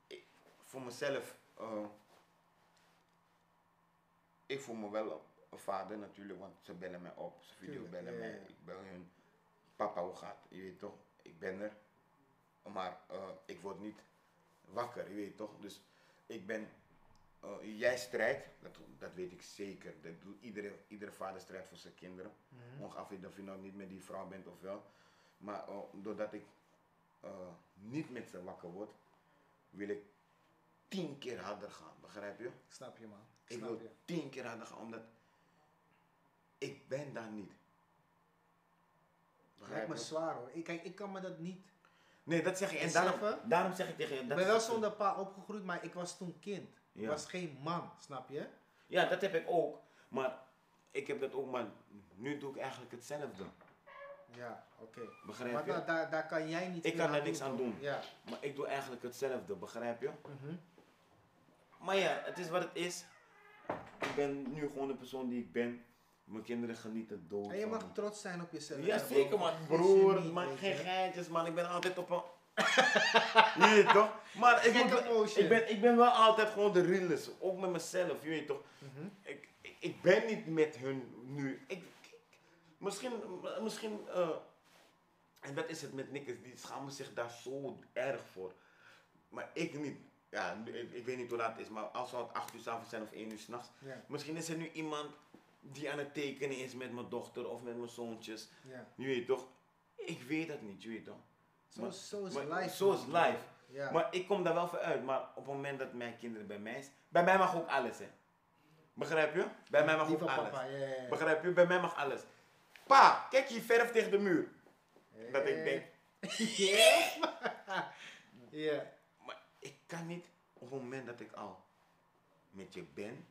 Speaker 2: ik, voor mezelf, eh, ik voel me wel een vader natuurlijk, want ze bellen mij op, ze video
Speaker 1: Tuurlijk,
Speaker 2: bellen
Speaker 1: ja,
Speaker 2: mij, ik bel hun. Papa, hoe gaat? Je weet toch, ik ben er, maar eh, ik word niet wakker, je weet toch. Dus ik ben, eh, jij strijdt, dat, dat weet ik zeker. Dat doet iedere, iedere vader strijdt voor zijn kinderen.
Speaker 1: Mhm.
Speaker 2: Ongeacht of je nou niet met die vrouw bent of wel. Maar eh, doordat ik niet met ze wakker word, wil ik tien keer harder gaan. Begrijp je?
Speaker 1: Ik snap je man. Ik
Speaker 2: Ik wil
Speaker 1: je.
Speaker 2: tien keer harder gaan, omdat ik ben daar niet.
Speaker 1: Lijkt
Speaker 2: Begrijp
Speaker 1: me
Speaker 2: je?
Speaker 1: zwaar hoor. Ik, kijk, ik kan me dat niet.
Speaker 2: Nee, dat zeg ik. En daarom, daarom zeg ik tegen je.
Speaker 1: Ik
Speaker 2: dat
Speaker 1: ben wel zonder pa opgegroeid, maar ik was toen kind. Ik was geen man, snap je?
Speaker 2: Ja, dat heb ik ook. Maar ik heb dat ook, maar nu doe ik eigenlijk hetzelfde.
Speaker 1: Ja, oké.
Speaker 2: Begrijp
Speaker 1: Maar
Speaker 2: je?
Speaker 1: daar, daar, daar kan jij niet
Speaker 2: Ik kan daar niks aan doen.
Speaker 1: Ja.
Speaker 2: Maar ik doe eigenlijk hetzelfde, begrijp je?
Speaker 1: Mhm.
Speaker 2: Maar ja, het is wat het is. Ik ben nu gewoon de persoon die ik ben. Mijn kinderen genieten dood.
Speaker 1: En je mag trots zijn op jezelf.
Speaker 2: Ja, zeker man. Broer,
Speaker 1: weet
Speaker 2: geen
Speaker 1: je.
Speaker 2: geintjes man. Ik ben altijd op een... <laughs> je weet toch? Maar ik, moet ik, ben, ik ben wel altijd gewoon de realist. Ook met mezelf, je weet toch?
Speaker 1: Mhm.
Speaker 2: Ik, ik, ik ben niet met hun nu. Ik, ik- misschien, misschien eh, en dat is het met nikkers, die schamen zich daar zo erg voor. Maar ik niet. Ja, ik, ik weet niet hoe dat is, maar als we het 8 uur 's avonds zijn of 1 uur s'nachts,
Speaker 1: Ja,
Speaker 2: misschien is er nu iemand die aan het tekenen is met mijn dochter of met mijn zoontjes.
Speaker 1: ja.
Speaker 2: Je weet toch? Ik weet dat niet, je weet toch?
Speaker 1: Zo,
Speaker 2: Maar-
Speaker 1: zo is
Speaker 2: maar
Speaker 1: life.
Speaker 2: zo is life.
Speaker 1: Ja.
Speaker 2: Maar ik kom daar wel voor uit. Maar op het moment dat mijn kinderen bij mij zijn, bij mij mag ook alles, hè? Begrijp je? Bij mij mag ook alles.
Speaker 1: papa.
Speaker 2: Begrijp je? Bij mij mag alles. Pa, kijk je verf tegen de muur. Dat ik denk, <laughs>
Speaker 1: Ja. <laughs> Ja.
Speaker 2: maar ik kan niet op het moment dat ik al met je ben,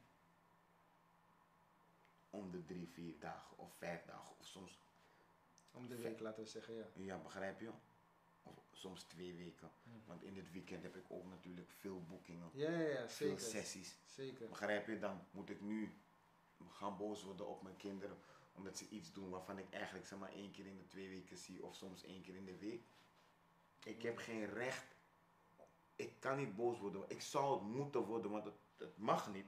Speaker 2: om de drie, vier dagen of vijf dagen of soms,
Speaker 1: Om de week laten we zeggen, ja.
Speaker 2: ja begrijp je? Of soms twee weken.
Speaker 1: Hmm.
Speaker 2: Want in dit weekend heb ik ook natuurlijk veel boekingen,
Speaker 1: Ja, ja, ja,
Speaker 2: veel
Speaker 1: zeker.
Speaker 2: sessies.
Speaker 1: Zeker.
Speaker 2: Begrijp je? Dan moet ik nu gaan boos worden op mijn kinderen. Omdat ze iets doen waarvan ik eigenlijk zeg maar één keer in de twee weken zie. Of soms één keer in de week. Ik heb geen recht. Ik kan niet boos worden. Ik zou het moeten worden, want het, het mag niet.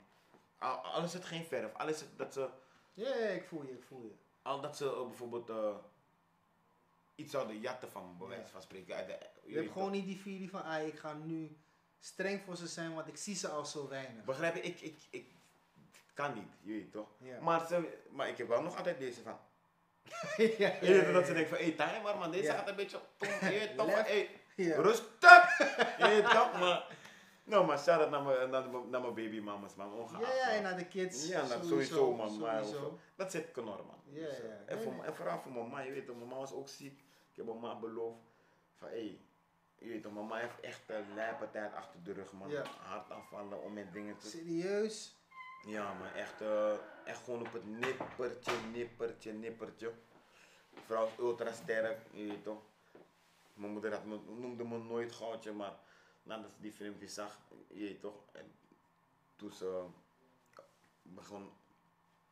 Speaker 2: Al, al is het geen verf. Al is het dat ze,
Speaker 1: Ja, ik voel je, ik voel je.
Speaker 2: al dat ze eh, bijvoorbeeld eh, iets zouden jatten van me, bij wijze van spreken. uit de- je
Speaker 1: hebt gewoon niet die feeling van, ah, ik ga nu streng voor ze zijn, want ik zie ze al zo weinig.
Speaker 2: Begrijp je? Ik, ik, ik kan niet, je weet toch?
Speaker 1: Ja.
Speaker 2: Maar, ze, maar ik heb wel nog altijd deze van.
Speaker 1: ja, <laughs> ja,
Speaker 2: Je weet
Speaker 1: ja,
Speaker 2: dat ze denken van, hé, timer man, deze gaat een beetje. Je weet toch hé, rustig. <laughs> Je weet toch, maar... Nou, maar shout out naar mijn, naar mijn babymamas, man. Ongeacht.
Speaker 1: Ja, en naar de kids.
Speaker 2: Ja, nou, sowieso, man.
Speaker 1: Sowieso.
Speaker 2: dat zit knor, man.
Speaker 1: Ja,
Speaker 2: Dus,
Speaker 1: ja.
Speaker 2: eh, En, voor, vooral voor mama, je weet mama was ook ziek. Ik heb mama beloofd van, hé, je weet mama heeft echt een lijpe tijd achter de rug, man.
Speaker 1: Ja.
Speaker 2: Hartaanvallen om met dingen te...
Speaker 1: Serieus?
Speaker 2: Ja, maar echt, eh, echt gewoon op het nippertje, nippertje, nippertje. Vrouw ultra sterk, je weet toch. Mijn moeder had me, noemde me nooit goudje, maar nadat ze die filmpje zag, je weet toch. En toen ze begon,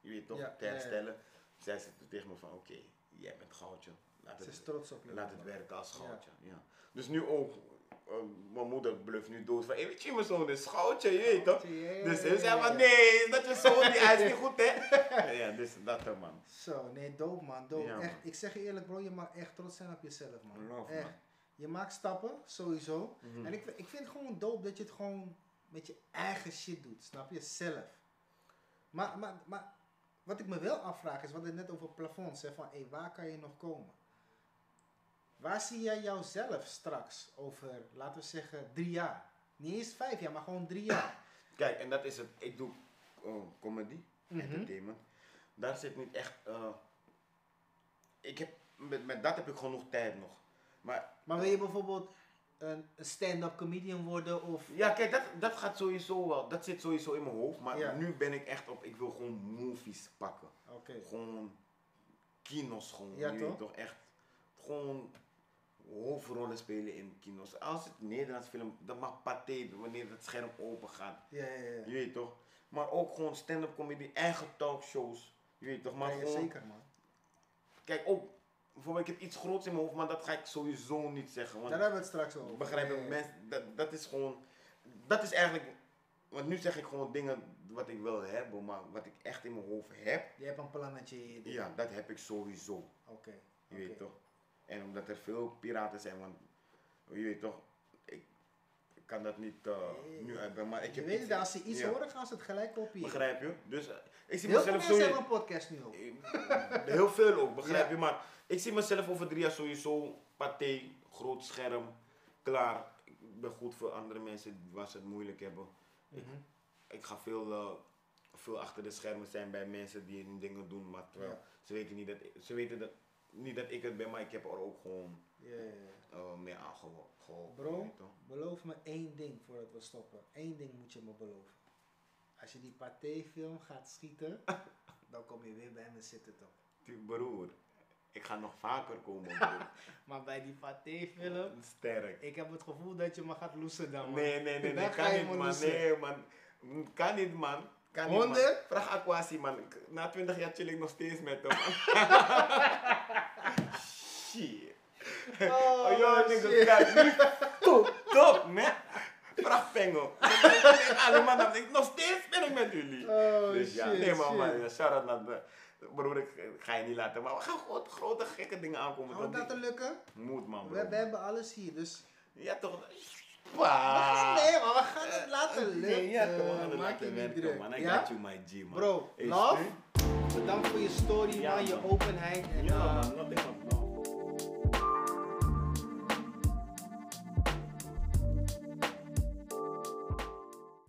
Speaker 2: je weet toch,
Speaker 1: Ja,
Speaker 2: te
Speaker 1: ja, ja.
Speaker 2: herstellen, zei ze tegen me van oké, jij bent goudje. Laat
Speaker 1: Ze
Speaker 2: het,
Speaker 1: is trots op je.
Speaker 2: laat het werken als goudje. Ja. Dus nu ook, eh, mijn moeder bluft nu dood van, hey, weet je, mijn zoon is goudje, je weet toch. Dus ze zei van nee, dat je zoon die hij is niet goed hè? <laughs> ja, dus dat er man.
Speaker 1: Zo, nee, dope man, dope.
Speaker 2: Ja,
Speaker 1: echt,
Speaker 2: man.
Speaker 1: ik zeg je eerlijk bro, je mag echt trots zijn op jezelf man.
Speaker 2: Love,
Speaker 1: echt.
Speaker 2: man.
Speaker 1: Je maakt stappen, sowieso.
Speaker 2: Mhm.
Speaker 1: En ik, ik vind het gewoon dope dat je het gewoon met je eigen shit doet, snap je? Zelf. Maar, maar, maar wat ik me wel afvraag is, wat ik net over plafond zei, van hé, waar kan je nog komen? Waar zie jij jouzelf straks over, laten we zeggen, drie jaar? Niet eens vijf jaar, maar gewoon drie jaar.
Speaker 2: Kijk, en dat is het. Ik doe oh, comedy,
Speaker 1: Mhm.
Speaker 2: entertainment. Daar zit niet echt. eh, ik heb, met, met dat heb ik genoeg tijd nog. Maar
Speaker 1: Maar wil je bijvoorbeeld een, stand-up comedian worden of...
Speaker 2: ja, kijk, dat, dat gaat sowieso wel. Dat zit sowieso in mijn hoofd. Maar
Speaker 1: Ja.
Speaker 2: nu ben ik echt op. Ik wil gewoon movies pakken.
Speaker 1: Oké.
Speaker 2: Gewoon kinos gewoon.
Speaker 1: Ja, toch?
Speaker 2: toch echt. Gewoon hoofdrollen spelen in kinos. Als het Nederlands film, dan mag paté wanneer het scherm open gaat.
Speaker 1: Ja, ja, ja.
Speaker 2: Je weet toch? Maar ook gewoon stand-up comedy, eigen talkshows. Je weet toch? Maar
Speaker 1: Ja, ja,
Speaker 2: gewoon,
Speaker 1: zeker man.
Speaker 2: kijk ook, bijvoorbeeld ik heb iets groots in mijn hoofd, maar dat ga ik sowieso niet zeggen. Want
Speaker 1: Daar hebben we het straks over.
Speaker 2: begrijp je,
Speaker 1: ja.
Speaker 2: mensen, dat, dat is gewoon, dat is eigenlijk, want nu zeg ik gewoon dingen wat ik wil hebben, maar wat ik echt in mijn hoofd heb,
Speaker 1: Je hebt een plannetje.
Speaker 2: ja, dat heb ik sowieso.
Speaker 1: Oké.
Speaker 2: Je weet toch? En omdat er veel piraten zijn, want je weet toch, ik, kan dat niet eh, nu uitbrengen. Maar ik
Speaker 1: Je
Speaker 2: heb
Speaker 1: weet
Speaker 2: iets-
Speaker 1: het, als ze iets
Speaker 2: ja.
Speaker 1: horen, gaan ze het gelijk kopiëren.
Speaker 2: Begrijp je? Dus eh, ik zie
Speaker 1: Heel veel
Speaker 2: mezelf
Speaker 1: mensen
Speaker 2: zo.
Speaker 1: hebben een podcast nu ook. <laughs>
Speaker 2: Heel veel ook, begrijp
Speaker 1: Ja.
Speaker 2: je? Maar ik zie mezelf over drie jaar sowieso paté, groot scherm, klaar. Ik ben goed voor andere mensen waar ze het moeilijk hebben.
Speaker 1: Mhm.
Speaker 2: Ik ga veel, eh, veel achter de schermen zijn bij mensen die hun dingen doen, maar terwijl
Speaker 1: Ja.
Speaker 2: ze weten niet dat ze weten dat, niet dat ik het ben, maar ik heb er ook gewoon
Speaker 1: Ja, ja, ja.
Speaker 2: eh, mee aangeholpen.
Speaker 1: Bro, beloof me één ding voordat we stoppen. Eén ding moet je me beloven. Als je die Pathé-film gaat schieten, <laughs> dan kom je weer bij me zitten toch?
Speaker 2: Die broer, ik ga nog vaker komen, broer. <laughs>
Speaker 1: Maar bij die Pathé-film, <laughs>
Speaker 2: Sterk.
Speaker 1: ik heb het gevoel dat je me gaat loesen dan, man.
Speaker 2: Nee, nee, nee, nee, kan niet, man.
Speaker 1: loesen.
Speaker 2: Nee, man. Kan niet, man. Kan niet, man. Vraag Aquasi, man. Na 20 jaar chill ik nog steeds met hem, man. Oh, joh, nigga,
Speaker 1: shit.
Speaker 2: kijk, niet top, top, man. Vraag Pengo. Allemaal, ik nog steeds ben ik met jullie.
Speaker 1: Oh,
Speaker 2: dus ja,
Speaker 1: shit,
Speaker 2: nee,
Speaker 1: shit.
Speaker 2: man, shout-out naar de... Broer, ik ga je niet laten, maar we gaan grote, grote gekke dingen aankomen. Toch?
Speaker 1: dat te lukken?
Speaker 2: Moet, man,
Speaker 1: We,
Speaker 2: bro.
Speaker 1: we hebben alles hier, dus...
Speaker 2: Ja, toch?
Speaker 1: Gaan- nee, maar we gaan het
Speaker 2: Eh,
Speaker 1: laten
Speaker 2: nee,
Speaker 1: lukken.
Speaker 2: ja, toch, we gaan het
Speaker 1: Maak
Speaker 2: laten werken, man. I
Speaker 1: Ja?
Speaker 2: got you, my G, man.
Speaker 1: Bro, love. Bedankt voor je story,
Speaker 2: Ja,
Speaker 1: man, je
Speaker 2: man.
Speaker 1: openheid. En,
Speaker 2: Ja,
Speaker 1: eh,
Speaker 2: man. Nothing, man.